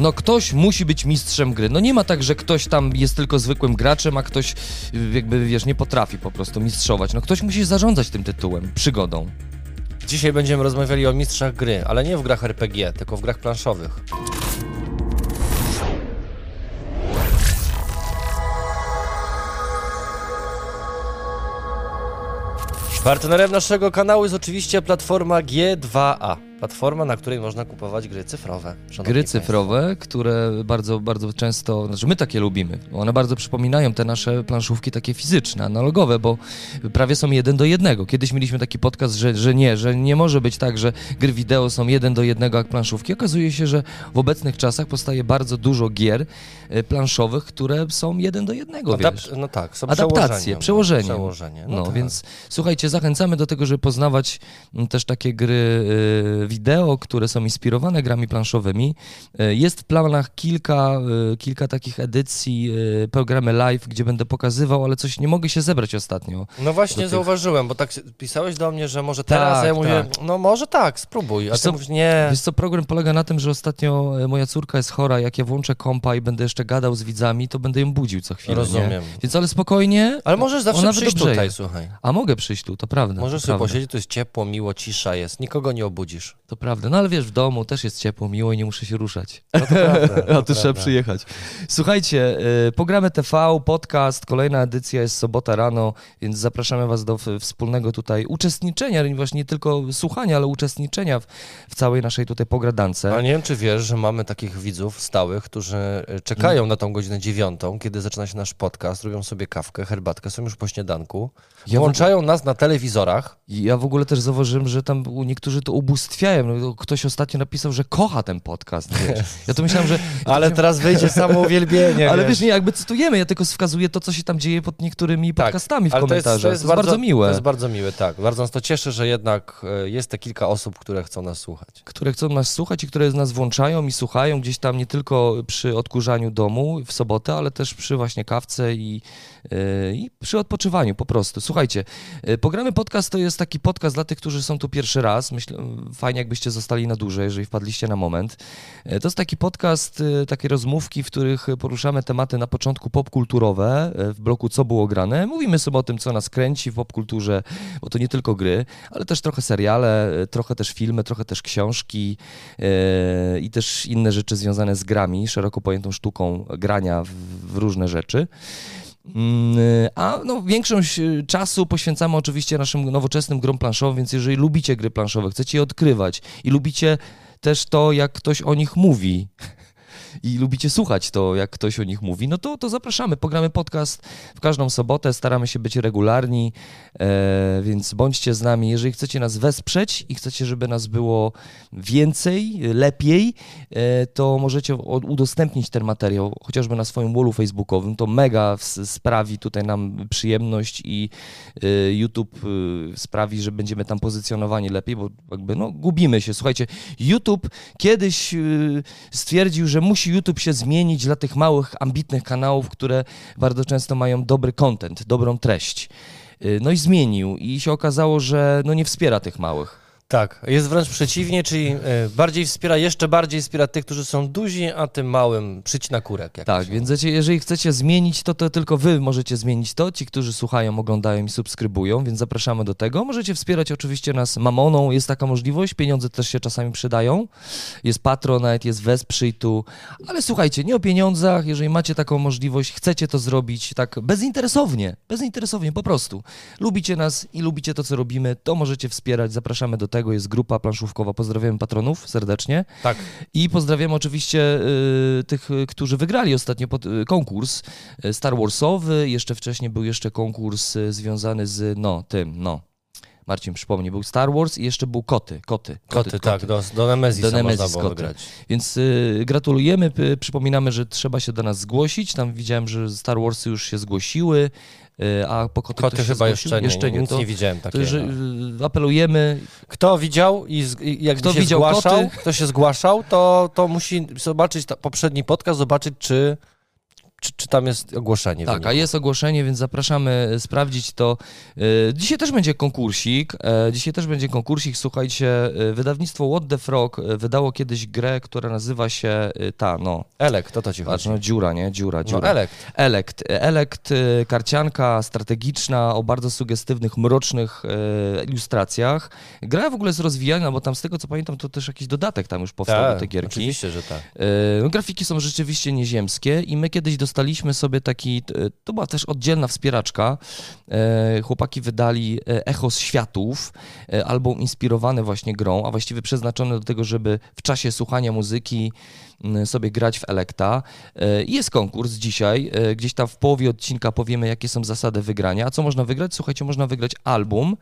No ktoś musi być mistrzem gry. No nie ma tak, że ktoś tam jest tylko zwykłym graczem, a ktoś y, jakby, wiesz, nie potrafi po prostu mistrzować. No ktoś musi zarządzać tym tytułem, przygodą. Dzisiaj będziemy rozmawiali o mistrzach gry, ale nie w grach RPG, tylko w grach planszowych. Partnerem naszego kanału jest oczywiście platforma G2A. Platforma, na której można kupować gry cyfrowe. Gry państwo. cyfrowe, które bardzo, bardzo często, znaczy my takie lubimy. One bardzo przypominają te nasze planszówki takie fizyczne, analogowe, bo prawie są jeden do jednego. Kiedyś mieliśmy taki podcast, że, że nie, że nie może być tak, że gry wideo są jeden do jednego jak planszówki. Okazuje się, że w obecnych czasach powstaje bardzo dużo gier e, planszowych, które są jeden do jednego, Adap- wiesz. no tak, są Adaptacje, przełożenie. Przełożenie. No, tak. więc słuchajcie, zachęcamy do tego, żeby poznawać też takie gry y, wideo, które są inspirowane grami planszowymi. Y, Jest w planach kilka, y, kilka takich edycji, y, programy live, gdzie będę pokazywał, ale coś nie mogę się zebrać ostatnio. No właśnie tych- zauważyłem, bo tak pisałeś do mnie, że może teraz, Tak, ja mówię, tak. no może tak, spróbuj, a Wiesz ty co, mówisz, nie. Wiesz co, program polega na tym, że ostatnio moja córka jest chora, jak ja włączę kompa i będę jeszcze gadał z widzami, to będę ją budził co chwilę, Nie? Rozumiem. Więc ale spokojnie, Ale możesz zawsze Ona przyjść tutaj, słuchaj. a mogę przyjść tu, to prawda. Możesz to sobie prawda. posiedzieć, to jest ciepło, miło, cisza jest, nikogo nie obudzisz. To prawda, no ale wiesz, w domu też jest ciepło, miło i nie muszę się ruszać. No to prawda, A to tu trzeba przyjechać. Słuchajcie, y, Pogramy TV, podcast, kolejna edycja jest sobota rano, więc zapraszamy Was do wspólnego tutaj uczestniczenia, właśnie nie tylko słuchania, ale uczestniczenia w, w całej naszej tutaj pogradance. A nie wiem, czy wiesz, że mamy takich widzów stałych, którzy e, czekają na tą godzinę dziewiątą, kiedy zaczyna się nasz podcast, robią sobie kawkę, herbatkę, są już po śniadanku, Ja włączają nas na telewizorach. ja w ogóle też zauważyłem, że tam niektórzy to ubóstwiają. No, ktoś ostatnio napisał, że kocha ten podcast, wiesz. Ja to myślałem, że... Ale teraz wyjdzie samo uwielbienie. Ale wiesz, nie, jakby cytujemy, ja tylko wskazuję to, co się tam dzieje pod niektórymi Tak, podcastami w Ale to jest, komentarzach. to jest, bardzo, miłe. To jest bardzo miłe, tak. Bardzo nas to cieszy, że jednak e, jest te kilka osób, które chcą nas słuchać. które chcą nas słuchać i które nas włączają i słuchają gdzieś tam nie tylko przy odkurzaniu domu w sobotę, ale też przy właśnie kawce i, i przy odpoczywaniu po prostu. Słuchajcie, yy, Pogramy Podcast to jest taki podcast dla tych, którzy są tu pierwszy raz. Myślę, fajnie jakbyście zostali na dłużej, jeżeli wpadliście na moment. Yy, To jest taki podcast, takie rozmówki, w których poruszamy tematy na początku popkulturowe w bloku Co było grane. Mówimy sobie o tym, co nas kręci w popkulturze, bo to nie tylko gry, ale też trochę seriale, trochę też filmy, trochę też książki i też inne rzeczy związane z grami, szeroko pojętą sztuką grania w różne rzeczy. Mm, A no, większość y, czasu poświęcamy oczywiście naszym nowoczesnym grom planszowym, więc jeżeli lubicie gry planszowe, chcecie je odkrywać i lubicie też to, jak ktoś o nich mówi, i lubicie słuchać to, jak ktoś o nich mówi, no to, to zapraszamy. Pogramy podcast w każdą sobotę, staramy się być regularni, e, więc bądźcie z nami. Jeżeli chcecie nas wesprzeć i chcecie, żeby nas było więcej, lepiej, e, to możecie udostępnić ten materiał chociażby na swoim wallu facebookowym. To mega sprawi tutaj nam przyjemność i e, YouTube e, sprawi, że będziemy tam pozycjonowani lepiej, bo jakby no gubimy się. Słuchajcie, YouTube kiedyś y, stwierdził, że musi YouTube się zmienić dla tych małych, ambitnych kanałów, które bardzo często mają dobry content, dobrą treść. Y, No i zmienił i się okazało, że no nie wspiera tych małych. Tak, jest wręcz przeciwnie, czyli e, bardziej wspiera, jeszcze bardziej wspiera tych, którzy są duzi, a tym małym przycina kurek. jak Tak, się więc wiecie, jeżeli chcecie zmienić to, to tylko wy możecie zmienić to, ci, którzy słuchają, oglądają i subskrybują, więc zapraszamy do tego. Możecie wspierać oczywiście nas mamoną, jest taka możliwość, pieniądze też się czasami przydają. Jest Patronite, jest Wesprzyj tu, ale słuchajcie, nie o pieniądzach, jeżeli macie taką możliwość, chcecie to zrobić tak bezinteresownie, bezinteresownie po prostu. Lubicie nas i lubicie to, co robimy, to możecie wspierać, zapraszamy do tego, jest grupa planszówkowa, pozdrawiamy patronów serdecznie. Tak, I pozdrawiam oczywiście y, tych, y, którzy wygrali ostatnio pod, y, konkurs y, Star Warsowy. Jeszcze wcześniej był jeszcze konkurs y, związany z, no, tym, no. Marcin przypomni, był Star Wars i jeszcze był Koty, Koty. koty, tak, do, do Nemezisa Do Nemesis można koty. wygrać. Więc y, gratulujemy, przypominamy, że trzeba się do nas zgłosić. Tam widziałem, że Star Warsy już się zgłosiły, a po Koty, Koty chyba zgłosił? jeszcze nie, jeszcze nie. nic To, nie widziałem to takiego. że, y, apelujemy, Kto widział i, z, i jak Kto się widział zgłaszał, koty? kto się zgłaszał, to, to musi zobaczyć ta, poprzedni podcast, zobaczyć, czy czy, czy tam jest ogłoszenie? Tak, a jest ogłoszenie, więc zapraszamy e, sprawdzić to. E, Dzisiaj też będzie konkursik. e, Dzisiaj też będzie konkursik. Słuchajcie, wydawnictwo What the Frog wydało kiedyś grę, która nazywa się ta, no, Elek, to to ci chodzi. no dziura, nie? Dziura, No, dziura. Elek. Elekt. Elekt, e, karcianka strategiczna o bardzo sugestywnych, mrocznych ilustracjach. Gra w ogóle jest rozwijana, bo tam z tego co pamiętam, to też jakiś dodatek tam już powstał do tej gierki. oczywiście, że tak. No, grafiki są rzeczywiście nieziemskie i my kiedyś dostaliśmy sobie taki, e, to była też oddzielna wspieraczka. E, Chłopaki wydali e, Echo z Światów, album inspirowany właśnie grą, a właściwie przeznaczony do tego, żeby w czasie słuchania muzyki sobie grać w Elekta. Jest konkurs dzisiaj, gdzieś tam w połowie odcinka powiemy, jakie są zasady wygrania. A co można wygrać? Słuchajcie, można wygrać album,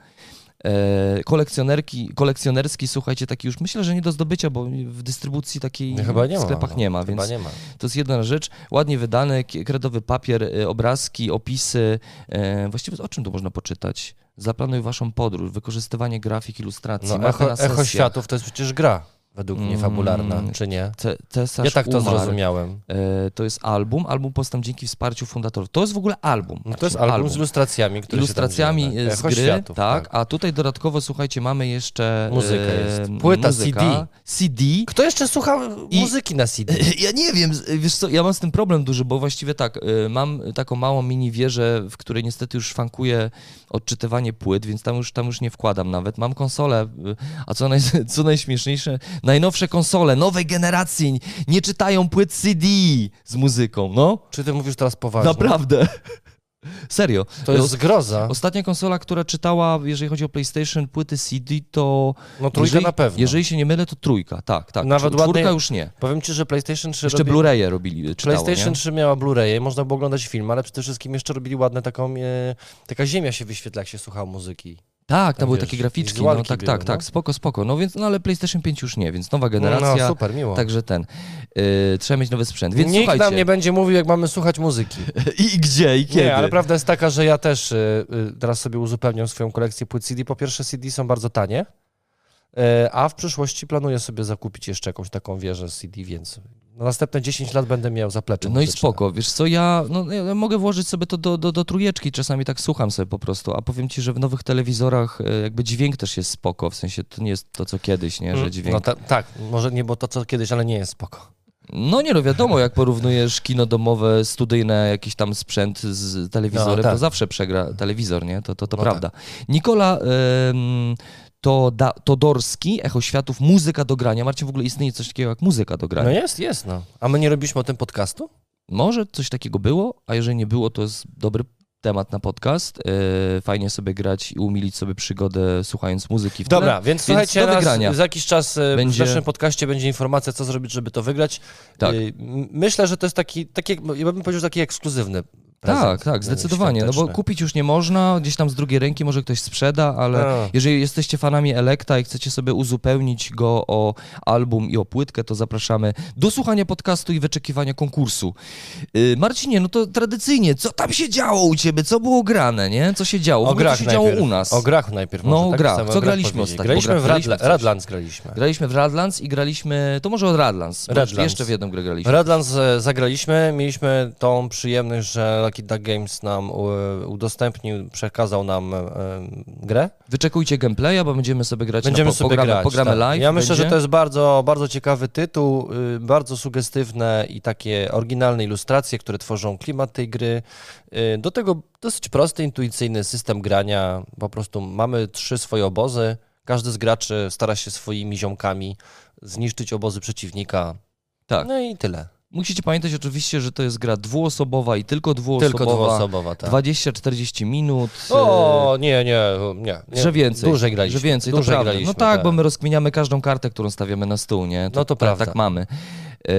kolekcjonerki, kolekcjonerski, słuchajcie, taki już myślę, że nie do zdobycia, bo w dystrybucji takiej Nie, w ma. sklepach no. nie ma, Chyba więc nie ma. to jest jedna rzecz. Ładnie wydany, kredowy papier, y, obrazki, opisy. E, właściwie o czym tu można poczytać? Zaplanuj waszą podróż, wykorzystywanie grafik, ilustracji, No, echo, echo światów to jest przecież gra, według mnie, Mm. fabularna, czy nie? Ce- cesarz Ja tak to umarł. zrozumiałem. E, to jest album, album powstał dzięki wsparciu fundatorów. To jest w ogóle album. No to jest Marcin, album, z ilustracjami, które ilustracjami się tam dzieją, e, tak. z gry, światów, tak, a tutaj dodatkowo, słuchajcie, mamy jeszcze... Muzyka e, jest. Płyta muzyka, CD. Kto jeszcze słucha I- muzyki na CD? Ja nie wiem, wiesz co, ja mam z tym problem duży, bo właściwie tak, y, mam taką małą mini wieżę, w której niestety już szwankuje odczytywanie płyt, więc tam już, tam już nie wkładam nawet. Mam konsolę, y, a co, naj, co najśmieszniejsze, najnowsze konsole nowej generacji nie czytają płyt CD z muzyką, no. Czy ty mówisz teraz poważnie? Naprawdę. Serio. To jest zgroza. Ostatnia konsola, która czytała, jeżeli chodzi o PlayStation, płyty CD, to... No trójka jeżeli, na pewno. Jeżeli się nie mylę, to trójka, tak, tak. Nawet Czwórka ładnie- już nie. Powiem ci, że PlayStation 3 Jeszcze robi... Blu-raye robili, czytało, PlayStation nie? 3 miała Blu-raye, można było oglądać film, ale przede wszystkim jeszcze robili ładne taką, e, taka ziemia się wyświetla, jak się słuchało muzyki. Tak, tam Tam były wiesz, takie graficzki, no tak, były, tak, no. tak, spoko, spoko. No więc, no ale PlayStation 5 już nie, więc nowa No generacja, super, miło. także ten, yy, trzeba mieć nowy sprzęt. Więc Nikt słuchajcie, nam nie będzie mówił, jak mamy słuchać muzyki. i gdzie, i kiedy. Nie, ale prawda jest taka, że ja też y, y, teraz sobie uzupełniam swoją kolekcję płyt CD. Po pierwsze, CD są bardzo tanie, y, a w przyszłości planuję sobie zakupić jeszcze jakąś taką wieżę CD, więc na następne 10 lat będę miał zaplecze No i muzyczne. spoko, wiesz co, ja, no, ja mogę włożyć sobie to do, do, do trójeczki, czasami tak słucham sobie po prostu, a powiem ci, że w nowych telewizorach e, jakby dźwięk też jest spoko, w sensie to nie jest to, co kiedyś, nie, że Mm, dźwięk... No ta, tak, może nie było to co kiedyś, ale nie jest spoko. No nie no, wiadomo, jak porównujesz kino domowe, studyjne, jakiś tam sprzęt z telewizorem, No, tak. to zawsze przegra telewizor, nie? To, to, to No prawda. Nikola em, to da, Todorski, Echo Światów, muzyka do grania. Marcin, w ogóle istnieje coś takiego jak muzyka do grania. No jest, jest, no. A my nie robiliśmy o tym podcastu? Może coś takiego było, a jeżeli nie było, to jest dobry temat na podcast. E, fajnie sobie grać i umilić sobie przygodę słuchając muzyki w tle. Dobra, więc słuchajcie, wygrania. za jakiś czas e, Będzie- w naszym podcaście będzie informacja, co zrobić, żeby to wygrać. Tak. Y, m- Myślę, że to jest taki, taki ja bym powiedział, taki ekskluzywny prezent. Tak, tak, zdecydowanie. No bo kupić już nie można, gdzieś tam z drugiej ręki może ktoś sprzeda, ale A. jeżeli jesteście fanami Elekta i chcecie sobie uzupełnić go o album i o płytkę, to zapraszamy do słuchania podcastu i wyczekiwania konkursu. Yy, Marcinie, no to tradycyjnie, co tam się działo u ciebie? Co było grane, nie? Co się działo? O ogóle, co grach się działo najpierw. u nas? O grach najpierw. No, może, o tak grach. Co o grach graliśmy ostatnio? Graliśmy w Radla-. Radlands graliśmy. Graliśmy w Radlands i graliśmy, to może od Radlands, Radlands. jeszcze w jedną grę graliśmy. Radlands e, zagraliśmy, mieliśmy tą przyjemność, że Lucky Duck Games nam u- udostępnił, przekazał nam e, grę. Wyczekujcie gameplaya, bo będziemy sobie grać Będziemy po, sobie pogramy, grać. pogramy tak. live. Ja myślę, będzie. że to jest bardzo, bardzo ciekawy tytuł, y, bardzo sugestywne i takie oryginalne ilustracje, które tworzą klimat tej gry. Y, Do tego dosyć prosty, intuicyjny system grania. Po prostu mamy trzy swoje obozy. Każdy z graczy stara się swoimi ziomkami zniszczyć obozy przeciwnika. Tak. No i tyle. Musicie pamiętać oczywiście, że to jest gra dwuosobowa i tylko dwuosobowa. Tylko dwuosobowa, tak. 20-40 minut. O, nie, nie, nie, nie. Że więcej. Dłużej graliśmy. Że więcej, to Dłużej prawda. graliśmy, no tak, bo my rozkminiamy każdą kartę, którą stawiamy na stół, nie? No to tak, prawda. Tak mamy. E,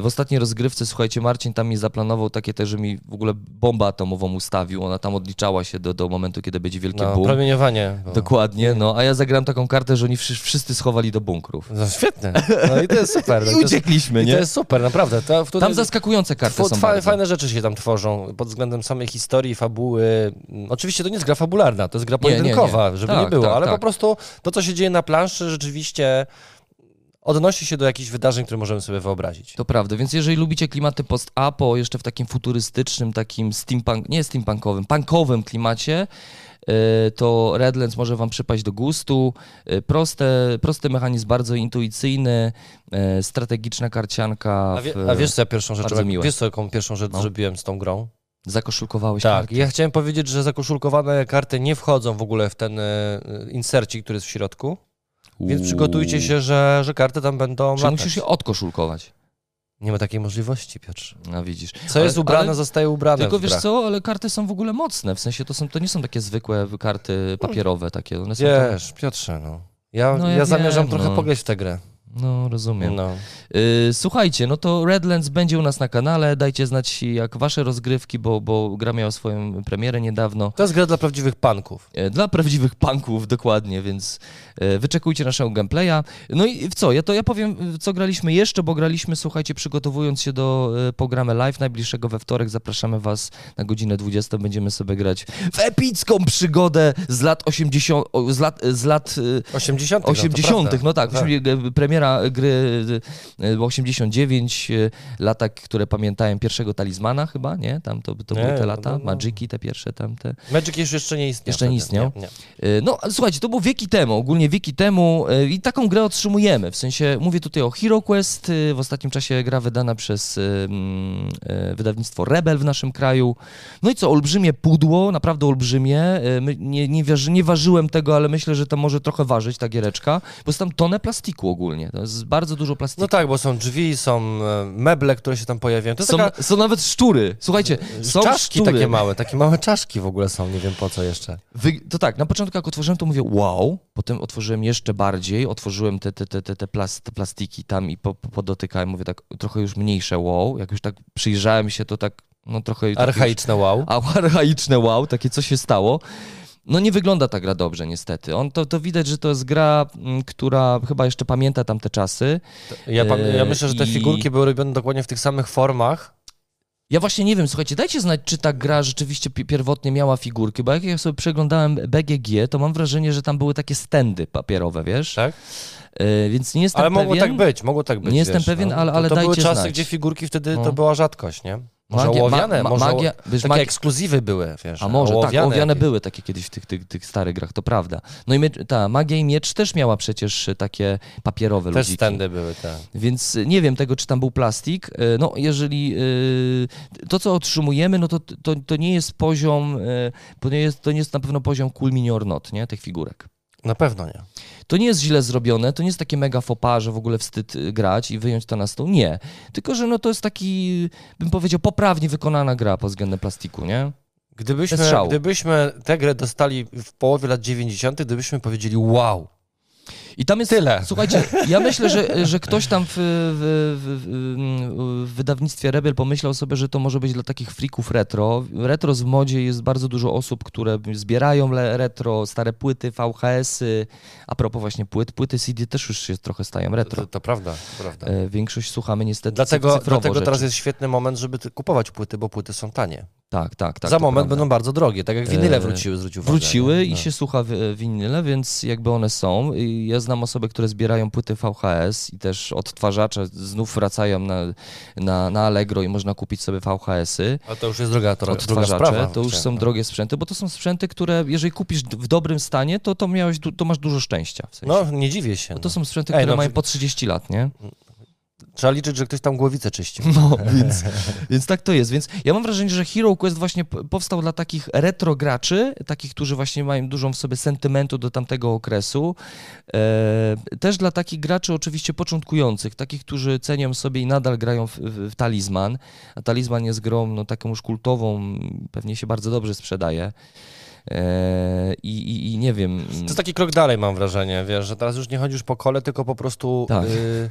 W ostatniej rozgrywce, słuchajcie, Marcin tam mi zaplanował takie też, że mi w ogóle bombę atomową ustawił. Ona tam odliczała się do, do momentu, kiedy będzie wielkie No, boom. promieniowanie. bo- Dokładnie, no. A ja zagrałem taką kartę, że oni wszy- wszyscy schowali do bunkrów. No, świetne. No i to jest super. I uciekliśmy, I nie? to jest super, naprawdę. To, Tam zaskakujące karty są bardzo. Fajne rzeczy się tam tworzą pod względem samej historii, fabuły. Mm, Oczywiście to nie jest gra fabularna, to jest gra Nie, nie, nie. pojedynkowa, żeby Tak, nie było, tak, ale tak. po prostu to, co się dzieje na planszy, rzeczywiście odnosi się do jakichś wydarzeń, które możemy sobie wyobrazić. To prawda, więc jeżeli lubicie klimaty post-apo, jeszcze w takim futurystycznym, takim steampunk, nie steampunkowym, punkowym klimacie, y, to Redlands może wam przypaść do gustu. Y, Proste, prosty mechanizm, bardzo intuicyjny, y, strategiczna karcianka. A, wie, w- a wiesz co ja pierwszą rzecz, jak- wiesz co jaką pierwszą rzecz No. zrobiłem z tą grą? Zakoszulkowałeś Tak, karty. ja chciałem powiedzieć, że zakoszulkowane karty nie wchodzą w ogóle w ten e, insercik, który jest w środku, więc przygotujcie się, że, że karty tam będą Czy latać. musisz je odkoszulkować? Nie ma takiej możliwości, Piotr. No widzisz. Co Ale- jest ubrane, ale- zostaje ubrane Tylko wiesz co, ale karty są w ogóle mocne, w sensie to, są, to nie są takie zwykłe karty papierowe takie. One są Wiesz, Piotrze, no. Ja, No ja ja zamierzam wiem, trochę no. pograć w tę grę. No, rozumiem. No. Y, słuchajcie, no to Redlands będzie u nas na kanale. Dajcie znać, jak wasze rozgrywki, bo, bo gra miała swoją premierę niedawno. To jest gra dla prawdziwych panków. E, Dla prawdziwych punków, dokładnie, więc wyczekujcie naszego gameplaya. No i w co? Ja to ja powiem, co graliśmy jeszcze, bo graliśmy, słuchajcie, przygotowując się do e, programu live najbliższego we wtorek. Zapraszamy was na godzinę 20. Będziemy sobie grać w epicką przygodę z lat 80. o, z lat, z lat e, 80. 80. No, No tak, tak. premiera gry e, 89, e, lata, które pamiętają pierwszego talizmana chyba, nie? Tam to, to Nie, były te no, lata, no, no. Magiki te pierwsze tamte. Magic już jeszcze nie istniał. Jeszcze nie istniał? Nie, nie. E, No, słuchajcie, to było wieki temu, ogólnie wieki temu e, i taką grę otrzymujemy, w sensie mówię tutaj o Hero Quest, e, w ostatnim czasie gra wydana przez e, mm, e, wydawnictwo Rebel w naszym kraju. No i co, olbrzymie pudło, naprawdę olbrzymie, E, nie, nie, waży, nie ważyłem tego, ale myślę, że to może trochę ważyć ta giereczka, bo jest tam tonę plastiku ogólnie, to jest bardzo dużo plastiku. No tak, bo są drzwi, są e, meble, które się tam pojawiają. Są, taka... są nawet szczury, słuchajcie, są czaszki szczury. takie małe, takie małe czaszki w ogóle są, nie wiem po co jeszcze. Wy, to tak, na początku jak otworzyłem, to mówię wow, potem otworzyłem jeszcze bardziej, otworzyłem te, te, te, te, te, plas, te plastiki tam i po, po, podotykałem, mówię tak trochę już mniejsze wow, jak już tak przyjrzałem się, to tak, no trochę... tak już- Archaiczne wow. A archaiczne wow, takie co się stało. No nie wygląda ta gra dobrze niestety. On, to, to widać, że to jest gra, mm, która chyba jeszcze pamięta tamte czasy. Ja, ja E, myślę, że te i- figurki były robione dokładnie w tych samych formach. Ja właśnie nie wiem, słuchajcie, dajcie znać, czy ta gra rzeczywiście pi- pierwotnie miała figurki, bo jak ja sobie przeglądałem BGG, to mam wrażenie, że tam były takie stędy papierowe, wiesz? Tak? E, więc nie jestem Ale mogło pewien. tak być, mogło tak być. Nie jestem wiesz, pewien, no. ale- ale to, to były dajcie czasy, znać. gdzie figurki wtedy No. to była rzadkość, nie? Może Magia- ołowiane, ma- może magia- wiesz, takie ekskluzywy były, wiesz. A może, tak, ołowiane jakieś. były takie kiedyś w tych, tych, tych starych grach, to prawda. No i mie- ta Magia i Miecz też miała przecież takie papierowe Też ludziki. stędy były, tak. Więc y, nie wiem tego, czy tam był plastik. Y, No, jeżeli y, to, co otrzymujemy, no to, to, to nie jest poziom, to nie jest, to nie jest na pewno poziom cool mini or not, nie, tych figurek. Na pewno nie. To nie jest źle zrobione, to nie jest takie mega fopa, że w ogóle wstyd y, grać i wyjąć to na stół. Nie. Tylko, że no to jest taki, bym powiedział, poprawnie wykonana gra pod względem plastiku, nie? Gdybyśmy, gdybyśmy tę grę dostali w połowie lat 90., gdybyśmy powiedzieli wow. I tam jest. Tyle. Słuchajcie, ja myślę, że, że ktoś tam w, w, w, w wydawnictwie Rebel pomyślał sobie, że to może być dla takich freaków retro. Retro w modzie jest bardzo dużo osób, które zbierają retro, stare płyty, VHS-y. A propos właśnie płyt, płyty CD też już się trochę stają retro. to, to prawda, to prawda. E, Większość słuchamy niestety Dlatego, dlatego teraz jest świetny moment, żeby kupować płyty, bo płyty są tanie. Tak, tak, tak. Za to moment prawda. będą bardzo drogie, tak jak winyle E, wróciły, zwróć uwagę. Wróciły i No. się słucha wi- winyle, więc jakby one są. I Ja znam osoby, które zbierają płyty VHS i też odtwarzacze znów wracają na, na, na Allegro i można kupić sobie VHS-y. Ale to już jest droga, to, Odtwarzacze, sprawa. to już są drogie sprzęty, bo to są sprzęty, które jeżeli kupisz w dobrym stanie, to, to, miałeś, to masz dużo szczęścia. W sensie. No, nie dziwię się. Bo No. to są sprzęty, Ej, które no, mają po 30 lat, nie? Trzeba liczyć, że ktoś tam głowicę czyścił. No, więc, więc tak to jest. Więc ja mam wrażenie, że Hero Quest właśnie powstał dla takich retro graczy, takich, którzy właśnie mają dużą w sobie sentymentu do tamtego okresu. E, też dla takich graczy oczywiście początkujących, takich, którzy cenią sobie i nadal grają w, w, w Talizman. A Talizman jest grą no, taką już kultową, pewnie się bardzo dobrze sprzedaje. E, i, i, I nie wiem... To jest taki krok dalej, mam wrażenie, wiesz, że teraz już nie chodzisz po kole, tylko po prostu Tak. y,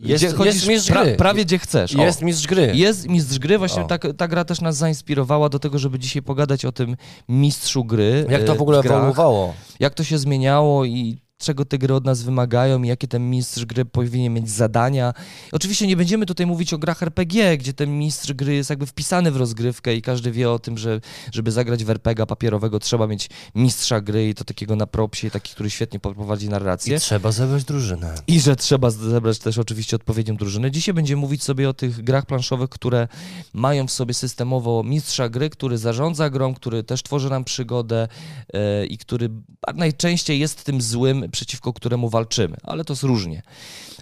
jest, gdzie chodzisz jest mistrz pra, gry. prawie gdzie chcesz. O. Jest mistrz gry. Jest mistrz gry, właśnie O. ta, gra też nas zainspirowała do tego, żeby dzisiaj pogadać o tym mistrzu gry. Jak to e, w ogóle ewoluowało? Jak to się zmieniało i czego te gry od nas wymagają i jakie ten mistrz gry powinien mieć zadania. Oczywiście nie będziemy tutaj mówić o grach RPG, gdzie ten mistrz gry jest jakby wpisany w rozgrywkę i każdy wie o tym, że żeby zagrać w RPG papierowego trzeba mieć mistrza gry i to takiego na propsie, taki, który świetnie poprowadzi narrację. I trzeba zebrać drużynę. I że trzeba zebrać też oczywiście odpowiednią drużynę. Dzisiaj będziemy mówić sobie o tych grach planszowych, które mają w sobie systemowo mistrza gry, który zarządza grą, który też tworzy nam przygodę e, i który najczęściej jest tym złym, przeciwko któremu walczymy, ale to jest różnie.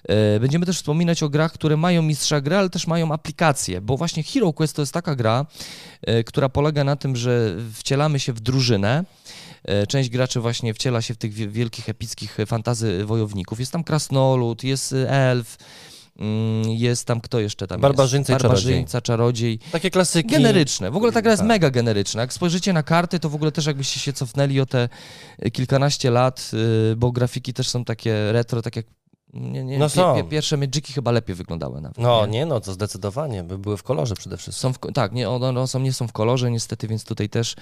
E, będziemy też wspominać o grach, które mają mistrza gry, ale też mają aplikacje, bo właśnie Hero Quest to jest taka gra, e, która polega na tym, że wcielamy się w drużynę, E, Część graczy właśnie wciela się w tych wie- wielkich, epickich fantazy wojowników. Jest tam krasnolud, jest elf, jest tam kto jeszcze tam Barbarzyńca jest? Barbarzyńca, czarodziej. Takie klasyki. Generyczne. W ogóle ta gra jest Tak. mega generyczna. Jak spojrzycie na karty, to w ogóle też jakbyście się cofnęli o te y, kilkanaście lat, y, bo grafiki też są takie retro, tak jak nie, nie, No są. pierwsze Magiki chyba lepiej wyglądały nawet. No nie, no to zdecydowanie, by były w kolorze przede wszystkim. Są w, tak, nie, one, są, nie są w kolorze niestety, więc tutaj też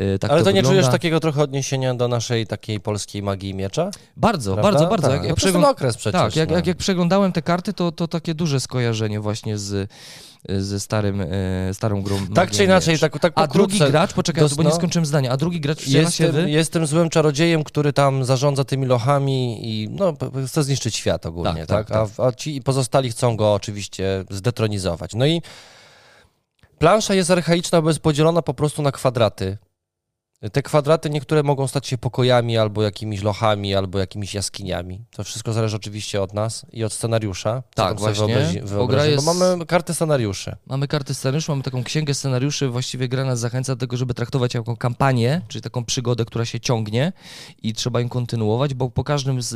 y, tak Ale to to nie wygląda. czujesz takiego trochę odniesienia do naszej takiej polskiej magii i miecza? Bardzo, Prawda? bardzo, bardzo. Tak. Jak, no jak to przegląd- okres przecież. Tak, jak, no. jak, jak przeglądałem te karty, to, to takie duże skojarzenie właśnie z, ze starym, e, starą grą. Tak czy inaczej, tak, tak A drugi gracz, poczekaj, dos- bo nie no. skończyłem zdania, a drugi gracz Jestem, jestem złym czarodziejem, który tam zarządza tymi lochami i no, chce zniszczyć świat ogólnie, Tak, tak? tak, A, a ci pozostali chcą go oczywiście zdetronizować. No i plansza jest archaiczna, bo jest podzielona po prostu na kwadraty. Te kwadraty niektóre mogą stać się pokojami, albo jakimiś lochami, albo jakimiś jaskiniami. To wszystko zależy oczywiście od nas i od scenariusza. Tak, właśnie. wyobrazi- jest- Bo mamy kartę scenariuszy. Mamy kartę scenariuszy, mamy taką księgę scenariuszy, właściwie gra nas zachęca do tego, żeby traktować jako kampanię, czyli taką przygodę, która się ciągnie i trzeba ją kontynuować, bo po każdym z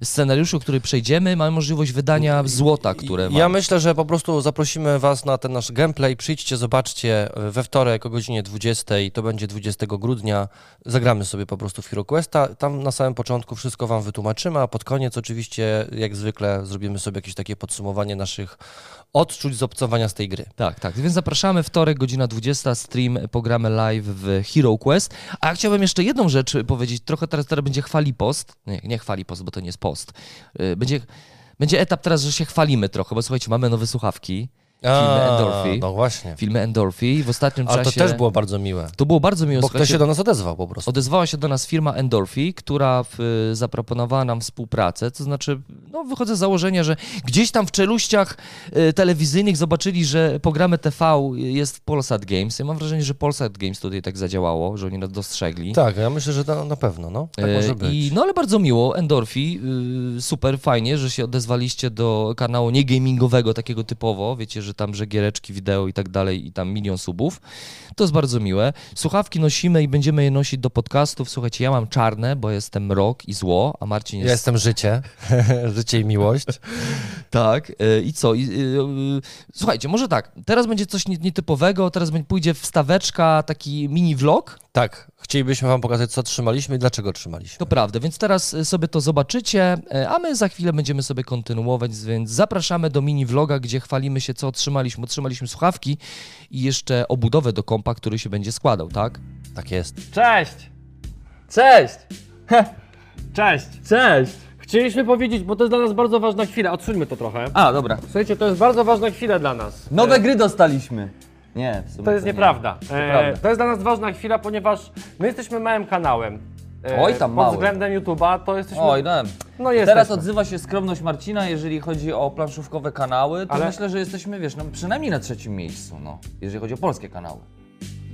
y, scenariuszu, który przejdziemy, mamy możliwość wydania złota, które Ja mamy. myślę, że po prostu zaprosimy Was na ten nasz gameplay. Przyjdźcie, zobaczcie we wtorek o godzinie 20, to będzie 20 grudnia. Zagramy sobie po prostu w Hero Questa. Tam na samym początku wszystko Wam wytłumaczymy, a pod koniec oczywiście, jak zwykle, zrobimy sobie jakieś takie podsumowanie naszych odczuć z obcowania z tej gry. Tak, tak. Więc zapraszamy wtorek, godzina 20, stream, pogramy live w Hero Quest. A ja chciałbym jeszcze jedną rzecz powiedzieć. Trochę teraz, teraz będzie chwali post. Nie, nie chwali post, bo to nie jest post. Y, Będzie, będzie etap teraz, że się chwalimy trochę, bo słuchajcie, mamy nowe słuchawki. Filmy Endorphy. No właśnie. Filmy Endorphy. W ostatnim Ale to czasie... też było bardzo miłe, To było bardzo miłe. bo ktoś słuchajcie. się do nas odezwał po prostu. Odezwała się do nas firma Endorphy, która w, zaproponowała nam współpracę. To znaczy, no, wychodzę z założenia, że gdzieś tam w czeluściach y, telewizyjnych zobaczyli, że programy TV jest w Polsat Games. Ja mam wrażenie, że Polsat Games tutaj tak zadziałało, że oni nas dostrzegli. Tak, ja myślę, że na, na pewno, no. Tak E, może być. I, no ale bardzo miło, Endorphy, y, super, fajnie, że się odezwaliście do kanału nie gamingowego, takiego typowo, wiecie, że tam, że giereczki, wideo i tak dalej i tam milion subów. To jest bardzo miłe. Słuchawki nosimy i będziemy je nosić do podcastów. Słuchajcie, ja mam czarne, bo jestem mrok i zło, a Marcin Ja jest... jestem życie, życie i miłość. Tak, y, i co? I, y, y, słuchajcie, może tak, teraz będzie coś nie- nietypowego, teraz pójdzie wstaweczka, taki mini vlog, Tak, chcielibyśmy Wam pokazać, co trzymaliśmy i dlaczego trzymaliśmy. To prawda, więc teraz y, sobie to zobaczycie, y, a my za chwilę będziemy sobie kontynuować, więc zapraszamy do mini vloga, gdzie chwalimy się, co otrzymaliśmy. Otrzymaliśmy słuchawki i jeszcze obudowę do kompa, który się będzie składał, tak? Tak jest. Cześć! Cześć! Cześć! Cześć! Chcieliśmy powiedzieć, bo to jest dla nas bardzo ważna chwila. Odsuńmy to trochę. A, dobra. Słuchajcie, to jest bardzo ważna chwila dla nas. Nowe E, gry dostaliśmy. Nie, w sumie To jest nie. nieprawda. To E, prawda. to jest dla nas ważna chwila, ponieważ my jesteśmy małym kanałem. E, Oj, tam Pod mały. względem YouTube'a to jesteśmy... Oj, no. no jesteśmy. Teraz odzywa się skromność Marcina, jeżeli chodzi o planszówkowe kanały, to Ale- myślę, że jesteśmy, wiesz, no, przynajmniej na trzecim miejscu, no, jeżeli chodzi o polskie kanały.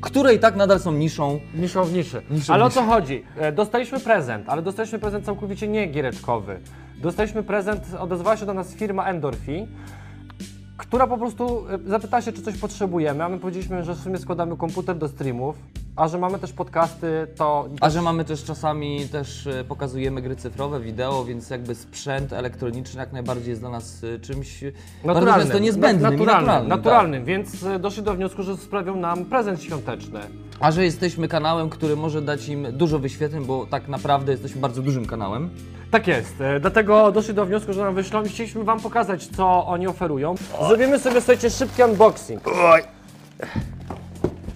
Które i tak nadal są niszą. Niszą w niszy. Ale o co chodzi? E, Dostaliśmy prezent, ale dostaliśmy prezent całkowicie nie giereczkowy. Dostaliśmy prezent, odezwała się do nas firma Endorphy, która po prostu e, zapytała się, czy coś potrzebujemy, a my powiedzieliśmy, że w sumie składamy komputer do streamów, a że mamy też podcasty, to... A że mamy też czasami, też e, pokazujemy gry cyfrowe, wideo, więc jakby sprzęt elektroniczny jak najbardziej jest dla nas e, czymś e, bardzo często niezbędnym naturalnym, naturalnym. naturalnym, Tak. więc doszli do wniosku, że sprawią nam prezent świąteczny. A że jesteśmy kanałem, który może dać im dużo wyświetleń, bo tak naprawdę jesteśmy bardzo dużym kanałem. Tak jest, e, dlatego doszli do wniosku, że nam wyślą i chcieliśmy wam pokazać, co oni oferują. Zrobimy sobie, słuchajcie, szybki unboxing.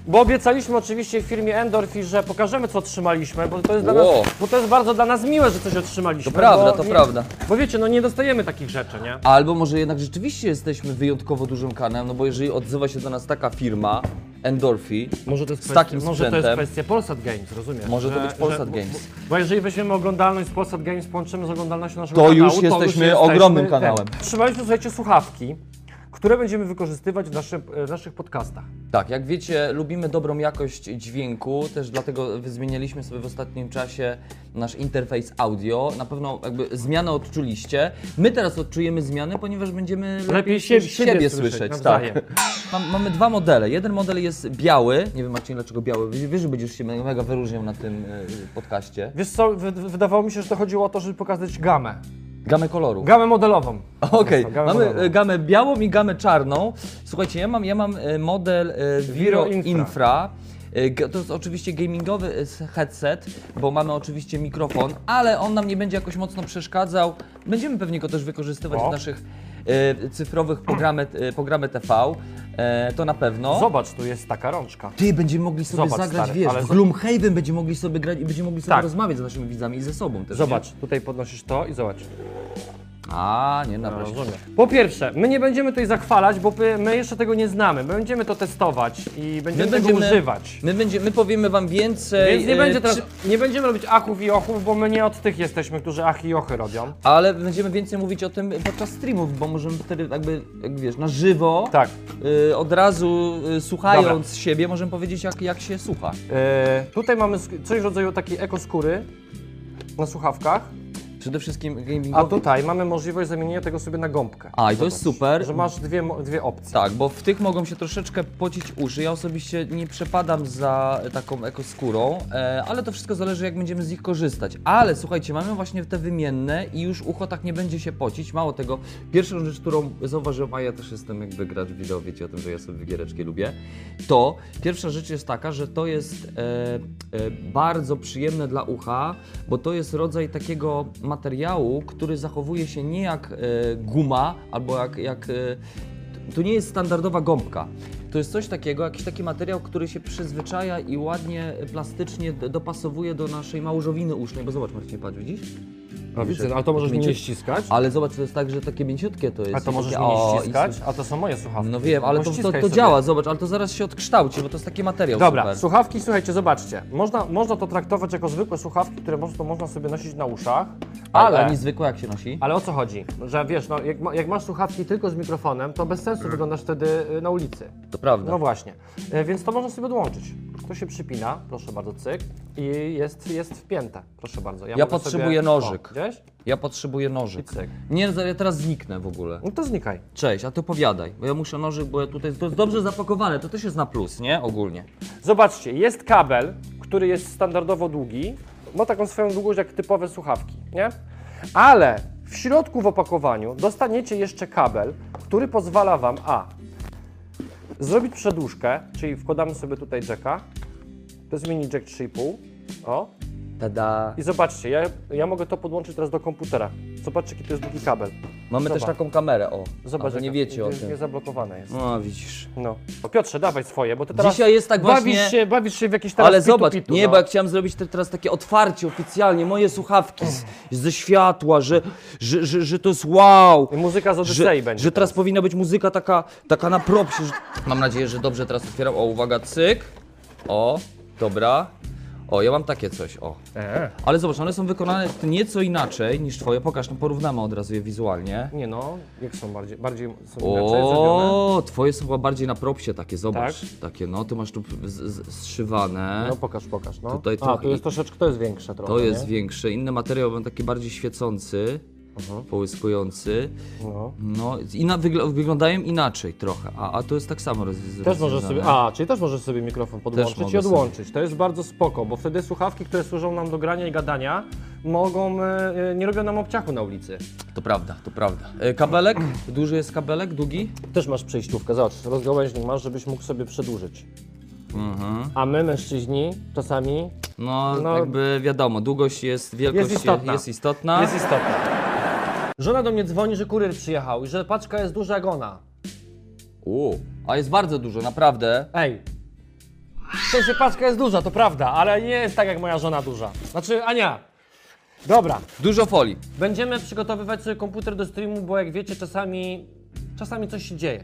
Bo obiecaliśmy oczywiście w firmie Endorphi, że pokażemy co otrzymaliśmy, bo to jest, dla Wow. nas, bo to jest bardzo dla nas miłe, że coś otrzymaliśmy. To prawda, bo to nie, prawda. Bo wiecie, no nie dostajemy takich rzeczy, nie? Albo może jednak rzeczywiście jesteśmy wyjątkowo dużym kanałem, no bo jeżeli odzywa się do nas taka firma, Endorphi, Może to jest z kwestia, takim może to jest sprzętem, kwestia Polsat Games, rozumiesz? Może to być Polsat bo, Games. Bo, bo jeżeli weźmiemy oglądalność z Polsat Games, połączymy z oglądalnością naszego To kanału, już jesteśmy ogromnym kanałem. Trzymaliśmy, słuchajcie, słuchawki, które będziemy wykorzystywać w, naszym, w naszych podcastach. Tak, jak wiecie, lubimy dobrą jakość dźwięku, też dlatego zmienialiśmy sobie w ostatnim czasie nasz interfejs audio. Na pewno jakby zmianę odczuliście. My teraz odczujemy zmiany, ponieważ będziemy Lepiej się, siebie, siebie słyszeć. nawzajem. tak. Mam, mamy dwa modele. Jeden model jest biały. Nie wiem Marcin, dlaczego biały. Wiesz, że będziesz się mega wyróżniał na tym e, podcaście. Wiesz co, wy- wydawało mi się, że to chodziło o to, żeby pokazać gamę. Gamę kolorów. Gamę modelową. Okej, Gamę mamy modelową. e, gamę białą i gamę czarną. Słuchajcie, ja mam, ja mam e, model e, Viro Infra. Infra. To jest oczywiście gamingowy headset, bo mamy oczywiście mikrofon, ale on nam nie będzie jakoś mocno przeszkadzał. Będziemy pewnie go też wykorzystywać O. w naszych cyfrowych programy, programy TV. E, to na pewno. Zobacz, tu jest taka rączka. Ty, będziemy mogli sobie Zobacz, zagrać, stary, wiesz, ale w Gloomhaven będziemy mogli sobie grać i będziemy mogli sobie Tak. rozmawiać z naszymi widzami i ze sobą też. Zobacz, tutaj podnosisz to i zobacz. A, nie, No, naprawdę. rozumiem. Po pierwsze, my nie będziemy tutaj zachwalać, bo my- my jeszcze tego nie znamy. My będziemy to testować i będziemy, tego używać. My, będzie, my powiemy wam więcej. Więc nie, e, będzie teraz, czy- nie będziemy robić achów i ochów, bo my nie od tych jesteśmy, którzy ach i ochy robią. Ale będziemy więcej mówić o tym podczas streamów, bo możemy wtedy jakby, jak wiesz, na żywo, Tak. y, od razu y, słuchając siebie, możemy powiedzieć jak, jak się słucha. E, tutaj mamy sk- coś w rodzaju takiej ekoskóry na słuchawkach, Przede wszystkim a gamingowy. tutaj mamy możliwość zamienienia tego sobie na gąbkę. A, i to jest super. Że masz dwie, mo- dwie opcje. Tak, bo w tych mogą się troszeczkę pocić uszy. Ja osobiście nie przepadam za taką ekoskórą, e, ale to wszystko zależy jak będziemy z nich korzystać. Ale słuchajcie, mamy właśnie te wymienne i już ucho tak nie będzie się pocić. Mało tego, pierwszą rzecz, którą zauważyłem, a ja też jestem jakby gracz wideo, wiecie o tym, że ja sobie giereczki lubię, to pierwsza rzecz jest taka, że to jest e, e, bardzo przyjemne dla ucha, bo to jest rodzaj takiego materiału, który zachowuje się nie jak e, guma albo jak, jak e, to nie jest standardowa gąbka. To jest coś takiego, jakiś taki materiał, który się przyzwyczaja i ładnie plastycznie d- dopasowuje do naszej małżowiny usznej. Bo zobacz, Marcin, patrz, widzisz? No, widzę, ale to możesz mnie Mięciut- nie ściskać. Ale zobacz, to jest tak, że takie mięciutkie to jest. A to i możesz takie, mnie o, i ściskać, a to są moje słuchawki. No wiem, ale to, to, Pościskaj to sobie. działa, zobacz, ale to zaraz się odkształci, bo to jest taki materiał Dobra, super. słuchawki, słuchajcie, zobaczcie. Można, można to traktować jako zwykłe słuchawki, które po prostu można sobie nosić na uszach, Ale, ale... ale niezwykłe jak się nosi. Ale o co chodzi? Że wiesz, no, jak, ma, jak masz słuchawki tylko z mikrofonem, to bez sensu wyglądasz wtedy y, na ulicy. To prawda. No właśnie. E, Więc to można sobie odłączyć. To się przypina, proszę bardzo, cyk, i jest, jest wpięte. Proszę bardzo. Ja mogę potrzebuję nożyk. O, Ja potrzebuję nożyk. Cyk. Nie, ja teraz zniknę w ogóle. No to znikaj. Cześć, a ty opowiadaj, bo ja muszę nożyk, bo ja tutaj to jest dobrze zapakowane, to też jest na plus, nie? Ogólnie. Zobaczcie, jest kabel, który jest standardowo długi. Ma taką swoją długość jak typowe słuchawki, nie? Ale w środku w opakowaniu dostaniecie jeszcze kabel, który pozwala Wam a. zrobić przedłużkę, czyli wkładamy sobie tutaj jacka. To jest mini jack 3,5. O. Tada. I zobaczcie, ja, ja mogę to podłączyć teraz do komputera. Zobaczcie, jaki to jest długi kabel. Mamy Zobacz. też taką kamerę, o. Zobacz, nie jaka- wiecie o nie, tym. Nie zablokowane jest. No, widzisz. No. O, Piotrze, dawaj swoje, bo ty teraz Dzisiaj jest tak bawisz, właśnie- się, bawisz się w jakieś teraz Ale pitu, zobacz, pitu, nie, no. bo ja chciałem zrobić te, teraz takie otwarcie oficjalnie, moje słuchawki z, ze światła, że, że, że, że to jest wow. I muzyka z Odysei Że, będzie. że teraz powinna być muzyka taka, taka na propsie. Że... Mam nadzieję, że dobrze teraz otwieram. O, uwaga, cyk. O, dobra. O, ja mam takie coś, o. E, Ale zobacz, one są wykonane nieco inaczej niż twoje. Pokaż, no porównamy od razu je wizualnie. nie no, jak są bardziej, bardziej są inaczej zrobione. O, twoje są chyba bardziej na propsie takie, zobacz. Tak? Takie, no, tu masz tu z, z, zszywane. No pokaż, pokaż, no. Tutaj A, tu jest troszeczkę, to jest większe trochę, To jest nie? większe. Inny materiał był taki bardziej świecący, połyskujący. No. No i na, wygl- wyglądają inaczej trochę, a, a to jest tak samo roz, Też możesz sobie, rozwiązane. a, czyli też możesz sobie mikrofon podłączyć i odłączyć. To jest bardzo spoko, bo wtedy słuchawki, które służą nam do grania i gadania, mogą, e, e, nie robią nam obciachu na ulicy. To prawda, to prawda. E, kabelek? Duży jest kabelek, długi? Też masz przejściówkę, zobacz, rozgałęźnik masz, żebyś mógł sobie przedłużyć. Mhm. A my, mężczyźni, czasami No, No. jakby wiadomo, długość jest, wielkość Jest istotna. jest istotna. jest istotne. Żona do mnie dzwoni, że kurier przyjechał i że paczka jest duża jak ona. U, a jest bardzo dużo, naprawdę. Ej, W sensie paczka jest duża, to prawda, ale nie jest tak jak moja żona duża. Znaczy, Ania. Dobra, Dużo folii. będziemy przygotowywać sobie komputer do streamu, bo jak wiecie, czasami, czasami coś się dzieje.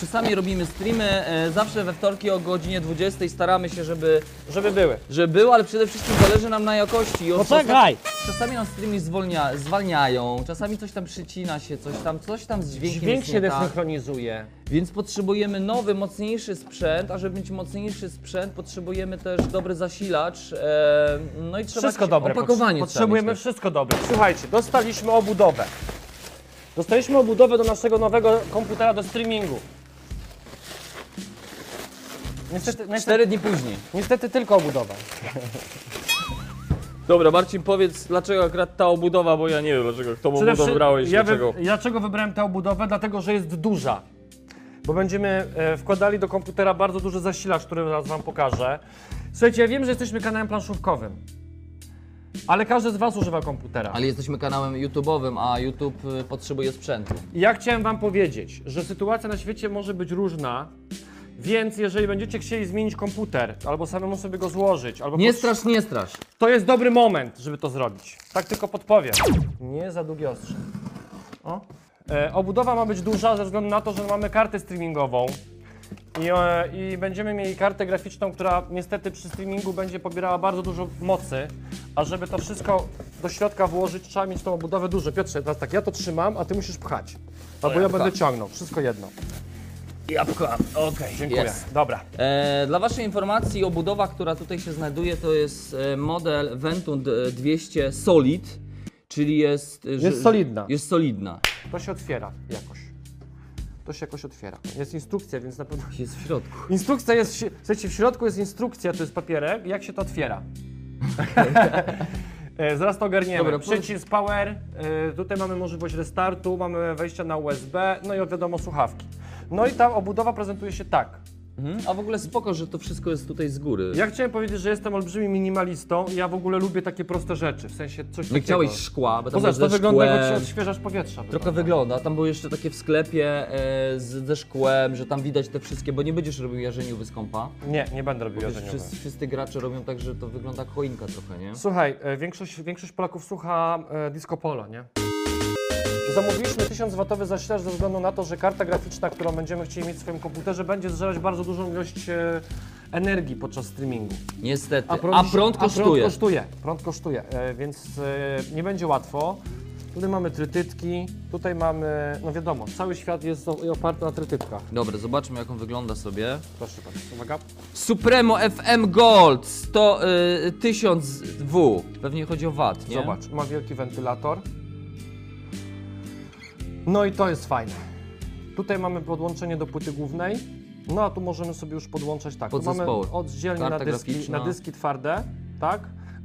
Czasami robimy streamy, e, zawsze we wtorki o godzinie 20 staramy się, żeby, Żeby były. żeby było, ale przede wszystkim zależy nam na jakości. I Poczekaj! Czasami nam streamy zwolnia, zwalniają, czasami coś tam przycina się, coś tam, coś tam z dźwiękiem Dźwięk jest się nie tak. desynchronizuje. Więc potrzebujemy nowy, mocniejszy sprzęt, a żeby mieć mocniejszy sprzęt, potrzebujemy też dobry zasilacz. E, no i trzeba Wszystko jakieś dobre. Opakowanie trzeba Potrzebujemy mieć też. wszystko dobre. Słuchajcie, dostaliśmy obudowę. Dostaliśmy obudowę do naszego nowego komputera do streamingu. Niestety, niestety, Cztery dni później. niestety tylko obudowa. Dobra, Marcin, powiedz, dlaczego akurat ta obudowa, bo ja nie wiem, dlaczego, kto Przede obudowę wszy- wybrałeś, ja dlaczego. Wy, dlaczego wybrałem tę obudowę? Dlatego, że jest duża. Bo będziemy e, wkładali do komputera bardzo duży zasilacz, który zaraz wam pokażę. Słuchajcie, ja wiem, że jesteśmy kanałem planszówkowym. Ale każdy z was używa komputera. Ale jesteśmy kanałem YouTube'owym, a YouTube y, potrzebuje sprzętu. I ja chciałem wam powiedzieć, że sytuacja na świecie może być różna, więc jeżeli będziecie chcieli zmienić komputer, albo samemu sobie go złożyć, albo Nie strasz, nie strasz. to jest dobry moment, żeby to zrobić. Tak tylko podpowiem. Nie za długie ostrze. O. E, obudowa ma być duża ze względu na to, że mamy kartę streamingową. I, e, I będziemy mieli kartę graficzną, która niestety przy streamingu będzie pobierała bardzo dużo mocy, a żeby to wszystko do środka włożyć, trzeba mieć tą obudowę dużą. Piotrze, teraz tak, ja to trzymam, a ty musisz pchać. Albo ja będę ciągnął, wszystko jedno. Ja pcham, okej. Dziękuję. Jest. Dobra. E, dla Waszej informacji, obudowa, która tutaj się znajduje, to jest e, model Ventum d- 200 Solid, czyli jest... e, że- solidna. Jest solidna. To się otwiera jakoś. To się jakoś otwiera. Jest instrukcja, więc na pewno... Jest w środku. Instrukcja jest, w si- słuchajcie, w środku jest instrukcja, to jest papierek, jak się to otwiera. E, Zaraz to ogarniemy. Dobra, powiedz- Przycisk power, e, tutaj mamy możliwość restartu, mamy wejście na USB, no i wiadomo słuchawki. No i ta obudowa prezentuje się tak. Mhm. A w ogóle spoko, że to wszystko jest tutaj z góry. Ja chciałem powiedzieć, że jestem olbrzymim minimalistą i ja w ogóle lubię takie proste rzeczy, w sensie coś Nie takiego. chciałeś szkła, bo tam Poza było to ze wygląda szkłem. jak odświeżasz powietrza. Trochę wygląda. Tam były jeszcze takie w sklepie e, z, ze szkłem, że tam widać te wszystkie, bo nie będziesz robił jarzeniówy z kompa. Nie, nie będę robił Wiesz, jarzeniowe. wszyscy, wszyscy gracze robią tak, że to wygląda jak choinka trochę, nie? Słuchaj, e, większość, większość Polaków słucha e, disco polo, nie? Zamówiliśmy 1000 watowy zasilacz ze względu na to, że karta graficzna, którą będziemy chcieli mieć w swoim komputerze, będzie zżerać bardzo dużą ilość e, energii podczas streamingu. Niestety. A prąd, kosztuje. prąd kosztuje. Prąd kosztuje, e, więc e, nie będzie łatwo. Tutaj mamy trytytki, tutaj mamy, no wiadomo, cały świat jest o- oparty na trytytkach. Dobra, zobaczmy jak on wygląda sobie. Proszę bardzo, uwaga. Supremo FM Gold 100, y, 1000 W. Pewnie chodzi o wat, nie? Zobacz, ma wielki wentylator. No i to jest fajne. Tutaj mamy podłączenie do płyty głównej. No a tu możemy sobie już podłączać tak. Tu mamy Podzespoły. oddzielnie na Karta dyski, graficzna. na dyski twarde, tak?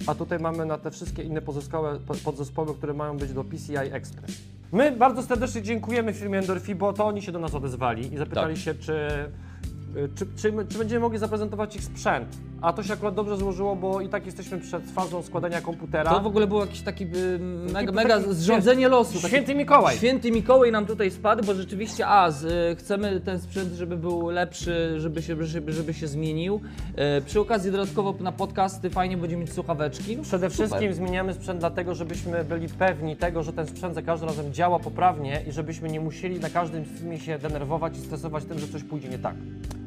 A tutaj mamy na te wszystkie inne pozostałe po- podzespoły, które mają być do PCI Express. My bardzo serdecznie dziękujemy firmie Endorfi, bo to oni się do nas odezwali i zapytali Tak. się, czy, czy, czy, my- czy będziemy mogli zaprezentować ich sprzęt. A to się akurat dobrze złożyło, bo i tak jesteśmy przed fazą składania komputera. To w ogóle było jakieś taki y, mega, Taki- mega taki- zrządzenie losu. taki- Święty Mikołaj. Święty Mikołaj nam tutaj spadł, bo rzeczywiście, a, z, y, chcemy ten sprzęt, żeby był lepszy, żeby się, żeby, żeby się zmienił. E, przy okazji dodatkowo na podcasty fajnie będziemy mieć słuchaweczki. No, Przede super. wszystkim zmieniamy sprzęt dlatego, żebyśmy byli pewni tego, że ten sprzęt za każdym razem działa poprawnie i żebyśmy nie musieli na każdym filmie się denerwować i stresować tym, że coś pójdzie nie tak.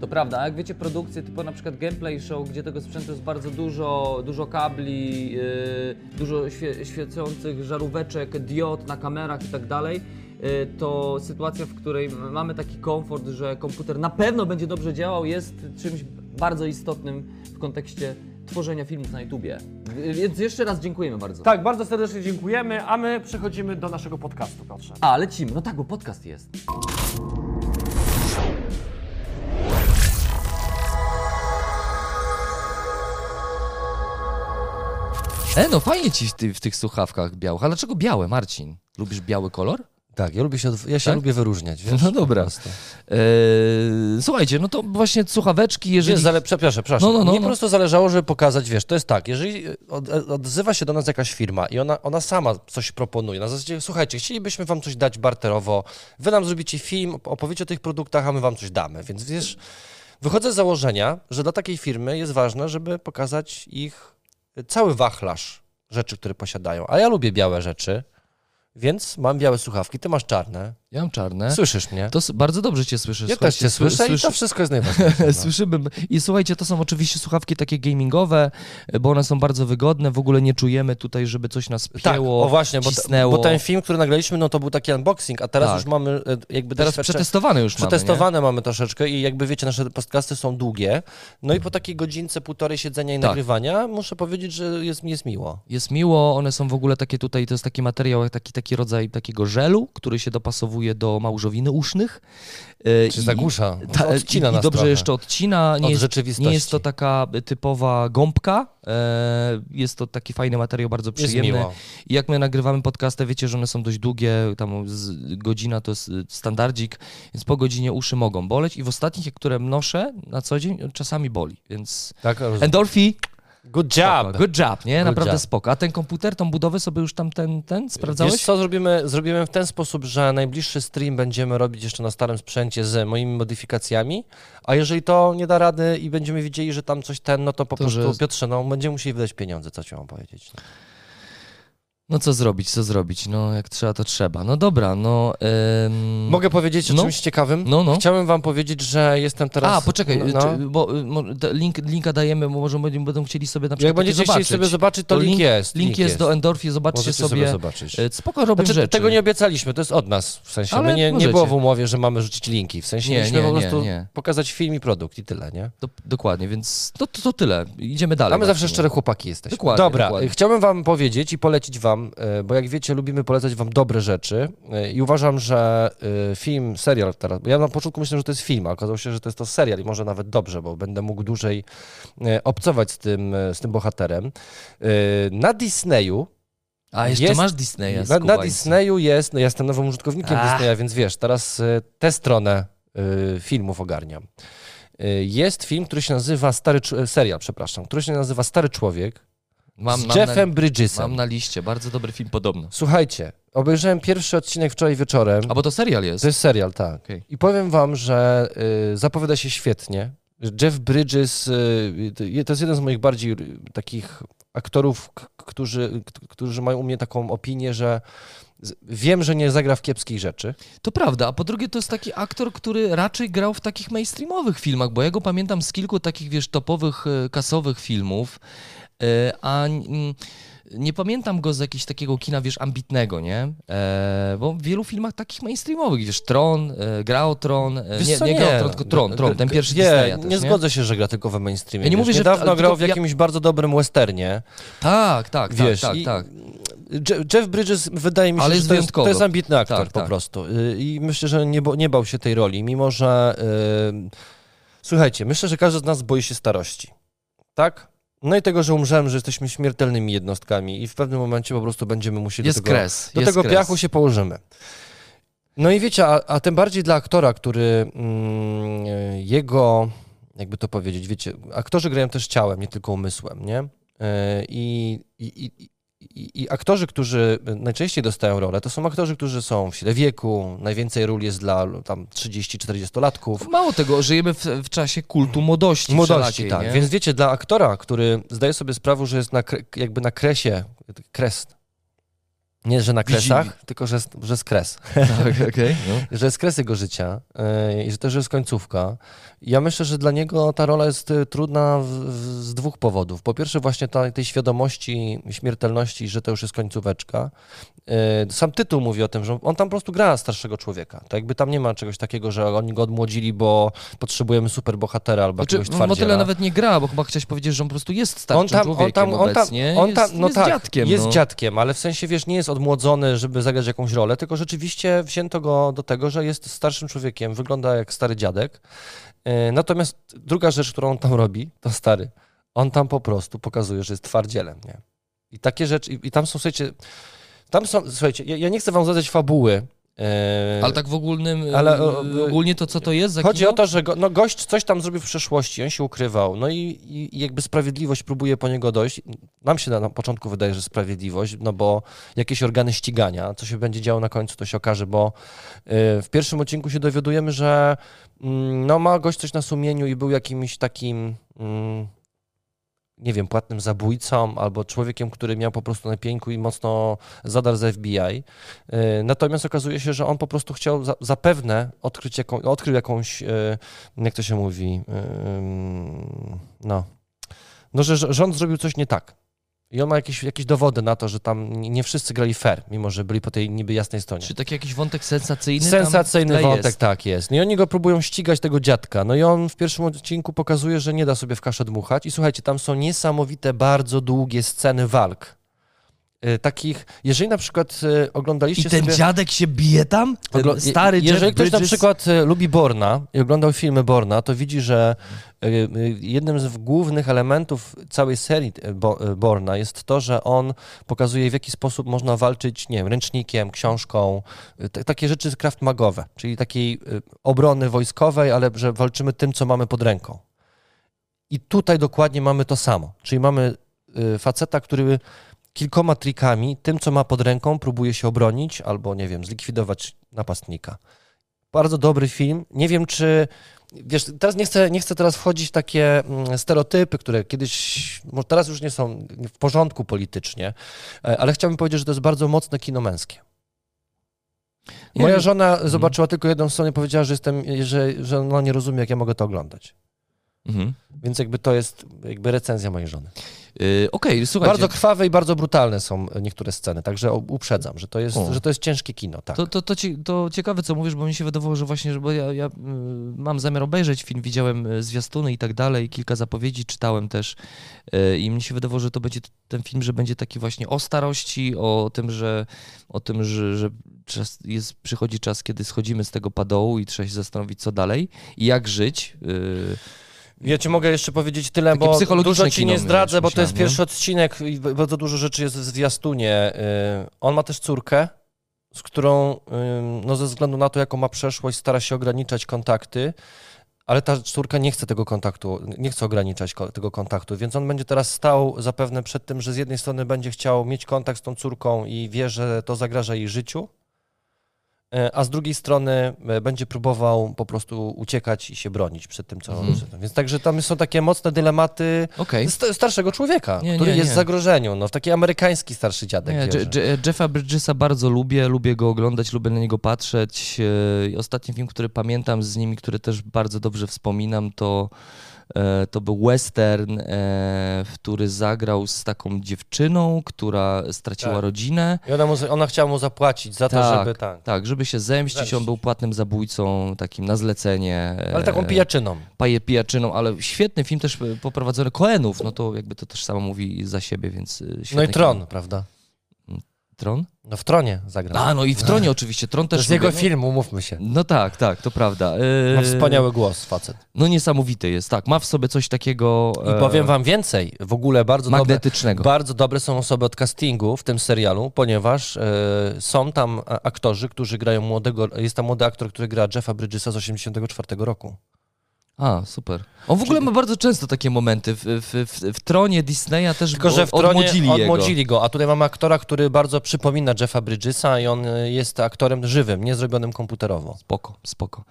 To prawda, a jak wiecie, produkcje typu na przykład Gameplay Show, gdzie tego sprzętu jest bardzo dużo, dużo kabli, yy, dużo świe, świecących żaróweczek, diod na kamerach i tak dalej, yy, to sytuacja, w której mamy taki komfort, że komputer na pewno będzie dobrze działał, jest czymś bardzo istotnym w kontekście tworzenia filmów na YouTubie. Yy, Więc jeszcze raz dziękujemy bardzo. Tak, bardzo serdecznie dziękujemy, a my przechodzimy do naszego podcastu, Piotrze. A, lecimy. No tak, bo podcast jest. E, no fajnie ci w, ty, w tych słuchawkach białych. Ale dlaczego białe, Marcin? Lubisz biały kolor? Tak, ja, lubię się, ja się Tak? lubię wyróżniać, wiesz? No dobra. po prostu. E, słuchajcie, no to właśnie słuchaweczki, jeżeli... Wiesz, zale, przepraszam, przepraszam. No, no, no, Mnie no. po prostu zależało, żeby pokazać, wiesz, to jest tak, jeżeli od, odzywa się do nas jakaś firma i ona, ona sama coś proponuje, na zasadzie, słuchajcie, chcielibyśmy wam coś dać barterowo, wy nam zrobicie film, opowiecie o tych produktach, a my wam coś damy, więc wiesz, wychodzę z założenia, że dla takiej firmy jest ważne, żeby pokazać ich cały wachlarz rzeczy, które posiadają. A ja lubię białe rzeczy, więc mam białe słuchawki, ty masz czarne. Ja mam czarne. Słyszysz mnie? To bardzo dobrze cię słyszę. Ja też cię słyszę i słyszy- to wszystko jest najważniejsze. No. Słyszymy. I słuchajcie, to są oczywiście słuchawki takie gamingowe, bo one są bardzo wygodne. W ogóle nie czujemy tutaj, żeby coś nas Tak, pięło, o właśnie, bo, cisnęło. bo ten film, który nagraliśmy, no to był taki unboxing, a teraz Tak. już mamy e, jakby Teraz przetestowane już mamy, Przetestowane mamy, troszeczkę i jakby wiecie, nasze podcasty są długie. No i po takiej godzince, półtorej siedzenia i Tak. nagrywania muszę powiedzieć, że jest jest miło. Jest miło, one są w ogóle takie tutaj, to jest taki materiał, taki, taki rodzaj takiego żelu, który się dopasowuje do małżowiny usznych. E, Czy zagłusza? Ta, odcina i, nas I dobrze trochę. jeszcze odcina. Nie Od jest, nie jest to taka typowa gąbka. E, jest to taki fajny materiał, bardzo przyjemny. I jak my nagrywamy podcasty, wiecie, że one są dość długie, tam godzina to jest y, standardzik, więc po godzinie uszy mogą boleć i w ostatnich, które noszę na co dzień, czasami boli, więc Tak, endorfi, Good spoko, job! good job, nie? Good Naprawdę job. spoko. A ten komputer, tą budowę sobie już tam ten, ten sprawdzałeś? Wiesz co, zrobimy, zrobimy w ten sposób, że najbliższy stream będziemy robić jeszcze na starym sprzęcie z moimi modyfikacjami, a jeżeli to nie da rady i będziemy widzieli, że tam coś ten, no to po To, prostu, że- Piotrze, no będziemy musieli wydać pieniądze, co ci mam powiedzieć. No co zrobić, co zrobić? No jak trzeba, to trzeba. No dobra, no... ym, Mogę powiedzieć o No. czymś ciekawym? No, no. Chciałem wam powiedzieć, że jestem teraz... A, poczekaj, no, czy, bo y, link, linka dajemy, bo może będą, będą chcieli sobie na przykład Jak będziecie takie chcieli zobaczyć. sobie zobaczyć, to, To link, link- jest. Link jest do Endorfii, zobaczcie Możecie sobie. zobaczyć. Y, Spoko robią Znaczy, rzeczy. tego nie obiecaliśmy, to jest od nas, w sensie, Ale my nie, nie było w umowie, że mamy rzucić linki, w sensie Nie, mieliśmy nie, po nie, prostu nie. pokazać film i produkt i tyle, nie? To, dokładnie, więc to, to, to tyle. Idziemy dalej. A my zawsze szczere chłopaki jesteśmy. Dokładnie, Dobra, dokładnie. chciałbym wam powiedzieć i polecić wam, e, bo jak wiecie, lubimy polecać wam dobre rzeczy e, i uważam, że e, film, serial teraz, bo ja na początku myślałem, że to jest film, a okazało się, że to jest to serial i może nawet dobrze, bo będę mógł dłużej obcować z tym, z tym bohaterem. Na Disneyu A jeszcze jest- masz Disneya. na, na. Disneyu jest, no ja jestem nowym użytkownikiem Ach. Disneya, więc wiesz, teraz tę stronę filmów ogarniam. Jest film, który się nazywa Stary, serial, przepraszam, który się nazywa Stary Człowiek Mam, z mam Jeffem na, Bridgesem. mam na liście. Bardzo dobry film podobno. Słuchajcie, obejrzałem pierwszy odcinek wczoraj wieczorem. A bo to serial jest. To jest serial, tak. Okej. I powiem wam, że y, zapowiada się świetnie. Jeff Bridges y, to- jest jeden z moich bardziej y, takich aktorów, którzy, którzy mają u mnie taką opinię, że wiem, że nie zagra w kiepskich rzeczy. To prawda, a po drugie to jest taki aktor, który raczej grał w takich mainstreamowych filmach, bo ja go pamiętam z kilku takich, wiesz, topowych, e, kasowych filmów, a mm, nie pamiętam go z jakiegoś takiego kina, wiesz, ambitnego, nie? E, bo w wielu filmach takich mainstreamowych, wiesz, Tron, e, grał Tron, e, Wiesz nie, co, nie grał Tron, tylko Tron, Tron, ten pierwszy nie, Disneya nie też, zgodzę się, że gra tylko we mainstreamie. Ja nie wiesz. mówię, że- Niedawno grał w ja- jakimś bardzo dobrym westernie. Tak, tak, Wiesz, tak, i- tak, tak. Je- Jeff Bridges wydaje mi się, Ale że to jest, to jest ambitny aktor Tak, po tak. prostu. Y, I myślę, że nie, nie bał się tej roli, mimo że... y, Słuchajcie, myślę, że każdy z nas boi się starości. Tak? No i tego, że umrzemy, że jesteśmy śmiertelnymi jednostkami i w pewnym momencie po prostu będziemy musieli Jest do tego, kres, do tego kres. piachu się położymy. No i wiecie, a, a tym bardziej dla aktora, który mm, jego, jakby to powiedzieć, wiecie, aktorzy grają też ciałem, nie tylko umysłem, nie? Y, I, i, i, i, I aktorzy, którzy najczęściej dostają rolę, to są aktorzy, którzy są w sile wieku, najwięcej ról jest dla tam 30-40-latków. Mało tego, żyjemy w, w czasie kultu młodości Młodości, tak. nie? Więc wiecie, dla aktora, który zdaje sobie sprawę, że jest na, jakby na kresie, kres, nie, że na kresach, tylko że jest, że jest kres. Tak, okej. no. że jest kres jego życia yy, i że też jest końcówka. Ja myślę, że dla niego ta rola jest y, trudna w, w, z dwóch powodów. Po pierwsze właśnie ta, tej świadomości śmiertelności, że to już jest końcóweczka. Yy, sam tytuł mówi o tym, że on tam po prostu gra starszego człowieka. To jakby tam nie ma czegoś takiego, że oni go odmłodzili, bo potrzebujemy superbohatera albo Znaczy, jakiegoś no, Motyle twardziela. nawet nie gra, bo chyba chciałeś powiedzieć, że on po prostu jest starszym on tam, człowiekiem on tam, on tam, obecnie. on tam, jest, no jest tak, dziadkiem. jest no. dziadkiem, ale w sensie, wiesz, nie jest odmłodzony, żeby zagrać jakąś rolę, tylko rzeczywiście wzięto go do tego, że jest starszym człowiekiem, wygląda jak stary dziadek. Yy, Natomiast druga rzecz, którą on tam robi, to stary, on tam po prostu pokazuje, że jest twardzielem, nie? I takie rzeczy, i, i tam są, słuchajcie, tam są, słuchajcie, ja, ja nie chcę wam zadać fabuły, yy, Ale tak w ogólnym, Ale, o, ogólnie to co to jest Chodzi kino? o to, że go, no, gość coś tam zrobił w przeszłości, on się ukrywał, no i, i, jakby sprawiedliwość próbuje po niego dojść. Nam się na, na początku wydaje, że sprawiedliwość, no bo jakieś organy ścigania, co się będzie działo na końcu, to się okaże, bo w pierwszym odcinku się dowiadujemy, że no ma gość coś na sumieniu i był jakimś takim, mm, nie wiem, płatnym zabójcą albo człowiekiem, który miał po prostu na pięku i mocno zadar z FBI. Y, Natomiast okazuje się, że on po prostu chciał za, zapewne odkryć jaką, odkrył jakąś, y, jak to się mówi, y, ym, no, no, że rząd zrobił coś nie tak. I on ma jakieś, jakieś dowody na to, że tam nie wszyscy grali fair, mimo że byli po tej niby jasnej stronie. Czy taki jakiś wątek sensacyjny? Sensacyjny wątek, jest? tak jest. No i oni go próbują ścigać, tego dziadka. No i on w pierwszym odcinku pokazuje, że nie da sobie w kaszę dmuchać. I słuchajcie, tam są niesamowite, bardzo długie sceny walk. Y, takich, jeżeli na przykład I oglądaliście ten sobie... dziadek się bije tam? Oglo- stary Jeżeli Jeff ktoś na Bridges? przykład e, lubi Borna i oglądał filmy Borna, to widzi, że e, e, jednym z głównych elementów całej serii e, Bo- e, Borna jest to, że on pokazuje w jaki sposób można walczyć, nie wiem, ręcznikiem, książką, e, takie rzeczy kraft magowe, czyli takiej e, obrony wojskowej, ale że walczymy tym, co mamy pod ręką. I tutaj dokładnie mamy to samo, czyli mamy e, faceta, który kilkoma trikami, tym co ma pod ręką, próbuje się obronić albo, nie wiem, zlikwidować napastnika. Bardzo dobry film. Nie wiem, czy. Wiesz, teraz nie chcę, nie chcę teraz wchodzić w takie mm, stereotypy, które kiedyś, może teraz już nie są w porządku politycznie, e, ale chciałbym powiedzieć, że to jest bardzo mocne kino męskie. Moja żona zobaczyła tylko jedną stronę i powiedziała, że jestem, że, że ona nie rozumie, jak ja mogę to oglądać. Mhm. Więc jakby to jest jakby recenzja mojej żony. Yy, Okej, słuchajcie. Bardzo krwawe i bardzo brutalne są niektóre sceny, także uprzedzam, że to jest, O. że to jest ciężkie kino, tak. To, to, to, to ciekawe, co mówisz, bo mi się wydawało, że właśnie, że bo ja, ja y, mam zamiar obejrzeć film, widziałem y, zwiastuny i tak dalej, kilka zapowiedzi czytałem też y, i mi się wydawało, że to będzie ten film, że będzie taki właśnie o starości, o tym, że, o tym, że, że czas jest, przychodzi czas, kiedy schodzimy z tego padołu i trzeba się zastanowić, co dalej i jak żyć. Ja ci mogę jeszcze powiedzieć tyle, Takie bo dużo ci nie zdradzę, bo to jest pierwszy odcinek i bardzo dużo rzeczy jest w zwiastunie. Y, On ma też córkę, z którą no ze względu na to, jaką ma przeszłość, stara się ograniczać kontakty, ale ta córka nie chce tego kontaktu, nie chce ograniczać tego kontaktu, więc on będzie teraz stał zapewne przed tym, że z jednej strony będzie chciał mieć kontakt z tą córką i wie, że to zagraża jej życiu, a z drugiej strony e, będzie próbował po prostu uciekać i się bronić przed tym, co... Mhm. Więc także tam są takie mocne dylematy Okej. st- starszego człowieka, Nie, który nie, jest w zagrożeniu, no taki amerykański starszy dziadek. Nie, Jeffa Bridgesa bardzo lubię, lubię go oglądać, lubię na niego patrzeć. E, i Ostatni film, który pamiętam z nimi, który też bardzo dobrze wspominam, to, e, to był western, e, w który zagrał z taką dziewczyną, która straciła Tak. rodzinę. I ona, mu, ona chciała mu zapłacić za to, Tak, żeby tak. Tak, żeby się zemścić, on Zemścić. był płatnym zabójcą, takim na zlecenie. e, Ale taką pijaczyną. Paje pijaczyną, ale świetny film też e, poprowadzony Koenów, no to jakby to też samo mówi za siebie, więc e, świetny No i Tron, Film. prawda? Tron? No w Tronie zagrał. A, no i w Tronie oczywiście, Tron to też jest jego lubię. film, umówmy się. No tak, tak, to prawda. Ma E, wspaniały głos facet. No niesamowity jest, tak. Ma w sobie coś takiego I e, powiem wam więcej, w ogóle bardzo dobre, magnetycznego. bardzo dobre są osoby od castingu w tym serialu, ponieważ e, są tam aktorzy, którzy grają młodego, jest tam młody aktor, który gra Jeffa Bridgesa z 84 roku. A, super. On w ogóle ma bardzo często takie momenty. W, w, w, w Tronie Disneya też Tylko, że w Tronie odmłodzili, odmłodzili, jego. go, a tutaj mamy aktora, który bardzo przypomina Jeffa Bridgesa i on e, jest aktorem żywym, nie zrobionym komputerowo. Spoko, spoko.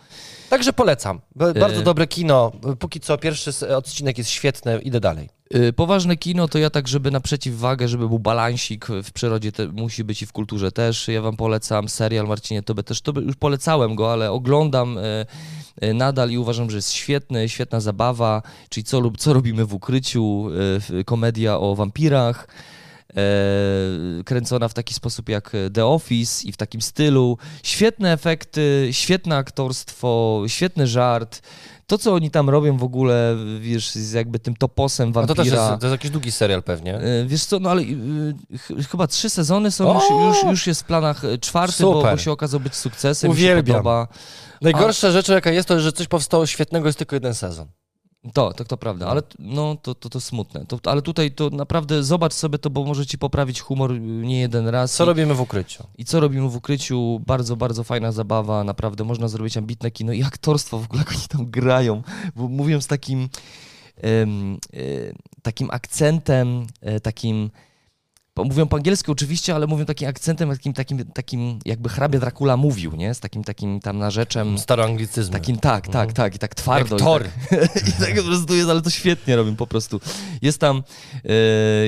Także polecam. Bardzo E. dobre kino. Póki co pierwszy odcinek jest świetny, idę dalej. Y, Poważne kino to ja tak, żeby na przeciwwagę, żeby był balansik w przyrodzie, te, musi być i w kulturze też. Ja wam polecam serial Marcinie Tobie też. To już polecałem go, ale oglądam y, y, nadal i uważam, że jest świetny, świetna zabawa, czyli co, lub- co robimy w ukryciu, komedia o wampirach. E, kręcona w taki sposób jak The Office i w takim stylu. Świetne efekty, świetne aktorstwo, świetny żart. To, co oni tam robią w ogóle, wiesz, z jakby tym toposem No wampira. to też jest, to jest jakiś długi serial pewnie. E, Wiesz co, no ale y, ch- chyba trzy sezony są, już, już, już jest w planach e, czwarty, bo, bo się okazał być sukcesem, Uwielbiam. podoba. Najgorsza rzecz jaka jest, to że coś powstało świetnego, jest tylko jeden sezon. To, to, to prawda, ale t- no, to, to, to smutne. To, ale tutaj to naprawdę zobacz sobie to, bo może ci poprawić humor y, nie jeden raz. Co I, robimy w ukryciu? I co robimy w ukryciu? Bardzo, bardzo fajna zabawa, naprawdę można zrobić ambitne kino i aktorstwo w ogóle, jak oni tam grają, bo mówią z takim, em, e, takim akcentem, e, takim mówią po angielsku oczywiście, ale mówią takim akcentem, takim, takim, takim jakby hrabia Dracula mówił, nie? Z takim takim tam narzeczem. Staroanglicyzmy. Takim tak, tak, tak, i tak twardo. Jak Thor. I tak, i tak po prostu jest, ale to świetnie robią po prostu. Jest tam, e,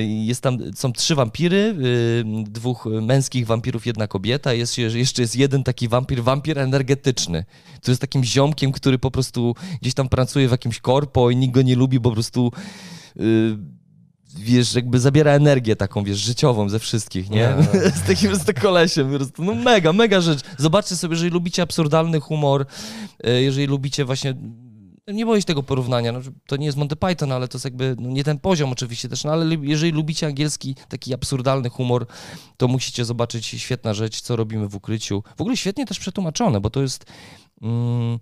jest tam, są trzy wampiry, e, dwóch męskich wampirów, jedna kobieta, jest, jeszcze jest jeden taki wampir, wampir energetyczny, który jest takim ziomkiem, który po prostu gdzieś tam pracuje w jakimś korpo i nikt go nie lubi, po prostu e, wiesz, jakby zabiera energię taką, wiesz, życiową ze wszystkich, nie? z takim z kolesiem, po prostu, no mega, mega rzecz. Zobaczcie sobie, jeżeli lubicie absurdalny humor, e, jeżeli lubicie właśnie nie boję się tego porównania, no, to nie jest Monty Python, ale to jest jakby, no, nie ten poziom oczywiście też, no ale jeżeli lubicie angielski, taki absurdalny humor, to musicie zobaczyć świetna rzecz, co robimy w ukryciu. W ogóle świetnie też przetłumaczone, bo to jest mm,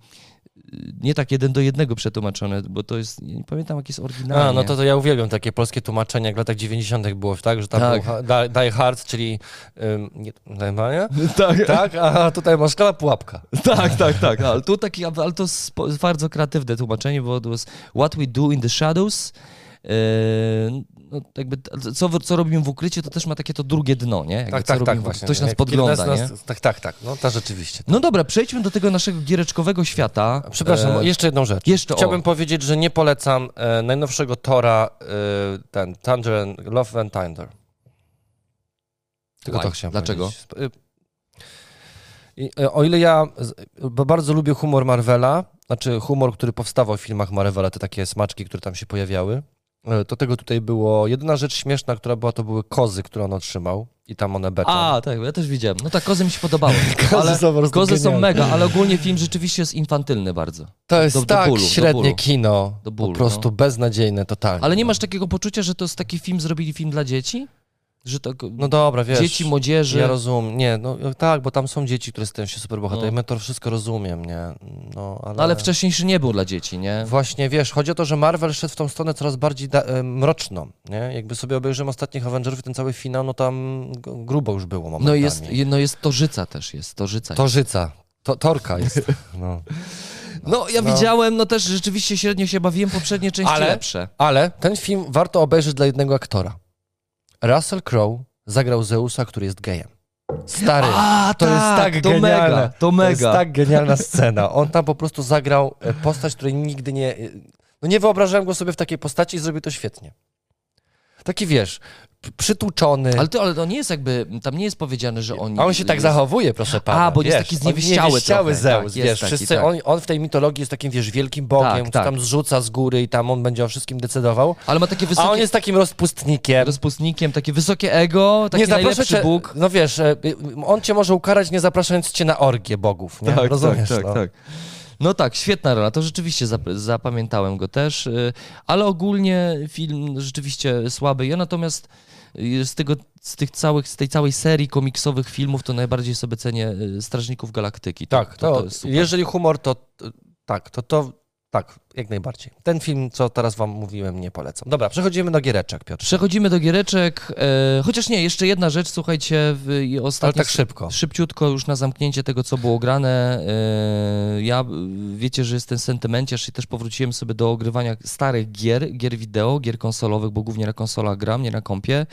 nie tak jeden do jednego przetłumaczone, bo to jest, nie pamiętam jak jest oryginalnie. A, no to, to ja uwielbiam takie polskie tłumaczenia, jak w latach 90. było, tak, że tam Tak. był Die, die Hard, czyli ym, nie, tak, tak, a tutaj masz szkala pułapka. tak, tak, tak, ale tu taki, ale to jest bardzo kreatywne tłumaczenie, bo to jest What we do in the shadows, no, jakby, co, co robimy w ukryciu, to też ma takie to drugie dno, nie? Jakby, Tak, tak, tak, właśnie. Ktoś nas podgląda, nie? nas- Tak, tak, tak, no to rzeczywiście. No dobra, przejdźmy do tego naszego giereczkowego świata. Przepraszam, Eee, jeszcze jedną rzecz. jeszcze o. Chciałbym powiedzieć, że nie polecam e, najnowszego Tora, e, ten Thunder and Love and Thunder. Tylko Why? to chciałem Dlaczego? powiedzieć. Y, I, e, o ile ja bardzo lubię humor Marvela, znaczy humor, który powstawał w filmach Marvela, te takie smaczki, które tam się pojawiały, e, to tego tutaj było. Jedyna rzecz śmieszna, która była, to były kozy, które on otrzymał i tam one beczą. A, tak, ja też widziałem. No tak, kozy mi się podobały. Kozy ale są kozy są mega, ale ogólnie film rzeczywiście jest infantylny bardzo. To jest do- do tak bólu, średnie kino, Do bólu, po prostu no. beznadziejne totalnie. Ale nie masz takiego poczucia, że to jest taki film, zrobili film dla dzieci? Że to No dobra, wiesz. dzieci, młodzieży... Ja rozumiem, nie, no tak, bo tam są dzieci, które stają się superbohaterami, No. ja to wszystko rozumiem, nie, no ale... No ale wcześniejszy nie był dla dzieci, nie? Właśnie, wiesz, chodzi o to, że Marvel szedł w tą stronę coraz bardziej da- mroczną, nie, jakby sobie obejrzymy ostatnich Avengerów, ten cały finał, no tam grubo już było momentami. No jest, no jest Torzyca też, jest Torzyca. Torzyca, to, Torka jest, no. No ja No. widziałem, no też rzeczywiście średnio się bawiłem, poprzednie części Ale- lepsze. Ale ten film warto obejrzeć dla jednego aktora. Russell Crowe zagrał Zeusa, który jest gejem. Stary. A, To jest tak to genialne. mega, to To mega. jest tak genialna scena. On tam po prostu zagrał e, postać, której nigdy nie... No nie wyobrażałem go sobie w takiej postaci i zrobił to świetnie. Taki wiesz, przytłuczony. Ale to, ale to nie jest jakby, tam nie jest powiedziane, że oni... A on się tak zachowuje, proszę pana. A, bo jest wiesz, taki on zniewieściały zniewieściały. Zeus, Tak, jest wiesz, taki, wszyscy, tak. on, on w tej mitologii jest takim, wiesz, wielkim bogiem, Tak, który tak. tam zrzuca z góry i tam on będzie o wszystkim decydował. Ale ma takie A wysokie... on jest takim rozpustnikiem. rozpustnikiem, takie wysokie ego, taki nie najlepszy cię, Bóg. no wiesz, e, on cię może ukarać nie zapraszając cię na orgię bogów, nie? Rozumiesz, tak, no. tak. No tak, świetna rola, to rzeczywiście zap zapamiętałem go też, y, ale ogólnie film rzeczywiście słaby. Ja natomiast y, z, tego, z tych całych, z tej całej serii komiksowych filmów to najbardziej sobie cenię y, Strażników Galaktyki. To, Tak, to, jest super. jeżeli humor, to to- tak, to to tak, jak najbardziej. Ten film, co teraz wam mówiłem, nie polecam. Dobra, przechodzimy do giereczek, Piotr. Przechodzimy do giereczek, e, chociaż nie, jeszcze jedna rzecz, słuchajcie, w, i Ale ostatnio... tak szybko. Szybciutko już na zamknięcie tego, co było grane. e, Ja, wiecie, że jestem sentymenciarz i też powróciłem sobie do ogrywania starych gier, gier wideo, gier konsolowych, bo głównie na konsolach gram, nie na kompie.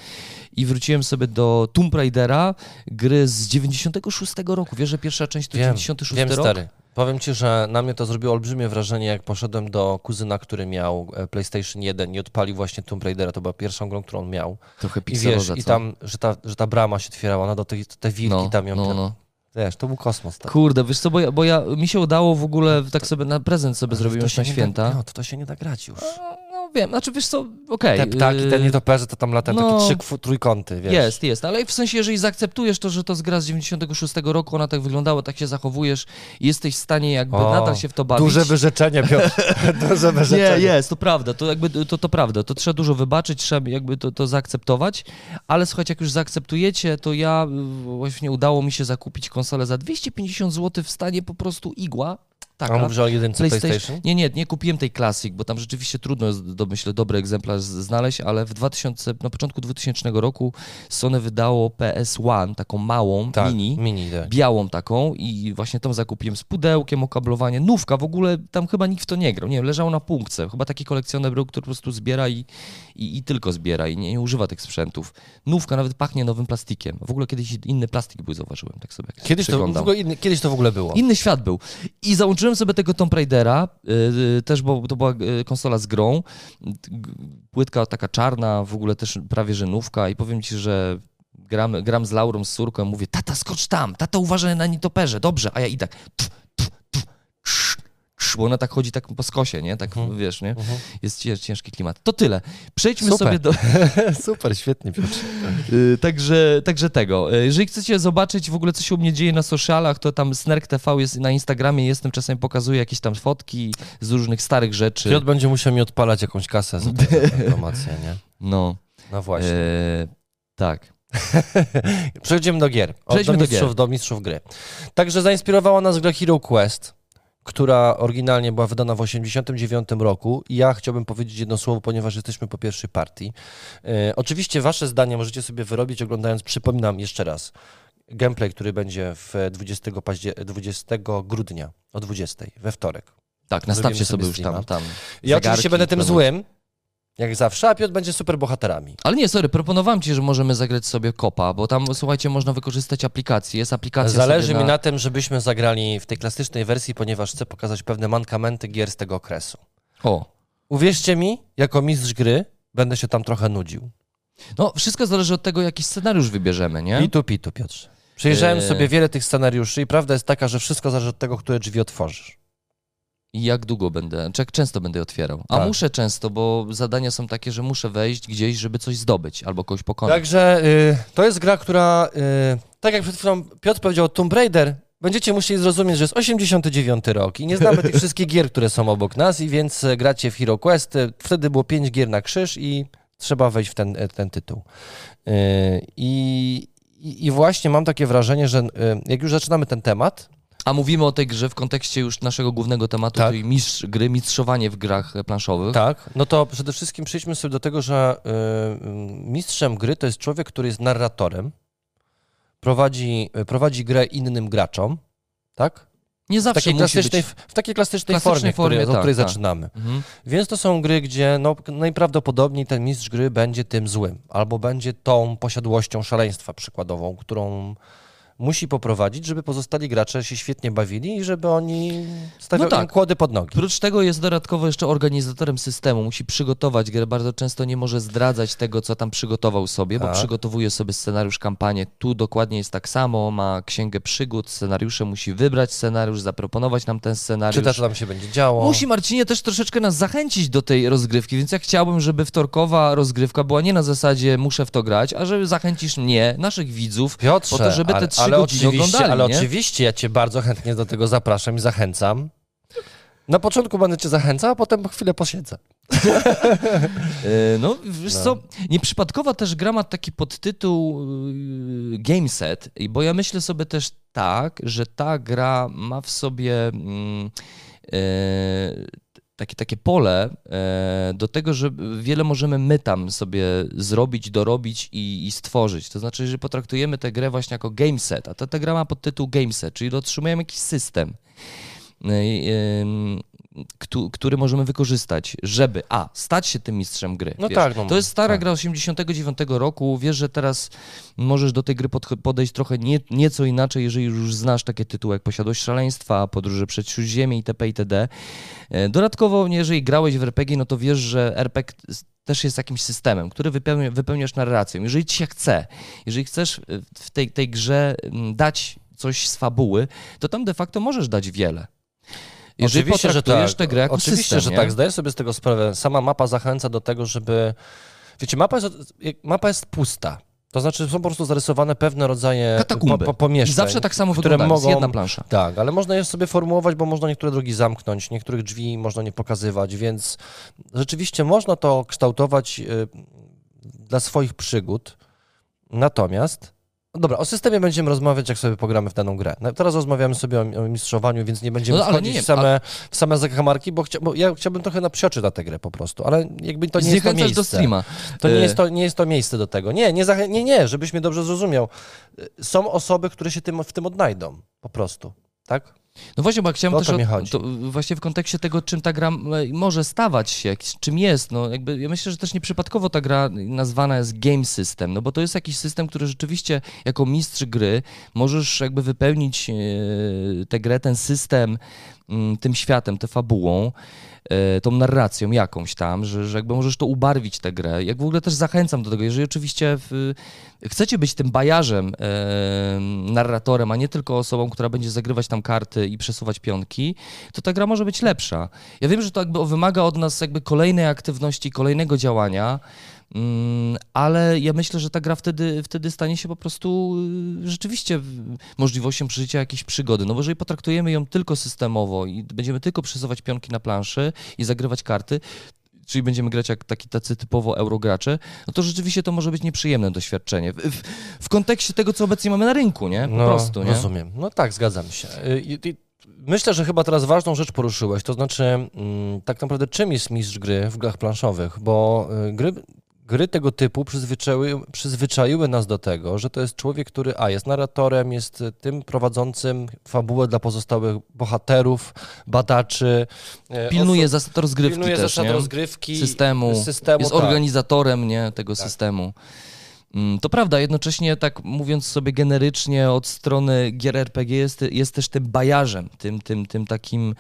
I wróciłem sobie do Tomb Raidera, gry z 96 roku. Wiesz, że pierwsza część to Wiem, 96 wiem, rok? stary. Powiem ci, że na mnie to zrobiło olbrzymie wrażenie, jak poszedłem do kuzyna, który miał e, PlayStation 1 i odpalił właśnie Tomb Raidera. To była pierwszą grą, którą on miał. Trochę I wiesz, pikseloza, i co? tam, że ta, że ta brama się otwierała, ona do tej, te wilki no, tam ją... no, no. Wiesz, to był kosmos. Tak. Kurde, wiesz co, bo, ja, bo ja, mi się udało w ogóle, tak sobie na prezent sobie zrobiłem To się na nie święta. Da, no, to, to się nie da grać już. Wiem, znaczy wiesz co, okej. Te ptaki, te y, nietoperze, to tam latają no. takie trzy trójkąty, wiesz. Jest, jest, ale w sensie, jeżeli zaakceptujesz to, że to z gra z 96 roku, ona tak wyglądała, tak się zachowujesz i jesteś w stanie jakby O, nadal się w to bawić. Duże wyrzeczenie, Piotr. Duże nie, wyrzeczenie. jest, to prawda, to jakby to, to prawda, to trzeba dużo wybaczyć, trzeba jakby to, to zaakceptować, ale słuchajcie, jak już zaakceptujecie, to ja y, właśnie udało mi się zakupić konsolę za 250 zł w stanie po prostu igła, Tak, A mówisz o jedynce PlayStation? Nie, nie, nie kupiłem tej Classic, bo tam rzeczywiście trudno jest, do, myślę, dobry egzemplarz znaleźć, ale w 2000, na początku 2000 roku Sony wydało PS1, taką małą, Tak, mini, mini, tak. białą taką i właśnie tą zakupiłem z pudełkiem, okablowanie, nówka, w ogóle tam chyba nikt w to nie grał, nie wiem, leżało na półce, chyba taki kolekcjoner był, który po prostu zbiera i, i, i tylko zbiera i nie, nie używa tych sprzętów. Nówka nawet pachnie nowym plastikiem, w ogóle kiedyś inny plastik był, zauważyłem, tak sobie Kiedyś to, w ogóle, kiedyś to w ogóle było. Inny świat był. I załączyłem sobie tego Tomb Raidera, yy, też bo to była yy, konsola z grą, płytka taka czarna, w ogóle też prawie żenówka i powiem ci, że gram, gram z Laurą, z córką, mówię, tata skocz tam, tata uważaj na nitoperze, dobrze, a ja i tak sz, bo ona tak chodzi tak po skosie, nie, tak wiesz, nie, jest cięż, ciężki klimat. To tyle. Przejdźmy Super. sobie do... Super, świetnie, Piotr. Y, Także, także tego. Y, Jeżeli chcecie zobaczyć w ogóle, co się u mnie dzieje na socialach, to tam Snerk TV jest na Instagramie, jestem, czasem pokazuję jakieś tam fotki z różnych starych rzeczy. Piotr będzie musiał mi odpalać jakąś kasę za tę informację, nie? No, No właśnie. e, tak. Przechodzimy do gier. Od Przejdźmy do do mistrzów, gier. do mistrzów gry. Także zainspirowała nas gra Hero Quest, która oryginalnie była wydana w 1989 roku. I ja chciałbym powiedzieć jedno słowo, ponieważ jesteśmy po pierwszej partii. E, oczywiście wasze zdanie możecie sobie wyrobić oglądając, przypominam jeszcze raz, gameplay, który będzie w 20, paździer- 20 grudnia o 20 we wtorek. Tak, nastawcie Zrobimy sobie sobie już tam. tam Ja oczywiście będę tym złym, jak zawsze, a Piotr będzie super bohaterami. Ale nie, sorry, proponowałem ci, że możemy zagrać sobie kopa, bo tam, słuchajcie, można wykorzystać aplikację. Jest aplikacja Zależy sobie mi na... na tym, żebyśmy zagrali w tej klasycznej wersji, ponieważ chcę pokazać pewne mankamenty gier z tego okresu. O, Uwierzcie mi, jako mistrz gry będę się tam trochę nudził. no wszystko zależy od tego, jaki scenariusz wybierzemy, nie? Pitu, pitu, Piotrze. Przejrzałem Eee. sobie wiele tych scenariuszy i prawda jest taka, że wszystko zależy od tego, które drzwi otworzysz. I jak długo będę, czy jak często będę otwierał? A Tak. muszę często, bo zadania są takie, że muszę wejść gdzieś, żeby coś zdobyć albo kogoś pokonać. Także y, to jest gra, która, y, tak jak przed chwilą Piotr powiedział, Tomb Raider, będziecie musieli zrozumieć, że jest 89 rok i nie znamy tych wszystkich gier, które są obok nas i więc e, gracie w Hero Quest. E, Wtedy było 5 gier na krzyż i trzeba wejść w ten, e, ten tytuł. I, i, właśnie mam takie wrażenie, że jak już zaczynamy ten temat, A mówimy o tej grze w kontekście już naszego głównego tematu, Tak. czyli mistrz gry, mistrzowanie w grach planszowych. tak, no to przede wszystkim przejdźmy sobie do tego, że y, mistrzem gry to jest człowiek, który jest narratorem, prowadzi, y, prowadzi grę innym graczom, tak? Nie W zawsze takiej musi klasycznej, być... w takiej klasycznej, Klasycznej formie, formie, od tak, której tak. zaczynamy. Mhm. Więc to są gry, gdzie no, najprawdopodobniej ten mistrz gry będzie tym złym, albo będzie tą posiadłością szaleństwa przykładową, którą musi poprowadzić, żeby pozostali gracze się świetnie bawili i żeby oni stawiali No tak. kłody pod nogi. Oprócz tego jest dodatkowo jeszcze organizatorem systemu, musi przygotować grę, bardzo często nie może zdradzać tego, co tam przygotował sobie, bo Tak. przygotowuje sobie scenariusz, kampanię. Tu dokładnie jest tak samo, ma księgę przygód, scenariusze, musi wybrać scenariusz, zaproponować nam ten scenariusz. Czyta, co tam się będzie działo. Musi Marcinie też troszeczkę nas zachęcić do tej rozgrywki, więc ja chciałbym, żeby wtorkowa rozgrywka była nie na zasadzie muszę w to grać, a żeby zachęcisz mnie, naszych widzów, Piotrze, po to, żeby te trzy ale godziny oczywiście, ale nie? oczywiście ja cię bardzo chętnie do tego zapraszam i zachęcam. Na początku będę cię zachęcał, a potem chwilę posiedzę. E, No, wiesz No. co, nieprzypadkowa też gra ma taki podtytuł yy, Game Set, i bo ja myślę sobie też tak, że ta gra ma w sobie mm, e, takie, takie pole e, do tego, że wiele możemy my tam sobie zrobić, dorobić i, i stworzyć. To znaczy, że potraktujemy tę grę właśnie jako game set, a ta, ta gra ma podtytuł game set, czyli otrzymujemy jakiś system. Który możemy wykorzystać, żeby a, stać się tym mistrzem gry. No wiesz. tak, no, to jest stara tak. gra 89 roku, wiesz, że teraz możesz do tej gry podejść trochę nie, nieco inaczej, jeżeli już znasz takie tytuły jak Posiadłość Szaleństwa, Podróże przez Śródziemie itp. itd. E, Dodatkowo, jeżeli grałeś w RPG, no to wiesz, że RPG też jest jakimś systemem, który wypełnia, wypełniasz narracją. Jeżeli ci się chce, jeżeli chcesz e, w tej, tej grze dać coś z fabuły, to tam de facto możesz dać wiele. Oczywiście, że tak. tę grę jako Oczywiście, system, że nie? tak. Zdaję sobie z tego sprawę. Sama mapa zachęca do tego, żeby... Wiecie, mapa jest, mapa jest pusta. To znaczy są po prostu zarysowane pewne rodzaje Katakumby. po, po, pomieszczeń. Zawsze tak samo które wygląda, jest mogą- jedna plansza. Tak, ale można je sobie formułować, bo można niektóre drogi zamknąć, niektórych drzwi można nie pokazywać, więc rzeczywiście można to kształtować y, dla swoich przygód. Natomiast Dobra, o systemie będziemy rozmawiać, jak sobie pogramy w daną grę. No, teraz rozmawiamy sobie o, o mistrzowaniu, więc nie będziemy No, ale wchodzić nie, w, same, w same zakamarki, bo, chcia, bo ja chciałbym trochę na psioczy na tę grę po prostu, ale jakby to nie jest to miejsce. do streama. To nie, E, jest to nie jest to miejsce do tego. Nie, nie, nie, nie, żebyś mnie dobrze zrozumiał. Y, Są osoby, które się tym, w tym odnajdą, po prostu, tak? No właśnie, bo ja chciałem O też to o- to właśnie w kontekście tego, czym ta gra m, może stawać się, czym jest. No jakby ja myślę, że też nieprzypadkowo ta gra nazwana jest game system, no bo to jest jakiś system, który rzeczywiście jako mistrz gry możesz jakby wypełnić e, tę grę, ten system mm, tym światem, tę fabułą, e, tą narracją jakąś tam, że, że jakby możesz to ubarwić tę grę. Jak w ogóle też zachęcam do tego, jeżeli oczywiście w, chcecie być tym bajarzem, e, narratorem, a nie tylko osobą, która będzie zagrywać tam karty i przesuwać pionki, to ta gra może być lepsza. Ja wiem, że to jakby wymaga od nas jakby kolejnej aktywności, kolejnego działania, ale ja myślę, że ta gra wtedy, wtedy stanie się po prostu y, rzeczywiście możliwością przeżycia jakiejś przygody. No bo jeżeli potraktujemy ją tylko systemowo i będziemy tylko przesuwać pionki na planszy i zagrywać karty, czyli będziemy grać jak taki tacy typowo eurogracze, no to rzeczywiście to może być nieprzyjemne doświadczenie. W, w, w kontekście tego, co obecnie mamy na rynku, nie? Po no, prostu, nie? Rozumiem. No tak, zgadzam się. Y, i- i Myślę, że chyba teraz ważną rzecz poruszyłeś, to znaczy mm, tak naprawdę czym jest mistrz gry w grach planszowych, bo y, gry, gry tego typu przyzwyczaiły, przyzwyczaiły nas do tego, że to jest człowiek, który a jest narratorem, jest y, tym prowadzącym fabułę dla pozostałych bohaterów, badaczy. y, Pilnuje osób- zasad rozgrywki pilnuje też, zasad nie? rozgrywki, systemu, systemu jest tak. organizatorem nie, tego Tak. systemu. Mm, To prawda, jednocześnie tak mówiąc sobie generycznie od strony gier RPG jest, jest też tym bajarzem, tym, tym, tym takim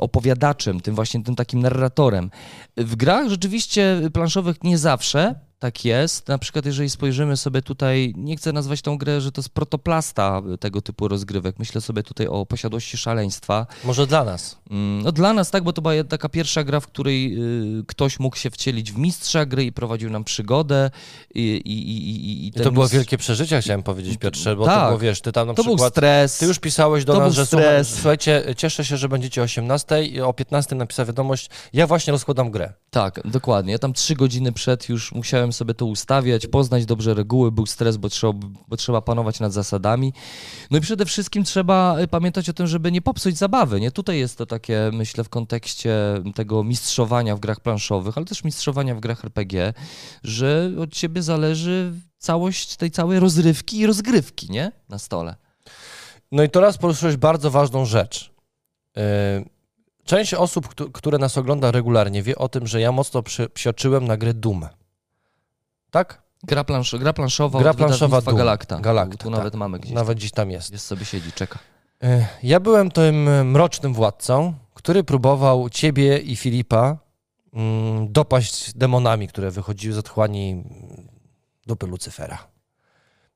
opowiadaczem, tym właśnie tym takim narratorem. W grach rzeczywiście planszowych nie zawsze tak jest. Na przykład jeżeli spojrzymy sobie tutaj, nie chcę nazwać tą grę, że to jest protoplasta tego typu rozgrywek. Myślę sobie tutaj o posiadłości szaleństwa. Może dla nas. Mm, No dla nas tak, bo to była taka pierwsza gra, w której y, ktoś mógł się wcielić w mistrza gry i prowadził nam przygodę. I, i, i, i, to było mistrz- wielkie przeżycie, chciałem powiedzieć, Piotrze, bo to Tak. było, wiesz, ty tam na To był przykład... stres. Ty już pisałeś do To nas, był że stres. słuchaj, słuchajcie, cieszę się, że będziecie o 18 i o 15 napisała wiadomość, ja właśnie rozkładam grę. Tak, dokładnie. Ja tam trzy godziny przed już musiałem sobie to ustawiać, poznać dobrze reguły, był stres, bo trzeba, bo trzeba panować nad zasadami. No i przede wszystkim trzeba y, pamiętać o tym, żeby nie popsuć zabawy. Nie tutaj jest to takie, myślę, w kontekście tego mistrzowania w grach planszowych, ale też mistrzowania w grach RPG, że od ciebie zależy całość tej całej rozrywki i rozgrywki, nie? Na stole. No i teraz poruszyłeś bardzo ważną rzecz. Yy, Część osób, któ- które nas ogląda regularnie, wie o tym, że ja mocno przy, psioczyłem na grę Doom. Tak? Gra, plansz, gra planszowa Gra planszowa Doom. Galacta. Galacta, Tu tak. nawet mamy gdzieś. Nawet dziś tam jest. Jest sobie siedzi, czeka. Yy, Ja byłem tym mrocznym władcą, który próbował ciebie i Filipa mm, dopaść demonami, które wychodziły z otchłani mm, dupy Lucyfera.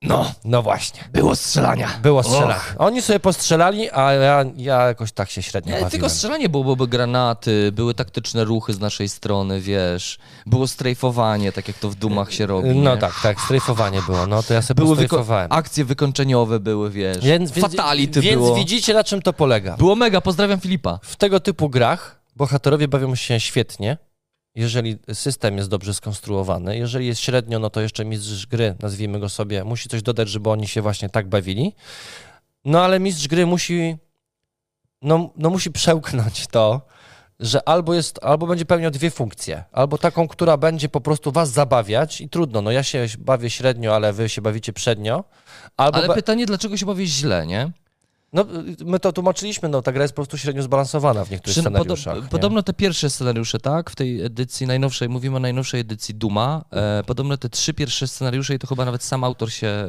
No, No właśnie. było strzelania. Było strzelanie. Oni sobie postrzelali, a ja, ja jakoś tak się średnio Nie, bawiłem. tylko strzelanie było, były granaty, były taktyczne ruchy z naszej strony, wiesz, było strajfowanie, tak jak to w dumach się robi. No nie? tak, tak, strajfowanie było, no to ja sobie Były wyko- postrajfowałem. akcje wykończeniowe były, wiesz, Więc, więc, fatality więc było. widzicie, na czym to polega. Było mega, pozdrawiam Filipa. W tego typu grach bohaterowie bawią się świetnie, jeżeli system jest dobrze skonstruowany. Jeżeli jest średnio, no to jeszcze mistrz gry, nazwijmy go sobie, musi coś dodać, żeby oni się właśnie tak bawili. No ale mistrz gry musi, no, no musi przełknąć to, że albo jest, albo będzie pełniał dwie funkcje. Albo taką, która będzie po prostu was zabawiać i trudno, no ja się bawię średnio, ale wy się bawicie przednio. Albo Ale pytanie, dlaczego się bawisz źle, nie? No, my to tłumaczyliśmy, no ta gra jest po prostu średnio zbalansowana w niektórych Przy- scenariuszach. podo- nie? podobno te pierwsze scenariusze, tak? W tej edycji najnowszej, mówimy o najnowszej edycji Duma. E, podobno te trzy pierwsze scenariusze, i to chyba nawet sam autor się e,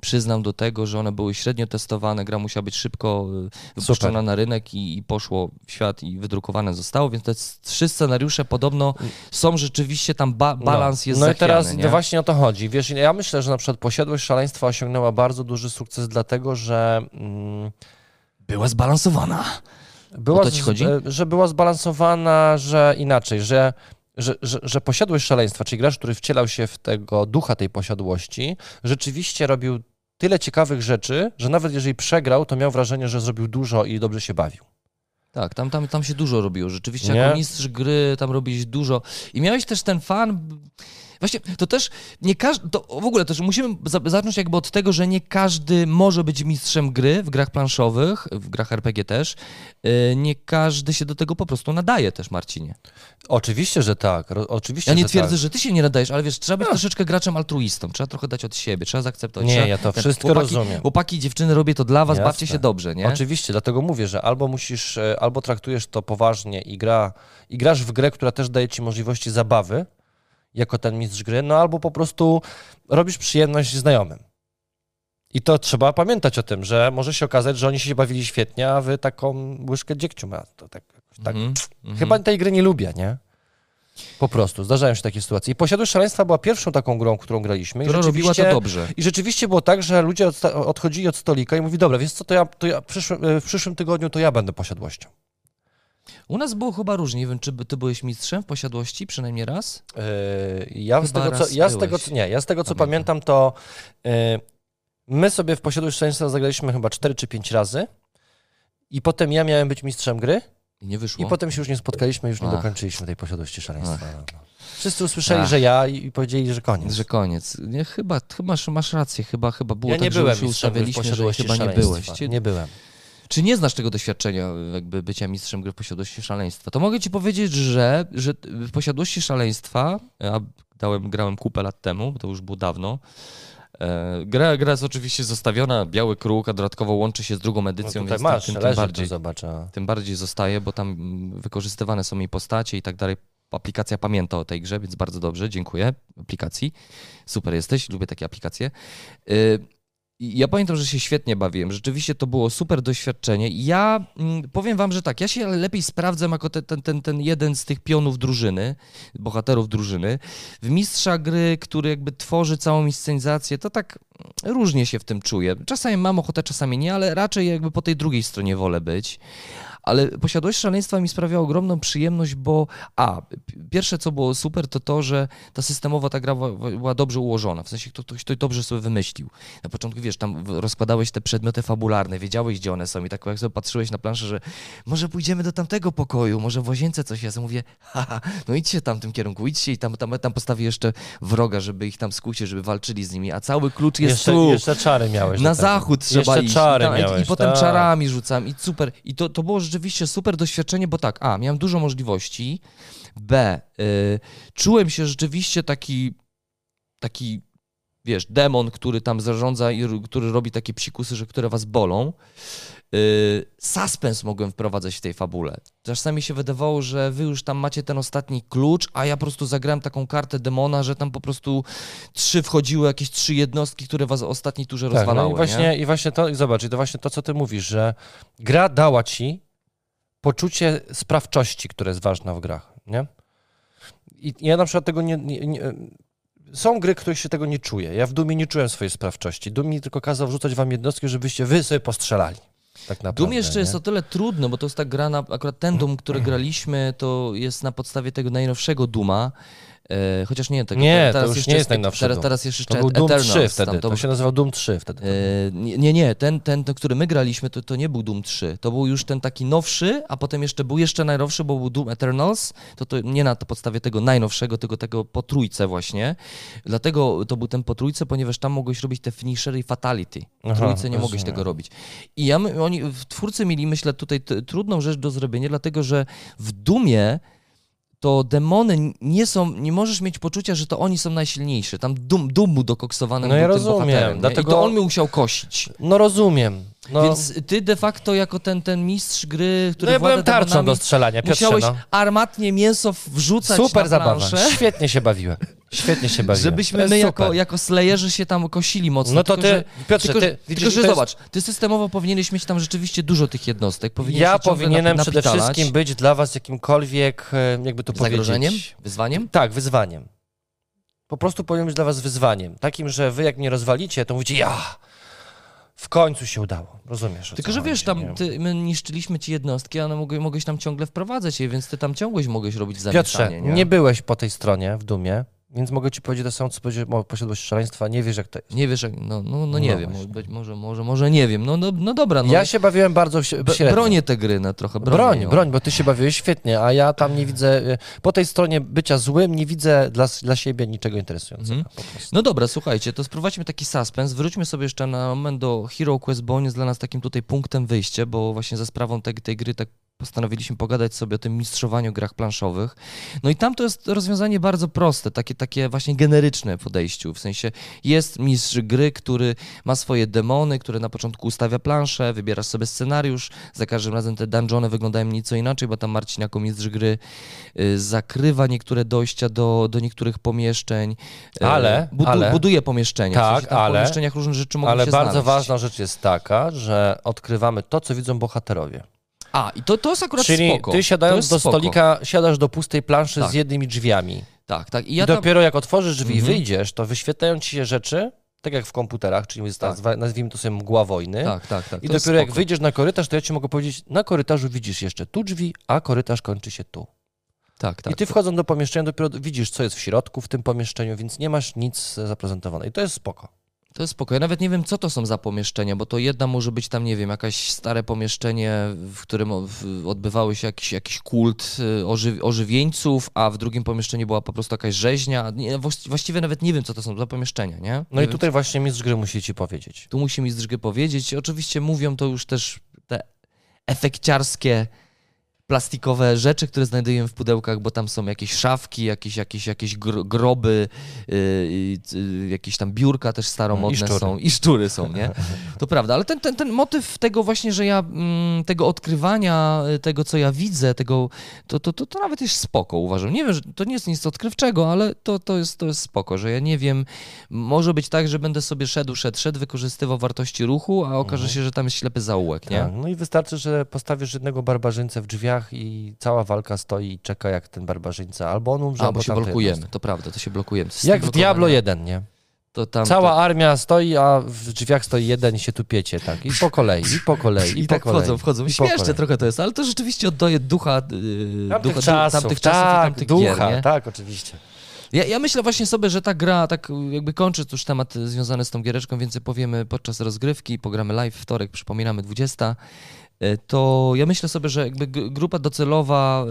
przyznał do tego, że one były średnio testowane, gra musiała być szybko e, wypuszczona Super. na rynek i, i poszło w świat i wydrukowane zostało, więc te trzy scenariusze podobno są rzeczywiście tam, ba- balans no. jest No i zachwiany, teraz nie? no właśnie o to chodzi. Wiesz, ja myślę, że na przykład posiadłość szaleństwa osiągnęła bardzo duży sukces, dlatego że mm, Była zbalansowana. była, O to ci chodzi? e, że była zbalansowana, że inaczej, że, że, że, że posiadłość szaleństwa, czyli gracz, który wcielał się w tego ducha tej posiadłości, rzeczywiście robił tyle ciekawych rzeczy, że nawet jeżeli przegrał, to miał wrażenie, że zrobił dużo i dobrze się bawił. Tak, tam, tam, tam się dużo robiło. Rzeczywiście Nie? jako mistrz gry tam robiłeś dużo. I miałeś też ten fan, Właśnie, to też nie każdy, to w ogóle też musimy za- zacząć jakby od tego, że nie każdy może być mistrzem gry w grach planszowych, w grach RPG też. Yy, Nie każdy się do tego po prostu nadaje też, Marcinie. Oczywiście, że tak. Ro, oczywiście, Ja nie że twierdzę, tak. że ty się nie nadajesz, ale wiesz, trzeba być troszeczkę graczem altruistą, trzeba trochę dać od siebie, trzeba zaakceptować. Nie, trzeba, ja to wszystko chłopaki, rozumiem. Chłopaki, dziewczyny, robię to dla was, Jasne. bawcie się dobrze, nie? Oczywiście, dlatego mówię, że albo musisz, e, albo traktujesz to poważnie i, gra, i grasz w grę, która też daje ci możliwości zabawy, jako ten mistrz gry, no albo po prostu robisz przyjemność znajomym. I to trzeba pamiętać o tym, że może się okazać, że oni się bawili świetnie, a wy taką łyżkę dziegciu ma. To tak, tak. Mhm, mhm. Chyba tej gry nie lubię, nie? Po prostu, zdarzają się takie sytuacje. I Posiadłość Szaleństwa była pierwszą taką grą, którą graliśmy. Która I robiła to dobrze. i rzeczywiście było tak, że ludzie odchodzili od stolika i mówi, dobra, wiesz co, to ja, to ja w, przyszłym, w przyszłym tygodniu to ja będę posiadłością. U nas było chyba różnie, nie wiem, czy ty byłeś mistrzem w posiadłości, przynajmniej raz? Yy, ja, z tego, co, raz ja z byłeś. tego, co, nie, ja z tego, co Pamiętam. to yy, my sobie w Posiadłość Szczęścia zagraliśmy chyba 4 czy 5 razy i potem ja miałem być mistrzem gry I nie wyszło. i potem się już nie spotkaliśmy, już nie Ach. dokończyliśmy tej Posiadłości Szaleństwa. No, no. Wszyscy usłyszeli, Ach. że ja i, powiedzieli, że koniec. Że koniec. Nie, chyba, chyba masz, masz rację, chyba, chyba było ja tak, nie że byłem już gry w ustawiliśmy, że chyba nie byłeś. Nie byłem. Czy nie znasz tego doświadczenia jakby bycia mistrzem gry w posiadłości szaleństwa? To mogę ci powiedzieć, że, że w posiadłości szaleństwa, a dałem, grałem kupę lat temu, bo to już było dawno, e, Gra, gra jest oczywiście zostawiona, biały kruk, a dodatkowo łączy się z drugą No edycją, tutaj więc masz, tym, tym, bardziej, tym bardziej zostaje, bo tam wykorzystywane są jej postacie i tak dalej. Aplikacja pamięta o tej grze, więc bardzo dobrze, dziękuję aplikacji. Super jesteś, lubię takie aplikacje. Ja pamiętam, że się świetnie bawiłem. Rzeczywiście to było super doświadczenie. Ja mm, powiem wam, że tak, ja się lepiej sprawdzam jako te, ten, ten, ten jeden z tych pionów drużyny, bohaterów drużyny. W mistrza gry, który jakby tworzy całą inscenizację, to tak mm, różnie się w tym czuję. Czasami mam ochotę, czasami nie, ale raczej jakby po tej drugiej stronie wolę być. Ale posiadłość szaleństwa mi sprawia ogromną przyjemność, bo a, pierwsze co było super, to to, że ta systemowa ta gra była, dobrze ułożona. W sensie kto- ktoś to dobrze sobie wymyślił. Na początku, wiesz, tam rozkładałeś te przedmioty fabularne, wiedziałeś, gdzie one są i tak jak sobie patrzyłeś na planszę, że może pójdziemy do tamtego pokoju, może w łazience coś jest. Ja mówię, haha, no idźcie tam w tym kierunku, idźcie i tam, tam, tam postawię jeszcze wroga, żeby ich tam skusić, żeby walczyli z nimi, a cały klucz jest Jeszcze, tu. jeszcze czary miałeś. Na zachód trzeba jeszcze iść. czary I, tam, miałeś, I potem tak. czarami rzucam i super. I to, to było rzeczywiście super doświadczenie, bo tak, a, miałem dużo możliwości, b, y, czułem się rzeczywiście taki, taki, wiesz, demon, który tam zarządza i który robi takie psikusy, że które was bolą. Y, Suspens mogłem wprowadzać w tej fabule. Czasami się wydawało, że wy już tam macie ten ostatni klucz, a ja po prostu zagrałem taką kartę demona, że tam po prostu trzy wchodziły, jakieś trzy jednostki, które was w ostatniej turze Tak, rozwalały. no i właśnie, nie? i właśnie to, i zobacz, i to właśnie to, co ty mówisz, że gra dała ci poczucie sprawczości, które jest ważne w grach, nie? I ja na przykład tego nie, nie, nie są gry, których się tego nie czuję. Ja w Dumie nie czułem swojej sprawczości. Dum mi tylko kazał wrzucać wam jednostki, żebyście wy sobie postrzelali. Tak naprawdę, Doom jeszcze nie? jest o tyle trudno, bo to jest tak gra na, akurat ten Doom, który graliśmy, to jest na podstawie tego najnowszego Duma. E, chociaż nie, tego, Nie, to teraz już jeszcze nie jest tak- najnowszy teraz, Doom. teraz jeszcze To był Doom Eternals 3 wtedy, tam, to, się nazywał Doom 3 wtedy. E, Nie, nie, ten, ten, ten, który my graliśmy, to, to nie był Doom 3. To był już ten taki nowszy, a potem jeszcze był jeszcze najnowszy, bo był Doom Eternals. To, to nie na podstawie tego najnowszego, tylko tego po trójce właśnie. Dlatego to był ten po trójce, ponieważ tam mogłeś robić te finishery i fatality. W trójce nie mogłeś tego robić. I ja, my- oni, twórcy mieli, myślę, tutaj trudną rzecz do zrobienia, dlatego że w Dumie to demony nie są, nie możesz mieć poczucia, że to oni są najsilniejsi. Tam dum, dum mu dokoksowany No ja tym rozumiem, bohaterem, dlatego- I to on mi musiał kosić. No rozumiem. No, Więc ty de facto jako ten, ten mistrz gry, który no ja byłem tarczą demonami, do strzelania, Piotrze, musiałeś no. armatnie mięso wrzucać Super na zabawa. planszę, Świetnie się bawiłem. Świetnie się bawiłem. żebyśmy my jako, jako slayerzy się tam kosili mocno. No to tylko, ty, że, Piotrze, tylko, ty że, widzisz, tylko, że jest- zobacz, ty systemowo powinieneś mieć tam rzeczywiście dużo tych jednostek. Powinieneś Ja powinienem przede wszystkim być dla was jakimkolwiek, e, jakby to Zagrożeniem? powiedzieć... Wyzwaniem? Tak, wyzwaniem. Po prostu powinien być dla was wyzwaniem. Takim, że wy jak mnie rozwalicie, to mówicie, ja, w końcu się udało. Rozumiesz? Tylko, że wiesz, nie? tam ty, my niszczyliśmy ci jednostki, a one mogły, mogłeś tam ciągle wprowadzać je, więc ty tam ciągłeś mogłeś robić Piotrze, zamieszanie, nie? byłeś po tej stronie w Dumie, Więc mogę ci powiedzieć to samo, co powiedzieć posiadłość szaleństwa, nie wiesz jak to jest. Nie wiesz, jak, no, no, no nie No wiem, być może, może, może nie wiem. No, no, no dobra, no. Ja się bawiłem bardzo średnio. bronię te gry, no trochę bronię. Broń, ją. broń, bo ty się bawiłeś świetnie, a ja tam nie widzę, y, po tej stronie bycia złym nie widzę dla, dla siebie niczego interesującego. Mhm. No dobra, słuchajcie, to sprowadźmy taki suspens. Wróćmy sobie jeszcze na moment do Hero Quest, bo on jest dla nas takim tutaj punktem wyjścia, bo właśnie za sprawą tej, tej gry tak postanowiliśmy pogadać sobie o tym mistrzowaniu grach planszowych. No i tam to jest rozwiązanie bardzo proste, takie, takie właśnie generyczne w podejściu. W sensie jest mistrz gry, który ma swoje demony, który na początku ustawia planszę, wybierasz sobie scenariusz, za każdym razem te dungeony wyglądają nieco inaczej, bo tam Marcin jako mistrz gry y, zakrywa niektóre dojścia do, do niektórych pomieszczeń. y, Ale- budu, ale- buduje pomieszczenia. w Tak, sensie tam w ale- pomieszczeniach różne rzeczy mogą Ale się bardzo znaleźć. ważna rzecz jest taka, że odkrywamy to, co widzą bohaterowie. A, i to, to jest akurat Czyli spoko. ty siadając do spoko. stolika, siadasz do pustej planszy Tak. z jednymi drzwiami. Tak, tak. I I ja tam... dopiero jak otworzysz drzwi i Mhm. wyjdziesz, to wyświetlają ci się rzeczy, tak jak w komputerach, czyli jest Tak. nazwa- nazwijmy to sobie mgła wojny. Tak, tak, tak. I to dopiero jak wyjdziesz na korytarz, to ja ci mogę powiedzieć, na korytarzu widzisz jeszcze tu drzwi, a korytarz kończy się tu. Tak, tak. I ty wchodząc do pomieszczenia, dopiero widzisz, co jest w środku w tym pomieszczeniu, więc nie masz nic zaprezentowane. I to jest spoko. To jest spoko. Ja nawet nie wiem, co to są za pomieszczenia, bo to jedna może być tam, nie wiem, jakaś stare pomieszczenie, w którym odbywały się jakiś, jakiś kult y, oży, ożywieńców, a w drugim pomieszczeniu była po prostu jakaś rzeźnia. Nie, właści- właściwie nawet nie wiem, co to są za pomieszczenia, nie? No nie i wiem, tutaj właśnie mistrz gry musi ci powiedzieć. Tu musi mi z drgę powiedzieć. Oczywiście mówią to już też te efekciarskie plastikowe rzeczy, które znajdujemy w pudełkach, bo tam są jakieś szafki, jakieś, jakieś, jakieś gro- groby, yy, yy, jakieś tam biurka też staromodne I szczury. są i szczury są, nie? To prawda, ale ten, ten, ten motyw tego właśnie, że ja, mm, tego odkrywania, y, tego co ja widzę, tego, to, to, to, to nawet jest spoko uważam. Nie wiem, że to nie jest nic odkrywczego, ale to, to, jest, to jest spoko, że ja nie wiem, może być tak, że będę sobie szedł, szedł, szedł, wykorzystywał wartości ruchu, a okaże się, że tam jest ślepy zaułek, nie? Tak. No i wystarczy, że postawisz jednego barbarzyńcę w drzwiach i cała walka stoi i czeka jak ten barbarzyńca. Albo on umrze, A, albo bo się blokujemy, to prawda, to się blokujemy. Jak w. Diablo 1, nie? To tam, Cała to, armia stoi, a w drzwiach stoi jeden i się tu piecie, tak. I po kolei, i po kolei, i, I po tak kolei. wchodzą, wchodzą. i Śmieszne trochę to jest, ale to rzeczywiście oddaje ducha, yy, Tamtych ducha czasów, tamtych czasów tak, i tamtych ducha, gier, tak, oczywiście. Ja, ja myślę właśnie sobie, że ta gra, tak jakby kończąc już temat związany z tą giereczką, więcej powiemy podczas rozgrywki, pogramy live wtorek, przypominamy 20, e, to ja myślę sobie, że jakby grupa docelowa,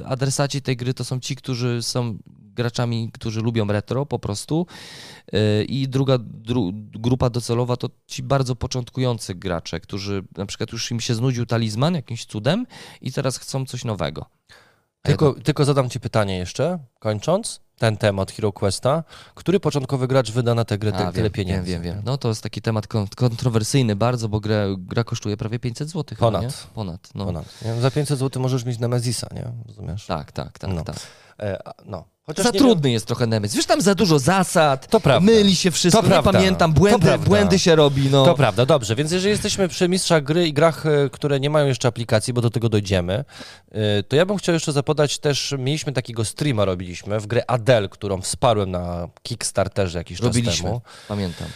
e, adresaci tej gry to są ci, którzy są graczami, którzy lubią retro po prostu e, i druga dru, grupa docelowa to ci bardzo początkujący gracze, którzy na przykład już im się znudził talizman jakimś cudem i teraz chcą coś nowego. A ja Tylko, tylko zadam ci pytanie jeszcze, kończąc ten temat Hero Questa. Który początkowy gracz wyda na tę grę A, ty- wiem, tyle pieniędzy? Wiem, wiem, wiem. No to jest taki temat kon- kontrowersyjny bardzo, bo gra, gra kosztuje prawie 500 zł. Ponad. Chyba? Ponad. No. Ponad. Za 500 zł możesz mieć Nemezisa, nie? Rozumiesz? Tak, tak, tak, No. tak. E, no. Chociaż Za trudny jest trochę Nemesis. Wiesz, tam za dużo zasad, To prawda. myli się wszystko, To nie prawda. pamiętam, błędy, błędy się robi, no. To prawda, dobrze. Więc jeżeli jesteśmy przy mistrzach gry i grach, e, które nie mają jeszcze aplikacji, bo do tego dojdziemy, e, to ja bym chciał jeszcze zapodać też, mieliśmy takiego streama, robiliśmy w grę Adele, którą wsparłem na Kickstarterze jakiś czas Robiliśmy, temu. pamiętam.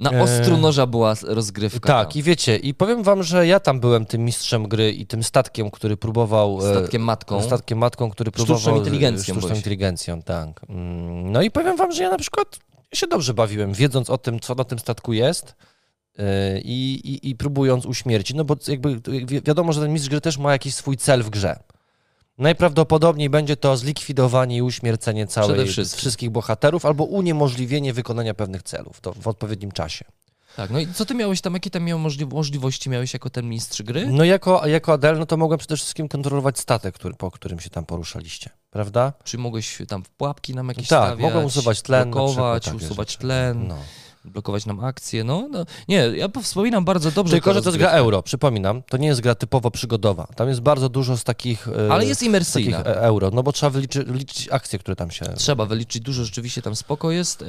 Na E, ostru noża była rozgrywka. Tak, tam. i wiecie, i powiem wam, że ja tam byłem tym mistrzem gry i tym statkiem, który próbował... e, Statkiem matką. Statkiem matką, który Sztuczną próbował... inteligencją Sztuczną inteligencją, tak. Mm, No i powiem wam, że ja na przykład się dobrze bawiłem, wiedząc o tym, co na tym statku jest yy, i, i, i próbując uśmiercić, no bo jakby wi- wiadomo, że ten mistrz gry też ma jakiś swój cel w grze. Najprawdopodobniej będzie to zlikwidowanie i uśmiercenie całej, wszystkich bohaterów albo uniemożliwienie wykonania pewnych celów to w odpowiednim czasie. Tak, no i co ty miałeś tam, jakie tam miał możliwości miałeś jako ten mistrz gry? No jako, jako Adel, no to mogłem przede wszystkim kontrolować statek, który, po którym się tam poruszaliście, prawda? Czy mogłeś tam w pułapki nam jakieś tak, stawiać, mogłem usuwać tlen. blokować, przykład, usuwać rzeczy. tlen, No. Blokować nam akcje, no, no. Nie, ja wspominam bardzo dobrze. Tylko, że to jest gra euro, przypominam. To nie jest gra typowo przygodowa. Tam jest bardzo dużo z takich, e, Ale jest imersyjna. takich e, euro, no bo trzeba wyliczyć liczyć akcje, które tam się... Trzeba wyliczyć dużo, rzeczywiście tam spoko jest, e,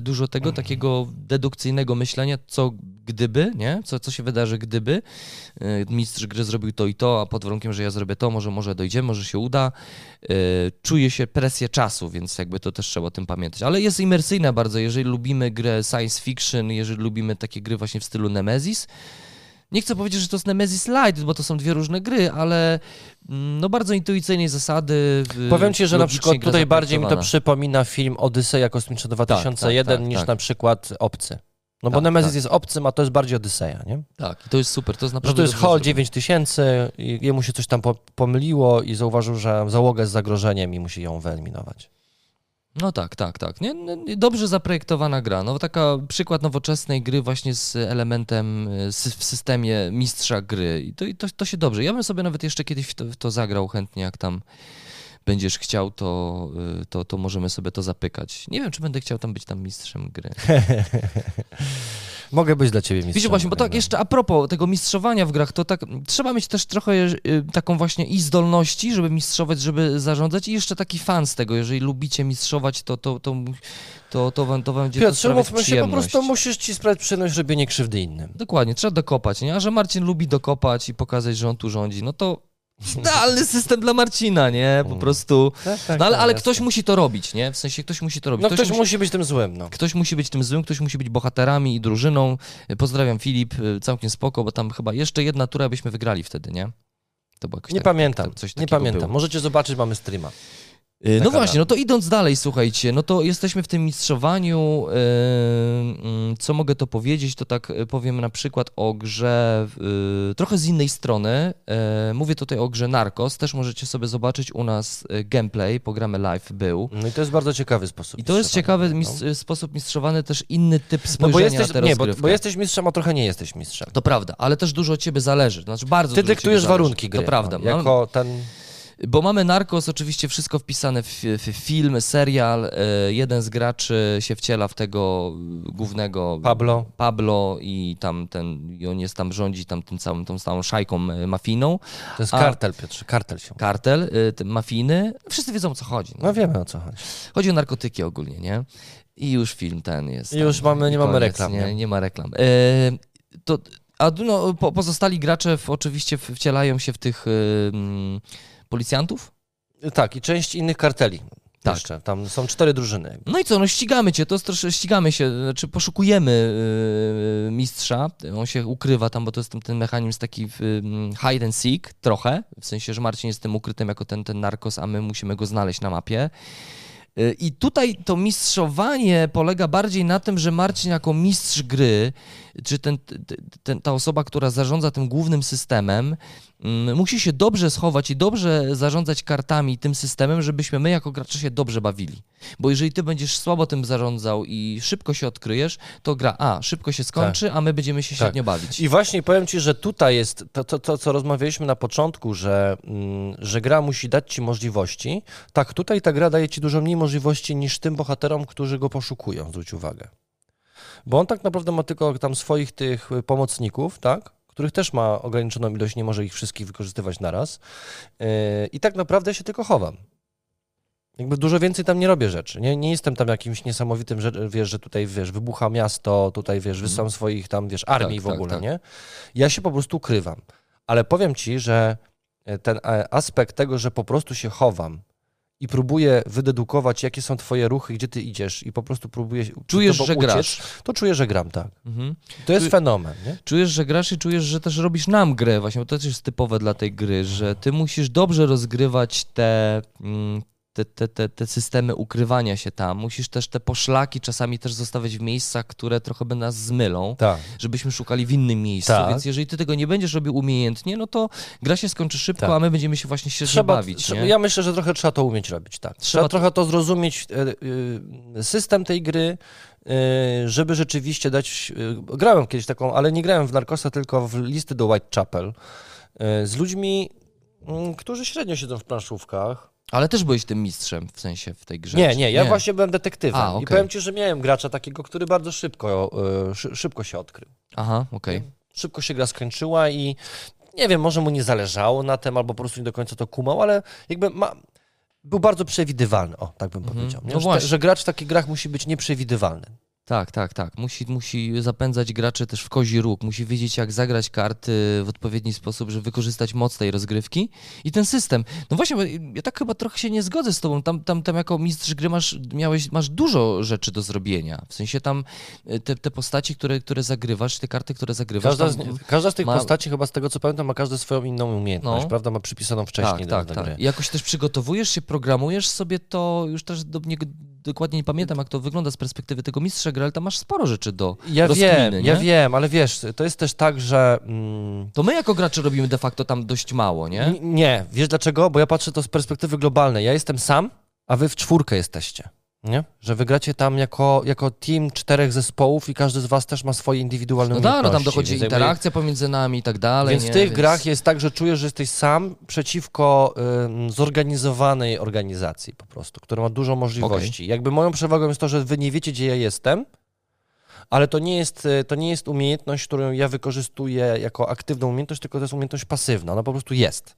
dużo tego takiego dedukcyjnego myślenia, co gdyby, nie? Co, co się wydarzy gdyby mistrz gry zrobił to i to, a pod warunkiem, że ja zrobię to, może, może dojdziemy, może się uda. E, czuje się presję czasu, więc jakby to też trzeba o tym pamiętać. Ale jest imersyjna bardzo, jeżeli lubimy grę science fiction, jeżeli lubimy takie gry właśnie w stylu Nemesis, nie chcę powiedzieć, że to jest Nemesis Light, bo to są dwie różne gry, ale mm, no bardzo intuicyjnej zasady. Powiem ci, że na przykład tutaj bardziej mi to przypomina film Odyseja Kosmiczna 2001 tak, niż tak. na przykład Obcy. No bo Tak, Nemesis tak. jest obcym, a to jest bardziej Odyseja, nie? Tak, i to jest super, to jest Że naprawdę to jest Hall zrobione. 9000, i jemu się coś tam po, pomyliło i zauważył, że załoga jest zagrożeniem i musi ją wyeliminować. No tak, tak, tak. Nie, dobrze zaprojektowana gra. No taka przykład nowoczesnej gry właśnie z elementem y, w systemie mistrza gry. I to, to, to się dobrze. Ja bym sobie nawet jeszcze kiedyś w to, w to zagrał chętnie, jak tam będziesz chciał, to, y, to, to możemy sobie to zapykać. Nie wiem, czy będę chciał tam być tam mistrzem gry. Mogę być dla ciebie mistrzem. Wiecie właśnie, bo tak jeszcze a propos tego mistrzowania w grach, to tak trzeba mieć też trochę y, taką właśnie i zdolności, żeby mistrzować, żeby zarządzać i jeszcze taki fan z tego, jeżeli lubicie mistrzować, to to, to, to, to, wam, to wam będzie to Piotr, sprawiać umówmy się, po prostu musisz ci sprawić przyjemność robienie krzywdy innym. Dokładnie, trzeba dokopać, nie? A że Marcin lubi dokopać i pokazać, że on tu rządzi, no to idealny system dla Marcina, nie? Po Mm. prostu. Tak, tak, No ale, tak, ale ktoś musi to robić, nie? W sensie ktoś musi to robić. No ktoś musi, musi być tym złym, no. ktoś musi być tym złym, ktoś musi być bohaterami i drużyną. Pozdrawiam Filip, całkiem spoko, bo tam chyba jeszcze jedna tura byśmy wygrali wtedy, nie? To było jakoś Nie tak, pamiętam, tak- coś nie takiego pamiętam. było. Możecie zobaczyć, mamy streama. Y, No Taka właśnie, no to idąc dalej, słuchajcie, no to jesteśmy w tym mistrzowaniu. y, mm, Co mogę to powiedzieć? To tak y, powiem na przykład o grze y, trochę z innej strony. Y, Mówię tutaj o grze Narcos. Też możecie sobie zobaczyć u nas gameplay, programy live był. No i to jest bardzo ciekawy sposób. I to jest ciekawy no. mis- sposób mistrzowany, też inny typ No spojrzenia bo jesteś, na tę nie, bo, bo jesteś mistrzem, a trochę nie jesteś mistrzem. To prawda, ale też dużo od ciebie zależy. Znaczy bardzo Ty dyktujesz warunki gry. To prawda. No, Mam- jako ten... Bo mamy Narcos, oczywiście wszystko wpisane w, w film, serial. e, Jeden z graczy się wciela w tego głównego Pablo. Pablo i tam ten, i on jest tam, rządzi tam tym całym, tą całą szajką e, mafijną. To jest A- kartel, Piotrze, kartel się. Kartel, e, ten mafijny. Wszyscy wiedzą o co chodzi. No. No wiemy o co chodzi. Chodzi o narkotyki ogólnie, nie? I już film ten jest. I już tam, mamy- nie i mamy koniec, reklam, Nie, nie? nie ma reklam. E, to, a no, po, pozostali gracze w, oczywiście wcielają się w tych mm, policjantów? Tak, i część innych karteli. Tak. Jeszcze. Tam są cztery drużyny. No i co, no ścigamy cię, to trosze, ścigamy się, znaczy poszukujemy yy, mistrza, on się ukrywa tam, bo to jest ten, ten mechanizm taki yy, hide and seek trochę, w sensie, że Marcin jest tym ukrytym jako ten, ten narkos, a my musimy go znaleźć na mapie. Yy, I tutaj to mistrzowanie polega bardziej na tym, że Marcin jako mistrz gry, czy ten, ten, ta osoba, która zarządza tym głównym systemem, musi się dobrze schować i dobrze zarządzać kartami tym systemem, żebyśmy my jako gracze się dobrze bawili. Bo jeżeli ty będziesz słabo tym zarządzał i szybko się odkryjesz, to gra A szybko się skończy, a my będziemy się Tak. średnio bawić. I właśnie powiem ci, że tutaj jest to, to, to co rozmawialiśmy na początku, że, mm, że gra musi dać ci możliwości. Tak, tutaj ta gra daje ci dużo mniej możliwości niż tym bohaterom, którzy go poszukują, zwróć uwagę. Bo on tak naprawdę ma tylko tam swoich tych y, pomocników, tak? Których też ma ograniczoną ilość, nie może ich wszystkich wykorzystywać naraz. Yy, I tak naprawdę się tylko chowam. Jakby dużo więcej tam nie robię rzeczy. Nie, nie jestem tam jakimś niesamowitym, że, wiesz, że tutaj, wiesz, wybucha miasto, tutaj, wiesz, wysyłam swoich tam, wiesz, armii Tak, w tak, ogóle, tak. nie? Ja się po prostu ukrywam. Ale powiem ci, że ten e, aspekt tego, że po prostu się chowam i próbuję wydedukować, jakie są twoje ruchy, gdzie ty idziesz i po prostu próbuję przed Czujesz, że uciec, grasz. to czuję, że gram, tak. Mhm. To jest Czu- fenomen, nie? Czujesz, że grasz i czujesz, że też robisz nam grę, właśnie, bo to też jest typowe dla tej gry, że ty musisz dobrze rozgrywać te, mm, te, te, te, te systemy ukrywania się tam. Musisz też te poszlaki czasami też zostawiać w miejscach, które trochę by nas zmylą, Tak. żebyśmy szukali w innym miejscu. Tak. Więc jeżeli ty tego nie będziesz robił umiejętnie, no to gra się skończy szybko, Tak. a my będziemy się właśnie średnio Trzeba, bawić. trzeba, ja myślę, że trochę trzeba to umieć robić, tak. Trzeba, Trzeba trochę to zrozumieć, e, e, system tej gry, e, żeby rzeczywiście dać... Grałem kiedyś taką, ale nie grałem w Narcosa, tylko w listy do Whitechapel z ludźmi, mm, którzy średnio siedzą w planszówkach. Ale też byłeś tym mistrzem, w sensie w tej grze. Nie, nie, ja właśnie byłem detektywem. A, I okej. powiem ci, że miałem gracza takiego, który bardzo szybko, e, szy, szybko się odkrył. Aha, okej. Szybko się gra skończyła i nie wiem, może mu nie zależało na tym, albo po prostu nie do końca to kumał, ale jakby ma, był bardzo przewidywalny, o, tak bym Mhm. powiedział. Nie? No że, że gracz w takich grach musi być nieprzewidywalny. Tak, tak, tak. Musi, musi zapędzać graczy też w kozi róg, musi wiedzieć, jak zagrać karty w odpowiedni sposób, żeby wykorzystać moc tej rozgrywki i ten system. No właśnie, bo ja tak chyba trochę się nie zgodzę z tobą. Tam, tam, tam jako mistrz gry masz, miałeś, masz dużo rzeczy do zrobienia. W sensie tam y, te, te postaci, które, które zagrywasz, te karty, które zagrywasz. Każda z, każda z tych ma- postaci, chyba z tego co pamiętam, ma każda swoją inną umiejętność, No. prawda? Ma przypisaną wcześniej tak, do, tak, do tak. gry. I Jakoś też przygotowujesz się, programujesz sobie to, już też do, nie, dokładnie nie pamiętam, jak to wygląda z perspektywy tego mistrza gry, ale tam masz sporo rzeczy do Ja rozkminy, wiem, nie? ja wiem, ale wiesz, to jest też tak, że... Mm, To my jako gracze robimy de facto tam dość mało, nie? Nie, wiesz dlaczego? Bo ja patrzę to z perspektywy globalnej. Ja jestem sam, a wy w czwórkę jesteście. Nie? Że wygracie tam jako, jako team czterech zespołów i każdy z was też ma swoje indywidualne No tak, no tam umiejętności, dochodzi więc jakby- interakcja pomiędzy nami i tak dalej. Więc nie? w tych grach jest tak, że czujesz, że jesteś sam przeciwko ym, zorganizowanej organizacji po prostu, która ma dużo możliwości. Jakby moją przewagą jest to, że wy nie wiecie, gdzie ja jestem, ale to nie jest, y, to nie jest umiejętność, którą ja wykorzystuję jako aktywną umiejętność, tylko to jest umiejętność pasywna. Ona po prostu jest.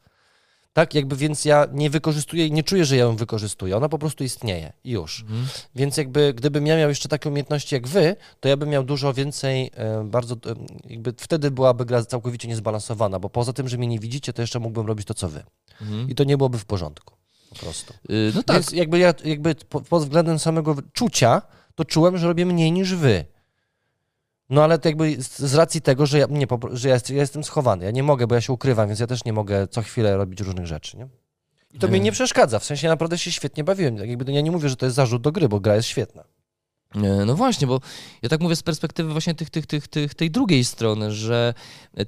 Tak, jakby więc ja nie wykorzystuję i nie czuję, że ja ją wykorzystuję. Ona po prostu istnieje i już. Mhm. Więc jakby gdybym ja miał jeszcze takie umiejętności jak wy, to ja bym miał dużo więcej, e, bardzo, e, jakby wtedy byłaby gra całkowicie niezbalansowana, bo poza tym, że mnie nie widzicie, to jeszcze mógłbym robić to, co wy. Mhm. I to nie byłoby w porządku. Po prostu. Y, No tak, Więc jakby ja, jakby po- pod względem samego czucia, to czułem, że robię mniej niż wy. No ale to jakby z, racji tego, że, ja, nie, że ja, jest- ja jestem schowany, ja nie mogę, bo ja się ukrywam, więc ja też nie mogę co chwilę robić różnych rzeczy, nie? I to mnie nie przeszkadza, w sensie naprawdę się świetnie bawiłem. Tak Jakby ja nie mówię, że to jest zarzut do gry, bo gra jest świetna. E, No właśnie, bo ja tak mówię z perspektywy właśnie tych, tych, tych, tych, tej drugiej strony, że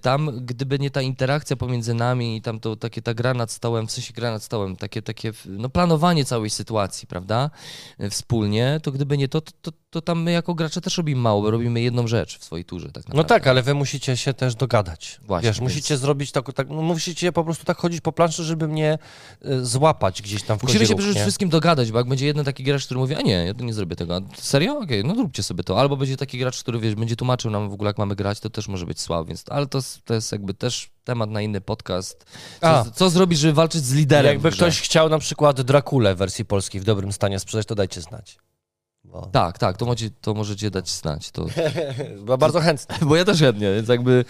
tam gdyby nie ta interakcja pomiędzy nami i tam to takie ta gra nad stołem, w sensie gra nad stołem, takie, takie no, planowanie całej sytuacji, prawda, e, wspólnie, to gdyby nie to, to, to, to tam my jako gracze też robimy mało, bo robimy jedną rzecz w swojej turze tak naprawdę. No tak, ale wy musicie się też dogadać. Właśnie, Wiesz, więc- musicie zrobić tak, tak no musicie po prostu tak chodzić po planszy, żeby mnie y, złapać gdzieś tam w Musimy się przede wszystkim dogadać, bo jak będzie jeden taki gracz, który mówi, a nie, ja to nie zrobię tego. Serio? Okej, no zróbcie sobie to. Albo będzie taki gracz, który wiesz, będzie tłumaczył nam w ogóle, jak mamy grać, to też może być słaby, więc, ale to, jest- to jest jakby też temat na inny podcast. A. Co, co zrobić, żeby walczyć z liderem? Jakby ktoś chciał na przykład Drakulę w wersji polskiej w dobrym stanie sprzedać, to dajcie znać. Bo, Tak, tak, to, możecie, to możecie dać znać. To, bo bardzo chętnie. bo ja też chętnie, więc jakby...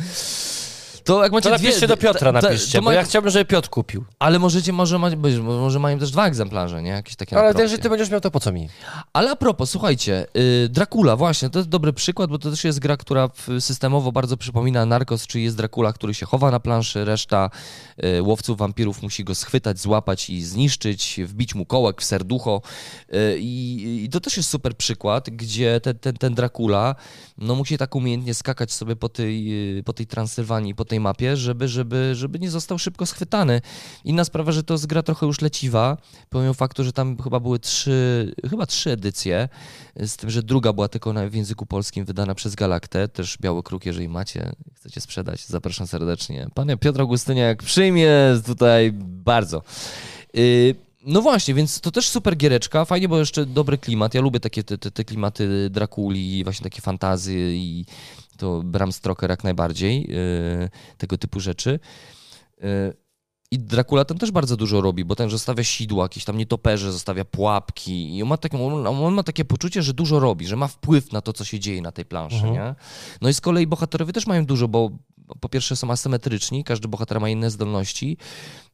To jak macie To dwie... napiszcie do Piotra, ta- ta- napiszcie, to bo ma- ja chciałbym, żeby Piotr kupił. Ale możecie, może, ma, może mają też dwa egzemplarze, nie? Jakieś takie Ale propsie. jeżeli ty będziesz miał, to po co mi? Ale a propos, słuchajcie, y, Dracula, właśnie, to jest dobry przykład, bo to też jest gra, która systemowo bardzo przypomina Narcos, czyli jest Dracula, który się chowa na planszy, reszta y, łowców wampirów musi go schwytać, złapać i zniszczyć, wbić mu kołek w serducho. Y, I, i to też jest super przykład, gdzie ten, ten, ten Dracula no, musi tak umiejętnie skakać sobie po tej, y, po tej Transylwanii, po tej mapie, żeby, żeby, żeby nie został szybko schwytany. Inna sprawa, że to jest gra trochę już leciwa, pomimo faktu, że tam chyba były trzy, chyba trzy edycje, z tym, że druga była tylko na, w języku polskim wydana przez Galaktę, też Biały Kruk, jeżeli macie, chcecie sprzedać, zapraszam serdecznie. Panie Piotr Augustyniak przyjmie tutaj bardzo. Yy, no właśnie, więc to też super giereczka, fajnie, bo jeszcze dobry klimat. Ja lubię takie te, te, te klimaty Drakuli, właśnie takie fantazy i to Bram Stoker jak najbardziej, yy, tego typu rzeczy. Yy, I Dracula tam też bardzo dużo robi, bo ten zostawia sidła, jakieś tam nietoperze, zostawia pułapki i on ma, taką, on, ma takie poczucie, że dużo robi, że ma wpływ na to, co się dzieje na tej planszy, nie? No i z kolei bohaterowie też mają dużo, bo po pierwsze są asymetryczni, każdy bohater ma inne zdolności,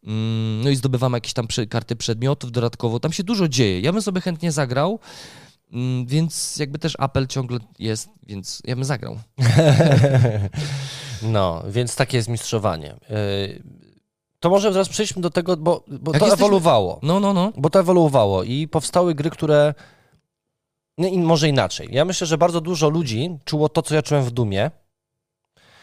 Mm, no i zdobywamy jakieś tam karty przedmiotów dodatkowo, tam się dużo dzieje. Ja bym sobie chętnie zagrał, więc jakby też apel ciągle jest, więc ja bym zagrał. No, więc takie jest mistrzowanie. Yy, To może zaraz przejdźmy do tego, bo, bo to jesteśmy- ewoluowało. No, no, no. Bo to ewoluowało i powstały gry, które. No i może inaczej. Ja myślę, że bardzo dużo ludzi czuło to, co ja czułem w Dumie.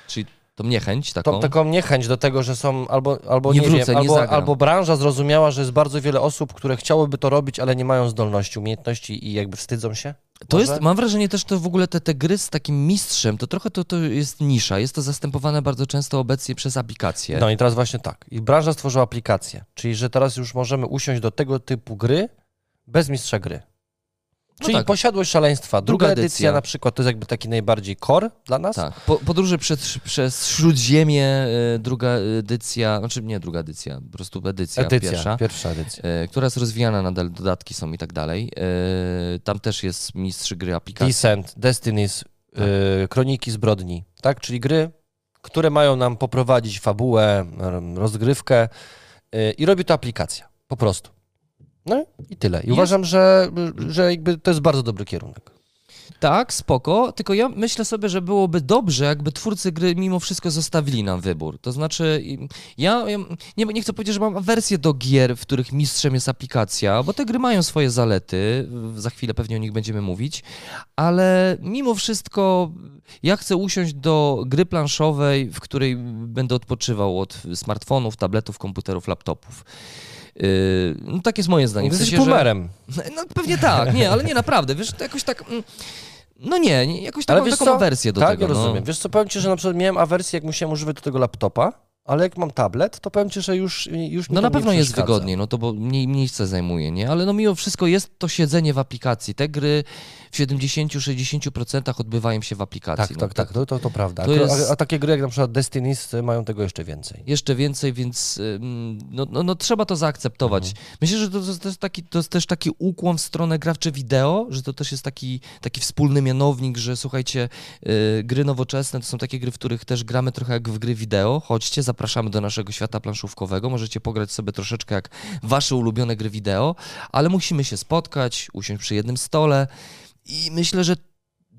Czyli to mnie chęć taką. To, taką niechęć do tego, że są albo, albo Nie nie, wrócę, wiem, nie albo, albo branża zrozumiała, że jest bardzo wiele osób, które chciałyby to robić, ale nie mają zdolności, umiejętności i jakby wstydzą się. To Może? jest, mam wrażenie też, to w ogóle te, te gry z takim mistrzem, to trochę to, to jest nisza. Jest to zastępowane bardzo często obecnie przez aplikacje. No i teraz właśnie tak. I branża stworzyła aplikację, czyli że teraz już możemy usiąść do tego typu gry bez mistrza gry. Czyli tak. posiadłość szaleństwa. Druga, Druga edycja. edycja. na przykład to jest jakby taki najbardziej core dla nas. Tak, po, podróże przez, przez Śródziemie, e, druga edycja, znaczy nie druga edycja, po prostu edycja, Edycja, pierwsza, pierwsza edycja. e, która jest rozwijana nadal, dodatki są i tak dalej. E, Tam też jest mistrz gry aplikacji. Descent, Destinies, Tak. y, Kroniki Zbrodni, tak? Czyli gry, które mają nam poprowadzić fabułę, rozgrywkę y, i robi to aplikacja, po prostu. No i tyle. I Jest- uważam, że, że jakby to jest bardzo dobry kierunek. Tak, spoko, tylko ja myślę sobie, że byłoby dobrze, jakby twórcy gry mimo wszystko zostawili nam wybór. To znaczy, ja, ja nie, nie chcę powiedzieć, że mam awersję do gier, w których mistrzem jest aplikacja, bo te gry mają swoje zalety, za chwilę pewnie o nich będziemy mówić, ale mimo wszystko ja chcę usiąść do gry planszowej, w której będę odpoczywał od smartfonów, tabletów, komputerów, laptopów. Yy, no tak jest moje zdanie. W sensie, że- boomerem. no pewnie tak, nie, ale nie naprawdę, wiesz, to jakoś tak, mm, no nie, nie jakoś tak Ale mam taką co? awersję do tak, tego. ja rozumiem. No. Wiesz co, powiem Ci, że na przykład miałem awersję, jak musiałem używać do tego laptopa, ale jak mam tablet, to powiem Ci, że już, już mi No na pewno jest wygodniej, no to bo mniej miejsca zajmuje, nie? Ale no mimo wszystko jest to siedzenie w aplikacji. Te gry w 70-60% odbywają się w aplikacji. Tak, no, tak, tak, to, to, to prawda. To a, jest- a, a takie gry jak na przykład Destinies y, mają tego jeszcze więcej. Jeszcze więcej, więc no, no, no trzeba to zaakceptować. Mhm. Myślę, że to, to, jest taki, to jest też taki ukłon w stronę grawcze wideo, że to też jest taki, taki wspólny mianownik, że słuchajcie, y, gry nowoczesne to są takie gry, w których też gramy trochę jak w gry wideo. Chodźcie, zapraszamy do naszego świata planszówkowego, możecie pograć sobie troszeczkę jak wasze ulubione gry wideo, ale musimy się spotkać, usiąść przy jednym stole i myślę, że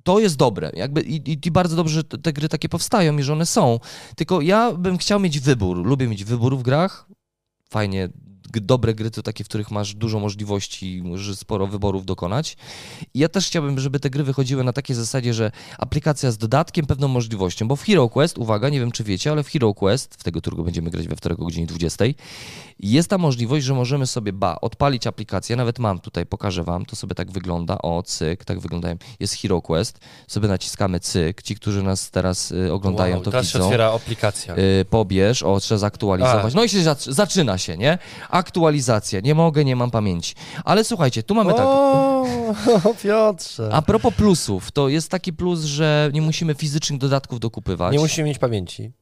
to jest dobre. Jakby i, i, bardzo dobrze, że te te gry takie powstają i że one są. Tylko ja bym chciał mieć wybór. Lubię mieć wybór w grach. Fajnie. Dobre gry to takie, w których masz dużo możliwości, możesz sporo wyborów dokonać. I ja też chciałbym, żeby te gry wychodziły na takiej zasadzie, że aplikacja z dodatkiem, pewną możliwością, bo w Hero Quest, uwaga, nie wiem czy wiecie, ale w Hero Quest, w tego, którego będziemy grać we wtorek o godzinie 20, jest ta możliwość, że możemy sobie, ba, odpalić aplikację, nawet mam tutaj, pokażę wam, to sobie tak wygląda, o, cyk, tak wyglądają, jest Hero Quest, sobie naciskamy cyk, ci, którzy nas teraz y, oglądają, Wow, to teraz się widzą. otwiera aplikacja. Y, pobierz, o, trzeba zaktualizować. A. No i się zac- zaczyna się, nie? Aktualizacja, nie mogę, nie mam pamięci. Ale słuchajcie, tu mamy tak, O, o Piotrze. a propos plusów, to jest taki plus, że nie musimy fizycznych dodatków dokupywać. Nie musimy mieć pamięci.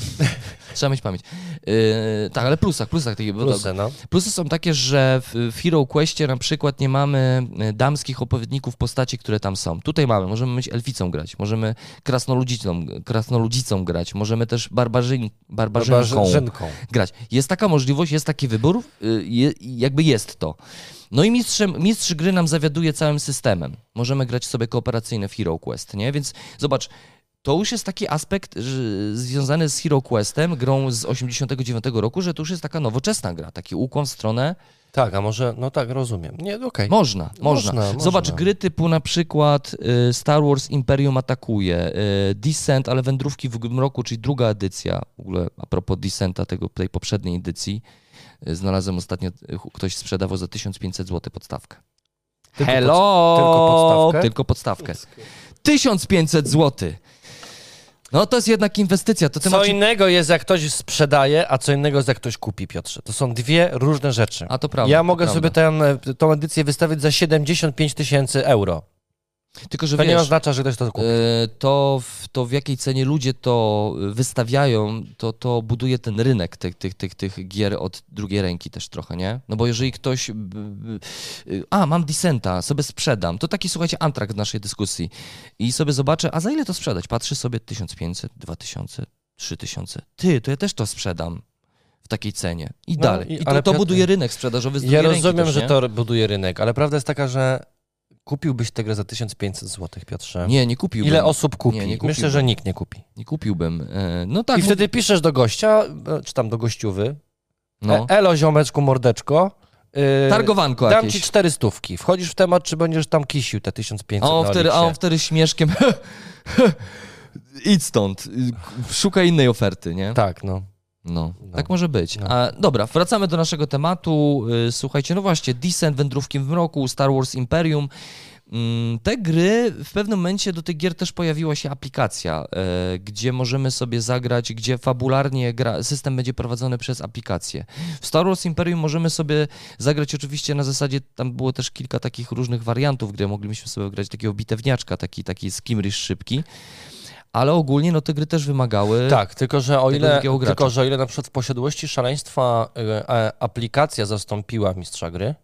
Trzeba mieć pamięć. Yy, tak, ale plusach, plusach takiego. Plusy, no. Plusy są takie, że w, w Hero Questie na przykład nie mamy e, damskich opowiedników postaci, które tam są. Tutaj mamy, możemy być elficą grać, możemy krasnoludzicą, krasnoludzicą grać, możemy też barbarzyn, barbarzynką Barbarzynką. grać. Jest taka możliwość, jest taki wybór, y, je, jakby jest to. No i mistrzem, mistrz gry nam zawiaduje całym systemem. Możemy grać sobie kooperacyjne w Hero Quest, nie? Więc zobacz, to już jest taki aspekt związany z Hero Questem, grą z 89 roku, że to już jest taka nowoczesna gra, taki ukłon w stronę Tak, a może, no tak, rozumiem. Nie, okej. można, można. Można, Zobacz, można. gry typu na przykład y, Star Wars Imperium atakuje, y, Descent, ale wędrówki w mroku, czyli druga edycja. W ogóle a propos Descenta, tego, tej poprzedniej edycji, y, znalazłem ostatnio, ktoś sprzedawał za 1500 zł podstawkę. Tylko Hello! pod- tylko podstawkę? Tylko podstawkę. 1500 zł! No to jest jednak inwestycja. To ty Co macie... innego jest, jak ktoś sprzedaje, a co innego jest, jak ktoś kupi, Piotrze. To są dwie różne rzeczy. A to prawda. ja mogę prawda. sobie tę, tą edycję wystawić za 75 tysięcy euro. Tylko, że To nie wiesz, oznacza, że ktoś to kupi. E, to w, to w jakiej cenie ludzie to wystawiają, to, to buduje ten rynek tych, tych, tych, tych gier od drugiej ręki też trochę, nie? No bo jeżeli ktoś, b, a mam Dissenta, sobie sprzedam, to taki słuchajcie antrakt w naszej dyskusji i sobie zobaczę, a za ile to sprzedać? Patrzy sobie 1500, 2000, 3000, ty, to ja też to sprzedam w takiej cenie i No dalej. i- I to, ale to buduje rynek sprzedażowy z Ja drugiej ręki rozumiem, też, że nie? to buduje rynek, ale prawda jest taka, że kupiłbyś tę grę za 1500 zł, Piotrze. Nie, nie kupiłbym. Ile osób kupi? Nie, nie Myślę, że nikt nie kupi. Nie kupiłbym. E, No tak. I wtedy piszesz do gościa, e, czy tam do gościuwy, no. e, elo ziomeczku, mordeczko, Targowanko dam jakieś. ci cztery stówki. Wchodzisz w temat, czy będziesz tam kisił te 1500 A on wtedy, a on wtedy śmieszkiem. Idź stąd. Szukaj innej oferty, nie? Tak, no. No, No. tak może być. No. A, dobra, wracamy do naszego tematu. Y, Słuchajcie, no właśnie, Descent, Wędrówki w mroku, Star Wars Imperium. Mm, Te gry, w pewnym momencie do tych gier też pojawiła się aplikacja, e, gdzie możemy sobie zagrać, gdzie fabularnie gra, system będzie prowadzony przez aplikację. W Star Wars Imperium możemy sobie zagrać oczywiście na zasadzie, tam było też kilka takich różnych wariantów, gdzie mogliśmy sobie grać takiego bitewniaczka, taki, taki skimrish szybki, ale ogólnie no te gry też wymagały... Tak, tylko że, o ile, tylko że o ile na przykład w posiadłości szaleństwa e, e, aplikacja zastąpiła mistrza gry,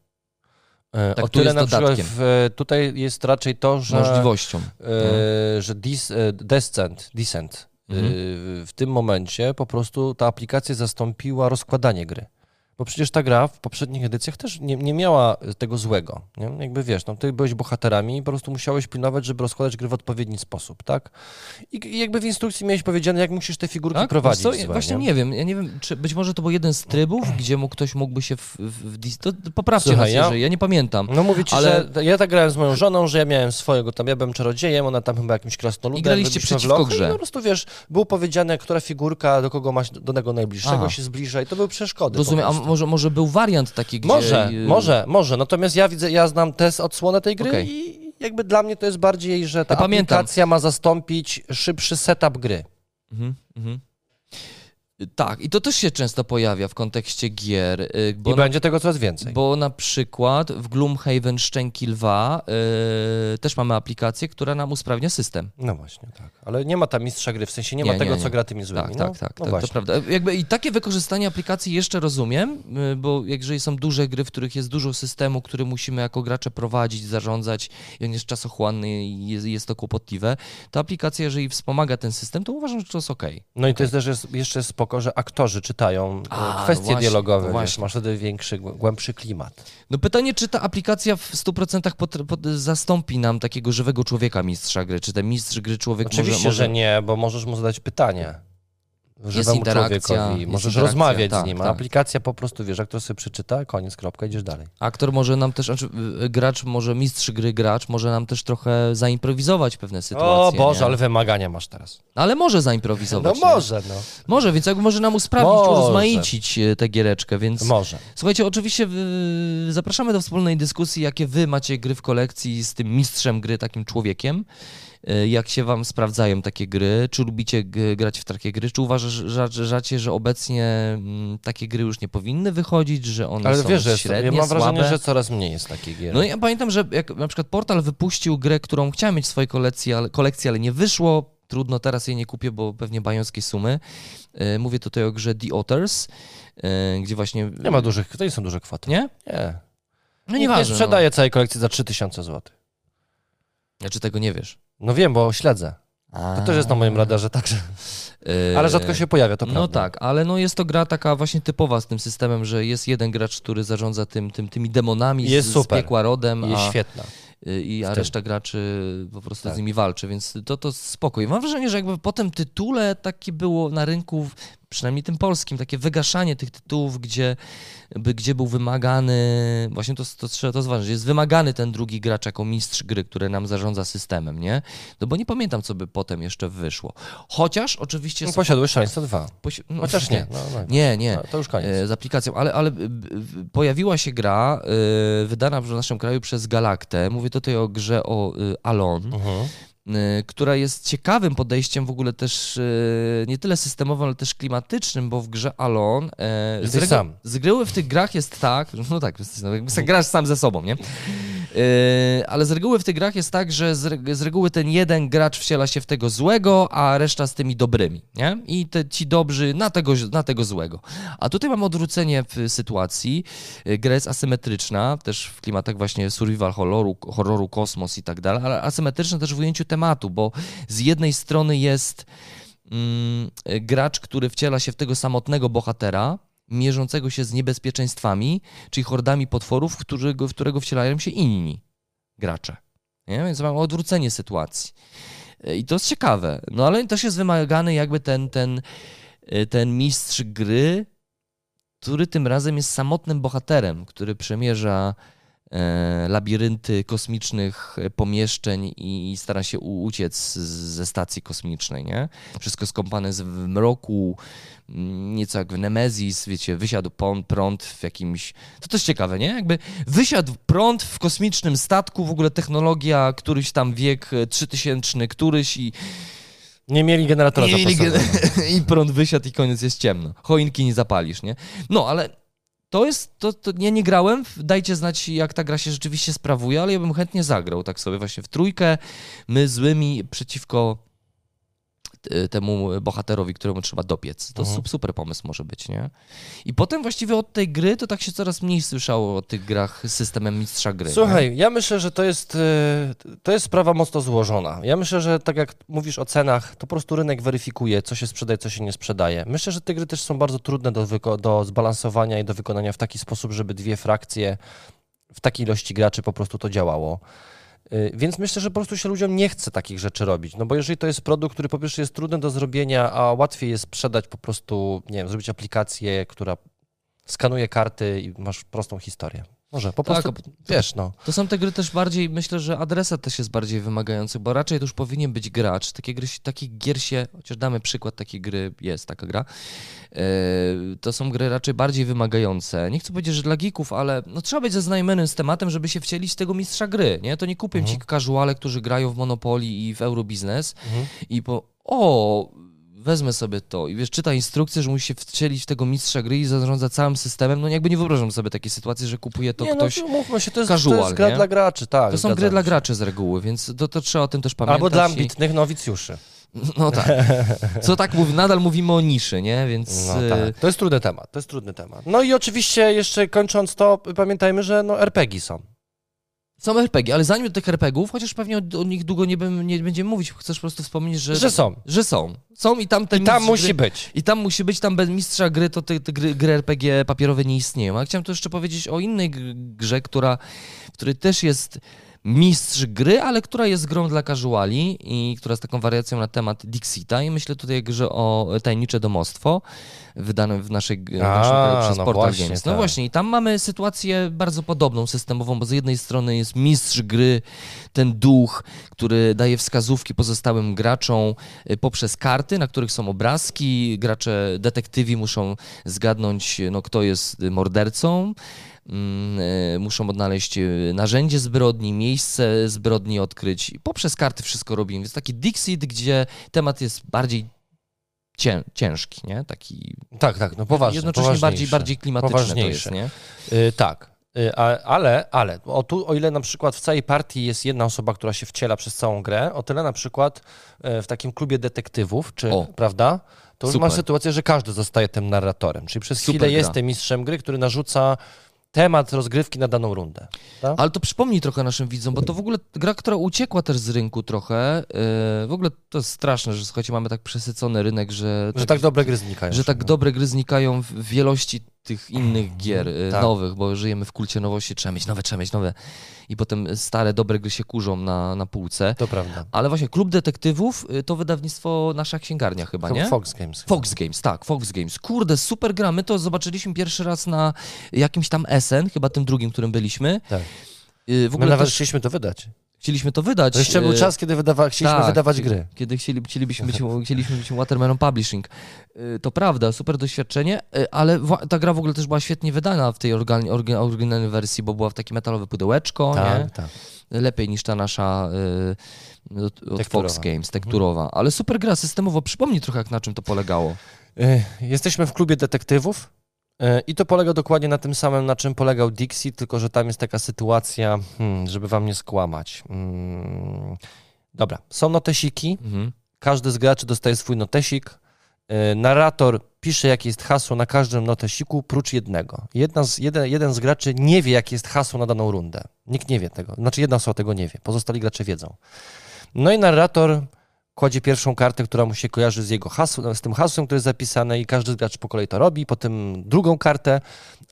e, Tak, o tyle na przykład w, tutaj jest raczej to, że, możliwością. e, że dis, e, descent, descent e, Mhm. w tym momencie po prostu ta aplikacja zastąpiła rozkładanie gry. Bo przecież ta gra w poprzednich edycjach też nie, nie miała tego złego. Nie? Jakby wiesz, no, ty byłeś bohaterami i po prostu musiałeś pilnować, żeby rozkładać gry w odpowiedni sposób, tak? I, i jakby w instrukcji miałeś powiedziane, jak musisz te figurki Tak? prowadzić. Co, właśnie nie? wiem, ja nie wiem, czy być może to był jeden z trybów, gdzie mógł, ktoś mógłby się w, w, w to poprawcie Słuchaj, nas, ja- jeżeli, ja nie pamiętam. No mówię ci, Ale- że ja tak grałem z moją żoną, że ja miałem swojego, tam ja byłem czarodziejem, ona tam chyba jakimś krasnoludem. I graliście przeciwko lochu grze. I po prostu, wiesz, było powiedziane, która figurka do kogo masz, do tego najbliższego Aha. się zbliża i to były przeszkody. Rozumiem. Może, może był wariant taki, gdzie... Może, może, może. Natomiast ja widzę, ja znam test odsłonę tej gry Okej. i jakby dla mnie to jest bardziej, że ta Ja pamiętam. aplikacja ma zastąpić szybszy setup gry. Mhm, mhm. Tak, i to też się często pojawia w kontekście gier, y, bo, I na, będzie tego coraz więcej. bo na przykład w Gloomhaven Szczęki Lwa y, też mamy aplikację, która nam usprawnia system. No właśnie, tak. Ale nie ma tam mistrza gry, w sensie nie, ma Nie, tego, nie, nie. co gra tymi złymi. Tak, no, tak, tak, no tak to prawda. Jakby I takie wykorzystanie aplikacji jeszcze rozumiem, y, bo jeżeli są duże gry, w których jest dużo systemu, który musimy jako gracze prowadzić, zarządzać i on jest czasochłanny i jest, jest to kłopotliwe, to aplikacja, jeżeli wspomaga ten system, to uważam, że to jest okej. No i to jest też jest jeszcze spoko, że aktorzy czytają A, e, no kwestie właśnie, dialogowe, no właśnie. masz wtedy większy, głę- głębszy klimat. No pytanie, czy ta aplikacja w 100% pot, pot, zastąpi nam takiego żywego człowieka mistrza gry? Czy ten mistrz gry człowiek Oczywiście, może... może... że nie, bo możesz mu zadać pytanie. Żywemu interakcja, człowiekowi. jest Możesz interakcja, rozmawiać tak, z nim, a tak. aplikacja po prostu, wiesz, aktor sobie przeczyta, koniec, kropka, idziesz dalej. Aktor może nam też, znaczy gracz, może mistrz gry gracz, może nam też trochę zaimprowizować pewne sytuacje. o Boże, nie? ale wymagania masz teraz. Ale może No zaimprowizować. nie? może, no. Może, więc jakby może nam usprawnić, Może. urozmaicić e, tę giereczkę, więc... Może. Słuchajcie, oczywiście zapraszamy do wspólnej dyskusji, jakie wy macie gry w kolekcji z tym mistrzem gry, takim człowiekiem. Y, Jak się wam sprawdzają takie gry? Czy lubicie grać w takie gry? Czy uważacie, że obecnie mm, takie gry już nie powinny wychodzić, że one Ale są wiesz, że średnie, ja mam wrażenie, słabe? że coraz mniej jest takich gier. No ja pamiętam, że jak na przykład Portal wypuścił grę, którą chciałem mieć w swojej kolekcji, ale, kolekcji, ale nie wyszło. Trudno, teraz jej nie kupię, bo pewnie bajońskie sumy. E, Mówię tutaj o grze The Otters, e, gdzie właśnie... Nie ma dużych, to nie są duże kwoty. Nie? Nie. No Nikt nie nieważne. sprzedaje całej kolekcji za 3000 zł. No. Znaczy tego nie wiesz. No wiem, bo śledzę. To też jest na moim radarze, także. E, Ale rzadko się pojawia, to No prawda. tak, ale no jest to gra taka właśnie typowa z tym systemem, że jest jeden gracz, który zarządza tym, tym, tymi demonami Jest z, super. z piekła rodem, Jest a, świetna. y, i, a reszta graczy po prostu Tak. z nimi walczy, więc to, to spokój. Mam wrażenie, że jakby po tym tytule takie było na rynku, przynajmniej tym polskim, takie wygaszanie tych tytułów, gdzie, by, gdzie był wymagany, właśnie to, to trzeba to zważyć, jest wymagany ten drugi gracz jako mistrz gry, który nam zarządza systemem, nie? No bo nie pamiętam, co by potem jeszcze wyszło. Chociaż oczywiście... No, posiadłeś szaleństwo 2. posi- no, Chociaż nie. No, no. Nie, nie. No, to już koniec. E, z aplikacją, ale, ale pojawiła się gra e, wydana w naszym kraju przez Galaktę. Mówię tutaj o grze o e, Alon, e, która jest ciekawym podejściem w ogóle też e, nie tyle systemowym, ale też klimatycznym, bo w grze Alon e, z, sam. z reguły w tych grach jest tak, no tak, no, jakby grasz sam ze sobą, nie? E, ale z reguły w tych grach jest tak, że z, re- z reguły ten jeden gracz wciela się w tego złego, a reszta z tymi dobrymi, nie? I te, ci dobrzy na tego, na tego złego. A tutaj mamy odwrócenie w sytuacji. E, Gra jest asymetryczna, też w klimatach właśnie survival horroru, horroru kosmos i tak dalej, ale asymetryczna też w ujęciu tematu, bo z jednej strony jest mm, gracz, który wciela się w tego samotnego bohatera, mierzącego się z niebezpieczeństwami, czyli hordami potworów, w którego, w którego wcielają się inni gracze. Nie? Więc mamy odwrócenie sytuacji. E, I to jest ciekawe. No ale też jest wymagany jakby ten, ten, e, ten mistrz gry, który tym razem jest samotnym bohaterem, który przemierza labirynty kosmicznych e, pomieszczeń i stara się uciec z- ze stacji kosmicznej, nie? Wszystko skąpane w mroku, mm, nieco jak w Nemezis, wiecie, wysiadł prąd w jakimś... To też ciekawe, nie? Jakby wysiadł prąd w kosmicznym statku, w ogóle technologia, któryś tam wiek e, 3000, któryś i Nie mieli generatora nie mieli gen- I prąd wysiadł i koniec jest ciemno. Choinki nie zapalisz, nie? No, ale to jest, to, to ja nie grałem, dajcie znać jak ta gra się rzeczywiście sprawuje, ale ja bym chętnie zagrał tak sobie właśnie w trójkę, my złymi przeciwko temu bohaterowi, któremu trzeba dopiec. To Mhm. sup- super pomysł może być, nie? I potem właściwie od tej gry to tak się coraz mniej słyszało o tych grach systemem mistrza gry. nie? Słuchaj, ja myślę, że to jest, e, to jest sprawa mocno złożona. Ja myślę, że tak jak mówisz o cenach, to po prostu rynek weryfikuje, co się sprzedaje, co się nie sprzedaje. Myślę, że te gry też są bardzo trudne do, do zbalansowania i do wykonania w taki sposób, żeby dwie frakcje w takiej ilości graczy po prostu to działało. Y, Więc myślę, że po prostu się ludziom nie chce takich rzeczy robić. No bo jeżeli to jest produkt, który po pierwsze jest trudny do zrobienia, a łatwiej jest sprzedać po prostu, nie wiem, zrobić aplikację, która skanuje karty i masz prostą historię. Może po Tak, prostu, wiesz, no. To są te gry też bardziej, myślę, że adresat też jest bardziej wymagający, bo raczej to już powinien być gracz. Takie gry, takich gier się, chociaż damy przykład takiej gry, jest taka gra, e, to są gry raczej bardziej wymagające. Nie chcę powiedzieć, że dla geeków, ale no, trzeba być zaznajomionym z tematem, żeby się wcielić w tego mistrza gry, nie? To nie kupię Mhm. ci casuale, którzy grają w Monopoly i w Eurobiznes Mhm. i po, o, wezmę sobie to i wiesz, czyta instrukcję, że musi się wcielić w tego mistrza gry i zarządza całym systemem, no jakby nie wyobrażam sobie takiej sytuacji, że kupuje to nie, ktoś... no, mówmy się, to jest, to casual, jest gra nie? dla graczy, tak. To są gry dla się. graczy z reguły, więc to, to trzeba o tym też pamiętać. Albo dla i- ambitnych nowicjuszy. No tak. Co tak mówi, nadal mówimy o niszy, nie? Więc No e, tak. To jest trudny temat, to jest trudny temat. No i oczywiście jeszcze kończąc to, pamiętajmy, że no RPG są. Są RPG, ale zanim do tych RPGów, chociaż pewnie o, o nich długo nie, bym, nie będziemy mówić, chcesz po prostu wspomnieć, że, Że są. że są. Są i tam ten I tam musi gry, być. I tam musi być, tam bez mistrza gry to te, te gry, gry RPG papierowe nie istnieją. A chciałem tu jeszcze powiedzieć o innej grze, która, w której też jest mistrz gry, ale która jest grą dla casuali i która jest taką wariacją na temat Dixita i myślę tutaj grze o Tajemnicze Domostwo wydanym w naszej, w naszym A, kraju przez no Portal właśnie, Games. No tak. właśnie i tam mamy sytuację bardzo podobną systemową, bo z jednej strony jest mistrz gry, ten duch, który daje wskazówki pozostałym graczom y, poprzez karty, na których są obrazki. Gracze, detektywi muszą zgadnąć, no, kto jest mordercą. Mm, y, Muszą odnaleźć y, narzędzie zbrodni, miejsce zbrodni odkryć. Poprzez karty wszystko robimy. Więc taki Dixit, gdzie temat jest bardziej cię, ciężki, nie? Taki Tak, tak, no poważnie. jednocześnie bardziej, bardziej klimatyczny to jest, nie? Y, tak. Y, ale, ale, o, tu, o ile na przykład w całej partii jest jedna osoba, która się wciela przez całą grę, o tyle na przykład y, w takim klubie detektywów, czy, O. prawda, to już Super. masz sytuację, że każdy zostaje tym narratorem. Czyli przez Super chwilę gra. jest tym mistrzem gry, który narzuca temat rozgrywki na daną rundę. Tak? Ale to przypomnij trochę naszym widzom, bo to w ogóle gra, która uciekła też z rynku trochę. Yy, w ogóle to jest straszne, że słuchajcie, mamy tak przesycony rynek, że, Że tak dobre gry znikają. że tak dobre gry znikają w wielości tych innych gier yy, Tak. nowych, bo żyjemy w kulcie nowości, trzeba mieć nowe, trzeba mieć nowe. I potem stare, dobre gry się kurzą na, na półce. To prawda. Ale właśnie Klub Detektywów yy, to wydawnictwo Nasza Księgarnia chyba, nie? Fox Games. Fox Games, tak, Fox Games. Kurde, super gra. My to zobaczyliśmy pierwszy raz na jakimś tam SN, chyba tym drugim, którym byliśmy. Tak. Yy, W My ogóle nawet też chcieliśmy to wydać. Chcieliśmy to wydać. To jeszcze był yy, czas, kiedy wydawa- chcieliśmy tak, wydawać gry. Kiedy chcieli, chcielibyśmy być, chcieliśmy być Watermelon Publishing. Y, To prawda, super doświadczenie, y, ale ta gra w ogóle też była świetnie wydana w tej organ- oryginalnej wersji, bo była w takie metalowe pudełeczko, nie? Tak, tak. Lepiej niż ta nasza y, od, od Fox. Games, tekturowa. Ale super gra, systemowo. Przypomnij trochę, jak na czym to polegało. Jesteśmy w klubie detektywów i to polega dokładnie na tym samym, na czym polegał Dixie, tylko że tam jest taka sytuacja, hmm, żeby wam nie skłamać. Mm, Dobra, są notesiki, Mhm. każdy z graczy dostaje swój notesik. Y, Narrator pisze, jakie jest hasło na każdym notesiku, prócz jednego. Jedna z, jeden, jeden z graczy nie wie, jakie jest hasło na daną rundę. Nikt nie wie tego. Znaczy, jedna osoba tego nie wie. Pozostali gracze wiedzą. No i narrator kładzie pierwszą kartę, która mu się kojarzy z jego hasłem, z tym hasłem, które jest zapisane i każdy z graczy po kolei to robi, potem drugą kartę,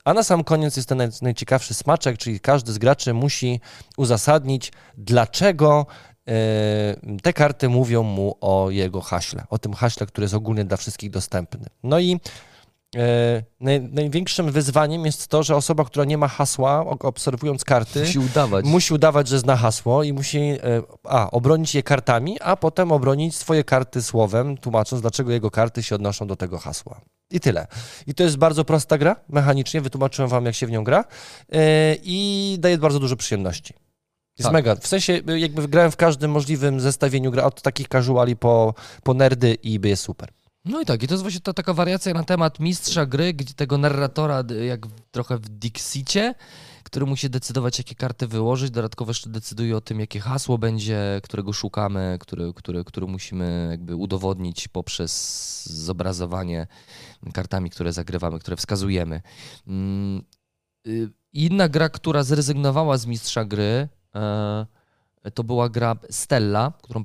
a na sam koniec jest ten naj, najciekawszy smaczek, czyli każdy z graczy musi uzasadnić, dlaczego e, te karty mówią mu o jego haśle, o tym haśle, który jest ogólnie dla wszystkich dostępny. No i naj, największym wyzwaniem jest to, że osoba, która nie ma hasła, obserwując karty, Musi udawać. musi udawać, że zna hasło i musi e, a, obronić je kartami, a potem obronić swoje karty słowem, tłumacząc, dlaczego jego karty się odnoszą do tego hasła. I tyle. I to jest bardzo prosta gra, mechanicznie, wytłumaczyłem wam, jak się w nią gra e, i daje bardzo dużo przyjemności. Jest Tak. mega. W sensie, jakby grałem w każdym możliwym zestawieniu gra, od takich casuali po, po nerdy i by jest super. No i tak, i to jest właśnie ta taka wariacja na temat mistrza gry, gdzie tego narratora, jak trochę w Dixicie, który musi decydować, jakie karty wyłożyć, dodatkowo jeszcze decyduje o tym, jakie hasło będzie, którego szukamy, który, który, który musimy jakby udowodnić poprzez zobrazowanie kartami, które zagrywamy, które wskazujemy. Mm, y, Inna gra, która zrezygnowała z mistrza gry, e, to była gra Stella, którą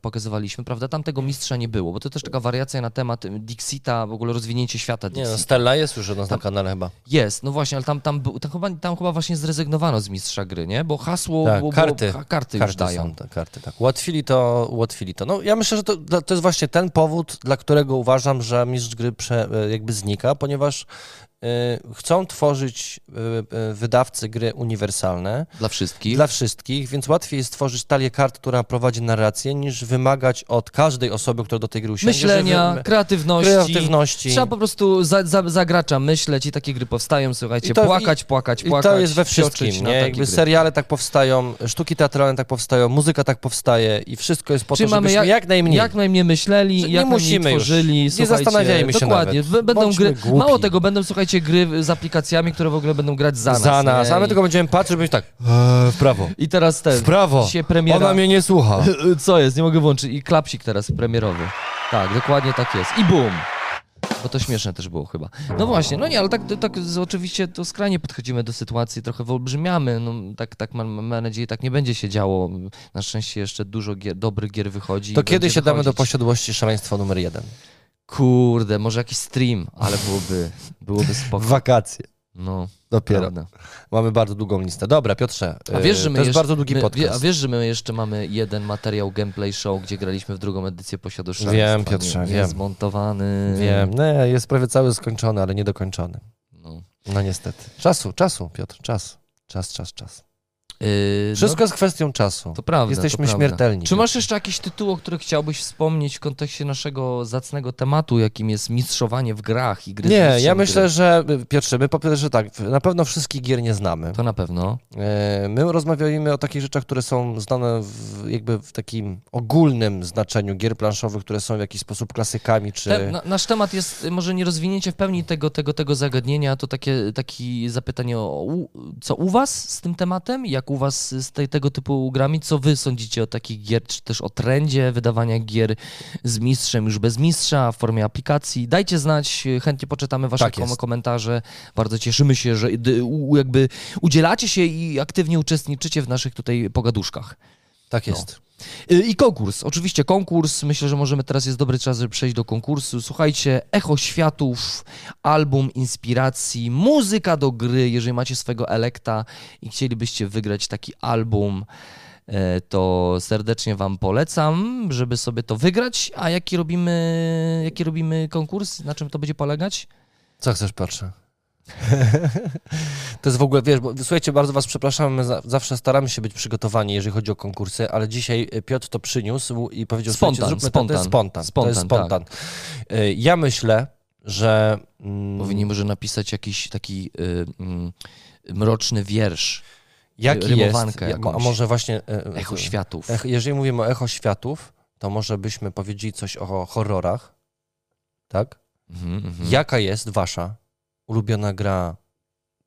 pokazywaliśmy, prawda? Tam tego mistrza nie było, bo to też taka wariacja na temat Dixita, w ogóle rozwinięcie świata Nie Dixita. no, Stella jest już u nas na kanale chyba. Jest, no właśnie, ale tam, tam, był, tam, chyba, tam chyba właśnie zrezygnowano z mistrza gry, nie? Bo hasło Tak, było, karty. Było, karty, już Karty dają. są, te karty, tak. Ułatwili to, ułatwili to. No ja myślę, że to, to jest właśnie ten powód, dla którego uważam, że mistrz gry prze, e, jakby znika, ponieważ chcą tworzyć e, e, wydawcy gry uniwersalne Dla wszystkich. dla wszystkich, więc łatwiej jest stworzyć talię kart, która prowadzi narrację, niż wymagać od każdej osoby, która do tej gry usiądzie, Myślenia, żeby- kreatywności. kreatywności. Trzeba po prostu za, za, za gracza myśleć i takie gry powstają, słuchajcie, I to- płakać, płakać, I płakać. to jest we wszystkim, nie? takie Jakby gry. seriale tak powstają, sztuki teatralne tak powstają, muzyka tak powstaje i wszystko jest po Czyli to, żebyśmy jak- jak, najmniej... Jak najmniej myśleli, nie jak musimy najmniej już. tworzyli. Nie słuchajcie, zastanawiajmy się Dokładnie. nawet. Będą Bądźmy gry, głupi. mało tego, będą, słuchajcie, gry z aplikacjami, które w ogóle będą grać za nas. za nas, nie? a my tylko będziemy patrzeć, będzie tak eee, w prawo, I teraz ten. w prawo, Się premiera. ona mnie nie słucha. Co jest? Nie mogę włączyć. I klapsik teraz premierowy. Tak, dokładnie tak jest. I boom! Bo to śmieszne też było chyba. No właśnie, no nie, ale tak, tak oczywiście to skrajnie podchodzimy do sytuacji, trochę wyolbrzymiamy. No, tak, tak mam, mam nadzieję, tak nie będzie się działo. Na szczęście jeszcze dużo gier, dobrych gier wychodzi. To kiedy będzie się damy do posiadłości szaleństwa numer jeden? Kurde, może jakiś stream, ale byłoby, byłoby spoko. Wakacje. No, Dopiero. prawda. Mamy bardzo długą listę. Dobra, Piotrze, A wiesz, że my to jest jeszcze, bardzo długi my, podcast. A wiesz, że my jeszcze mamy jeden materiał gameplay show, gdzie graliśmy w drugą edycję posiadłości. Wiem, Piotrze, wiem. Zmontowany. Wiem, nie, jest prawie cały skończony, ale niedokończony. No. No niestety. Czasu, czasu, Piotr, czas. Czas, czas, czas. Yy, Wszystko jest kwestią czasu. no, to prawda. Jesteśmy to prawda. śmiertelni. Czy masz jeszcze jakiś tytuł, o których chciałbyś wspomnieć w kontekście naszego zacnego tematu, jakim jest mistrzowanie w grach i gry Nie, ja gry? myślę, że Piotrze, my po pierwsze tak, na pewno wszystkich gier nie znamy. To na pewno. E, My rozmawiamy o takich rzeczach, które są znane w, jakby w takim ogólnym znaczeniu gier planszowych, które są w jakiś sposób klasykami, czy... Te, na, nasz temat jest może nie rozwinięcie w pełni tego, tego, tego zagadnienia, to takie takie zapytanie, o, u, co u was z tym tematem, jak u was z tej, tego typu grami, co wy sądzicie o takich gier, czy też o trendzie wydawania gier z mistrzem, już bez mistrza, w formie aplikacji. Dajcie znać, chętnie poczytamy wasze Tak kom- komentarze. Bardzo cieszymy się, że jakby udzielacie się i aktywnie uczestniczycie w naszych tutaj pogaduszkach. Tak no. jest. Y, I konkurs, oczywiście konkurs. Myślę, że możemy teraz jest dobry czas, żeby przejść do konkursu. Słuchajcie, Echo Światów, album inspiracji, muzyka do gry. Jeżeli macie swojego elekta i chcielibyście wygrać taki album, e, to serdecznie Wam polecam, żeby sobie to wygrać. A jaki robimy, jaki robimy konkurs? Na czym to będzie polegać? Co chcesz, Piotrze? to jest w ogóle, wiesz, bo słuchajcie, bardzo was przepraszam, my za, zawsze staramy się być przygotowani, jeżeli chodzi o konkursy, ale dzisiaj e, Piotr to przyniósł i powiedział, Spontan, zróbmy to, to jest spontan. spontan. to jest Spontan, spontan. E, Ja myślę, że... mm, Powinien może napisać jakiś taki y, mm, mroczny wiersz. Jaki rymowankę jest, a jakąś. może właśnie... e, Echo Światów. Ech, jeżeli mówimy o echo światów, to może byśmy powiedzieli coś o horrorach, tak? Mhm, mhm. Jaka jest wasza ulubiona gra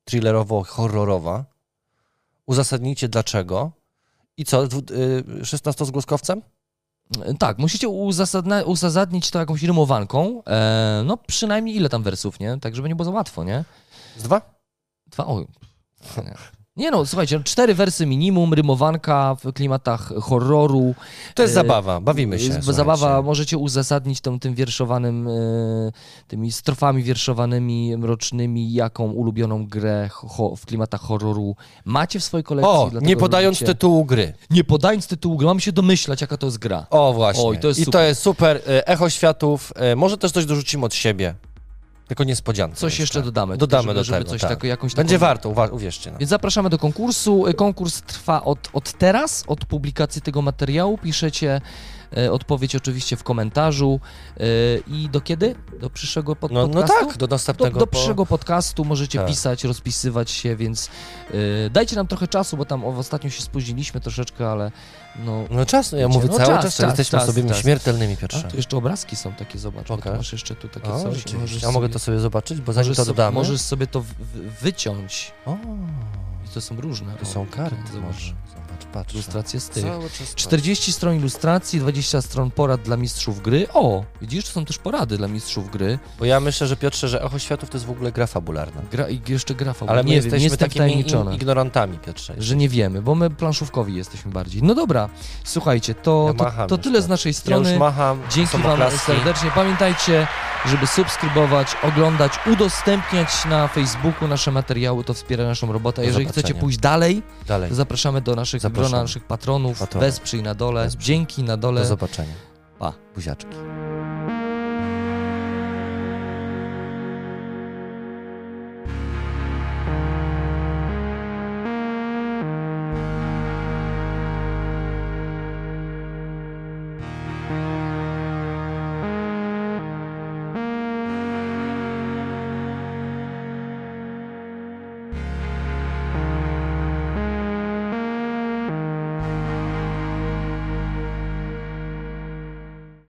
thrillerowo-horrorowa? Uzasadnijcie dlaczego. I co, dwu- y, 16-zgłoskowcem? Tak, musicie uzasadna- uzasadnić to jakąś rymowanką. E, no przynajmniej ile tam wersów, nie? Tak, żeby nie było za łatwo, nie? Z dwa? Dwa, o, nie. No, słuchajcie, no, cztery wersy minimum, rymowanka w klimatach horroru. To jest E, zabawa, bawimy się. Słuchajcie. Zabawa, możecie uzasadnić tą, tym wierszowanym, e, tymi strofami wierszowanymi, mrocznymi, jaką ulubioną grę ho, w klimatach horroru macie w swojej kolekcji. O, nie podając robicie- tytułu gry. Nie podając tytułu gry, mamy się domyślać, jaka to jest gra. O, właśnie. Oj, to jest I super. to jest super. E, Echo światów. Może też coś dorzucimy od siebie. Jako niespodzianka. Coś jeszcze tak. dodamy. Dodamy żeby, do żeby tego, coś tak. takiego, jakąś Będzie taką... warto, uwa- uwierzcie nam. Więc zapraszamy do konkursu. Konkurs trwa od, od teraz, od publikacji tego materiału. Piszecie odpowiedź oczywiście w komentarzu. E, I do kiedy? Do przyszłego pod No, no podcastu? tak, do Do, następnego. do po- przyszłego podcastu możecie Tak. pisać, rozpisywać się, więc e, dajcie nam trochę czasu, bo tam ostatnio się spóźniliśmy troszeczkę, ale no... No czas, ja mówię no cały czas, czas, czas, jesteśmy czas, sobie czas. śmiertelnymi A, Piotrze. tu jeszcze obrazki są takie, zobacz, Pokaż. masz jeszcze tu takie O, coś. możesz A mogę to sobie zobaczyć, bo zanim to sobie- dodamy... Możesz sobie to w, w, wyciąć. O, I to są różne. to o, są karty Zobacz, może. Zobacz, patrz. ilustracje z tych. Cały czas 40 stron ilustracji, 20 stron porad dla mistrzów gry. O, widzisz, to są też porady dla mistrzów gry. Bo ja myślę, że Piotrze, że Echo Światów to jest w ogóle gra fabularna. Gra, I jeszcze gra fabuła. Ale my nie wiem, jesteśmy jestem takimi ignorantami, Piotrze. Że nie wiemy, bo my planszówkowi jesteśmy bardziej. No dobra, słuchajcie, to, Ja to, to tyle z tak. naszej Ja strony. już macham, Dzięki Wam serdecznie. Pamiętajcie, żeby subskrybować, oglądać, udostępniać na Facebooku nasze materiały, to wspiera naszą robotę. Jeżeli chcecie pójść dalej, Dalej, to zapraszamy do naszych. Grona naszych patronów. Patrony. Wesprzyj na dole, Wesprzyj. dzięki na dole. do zobaczenia. Pa. Buziaczki.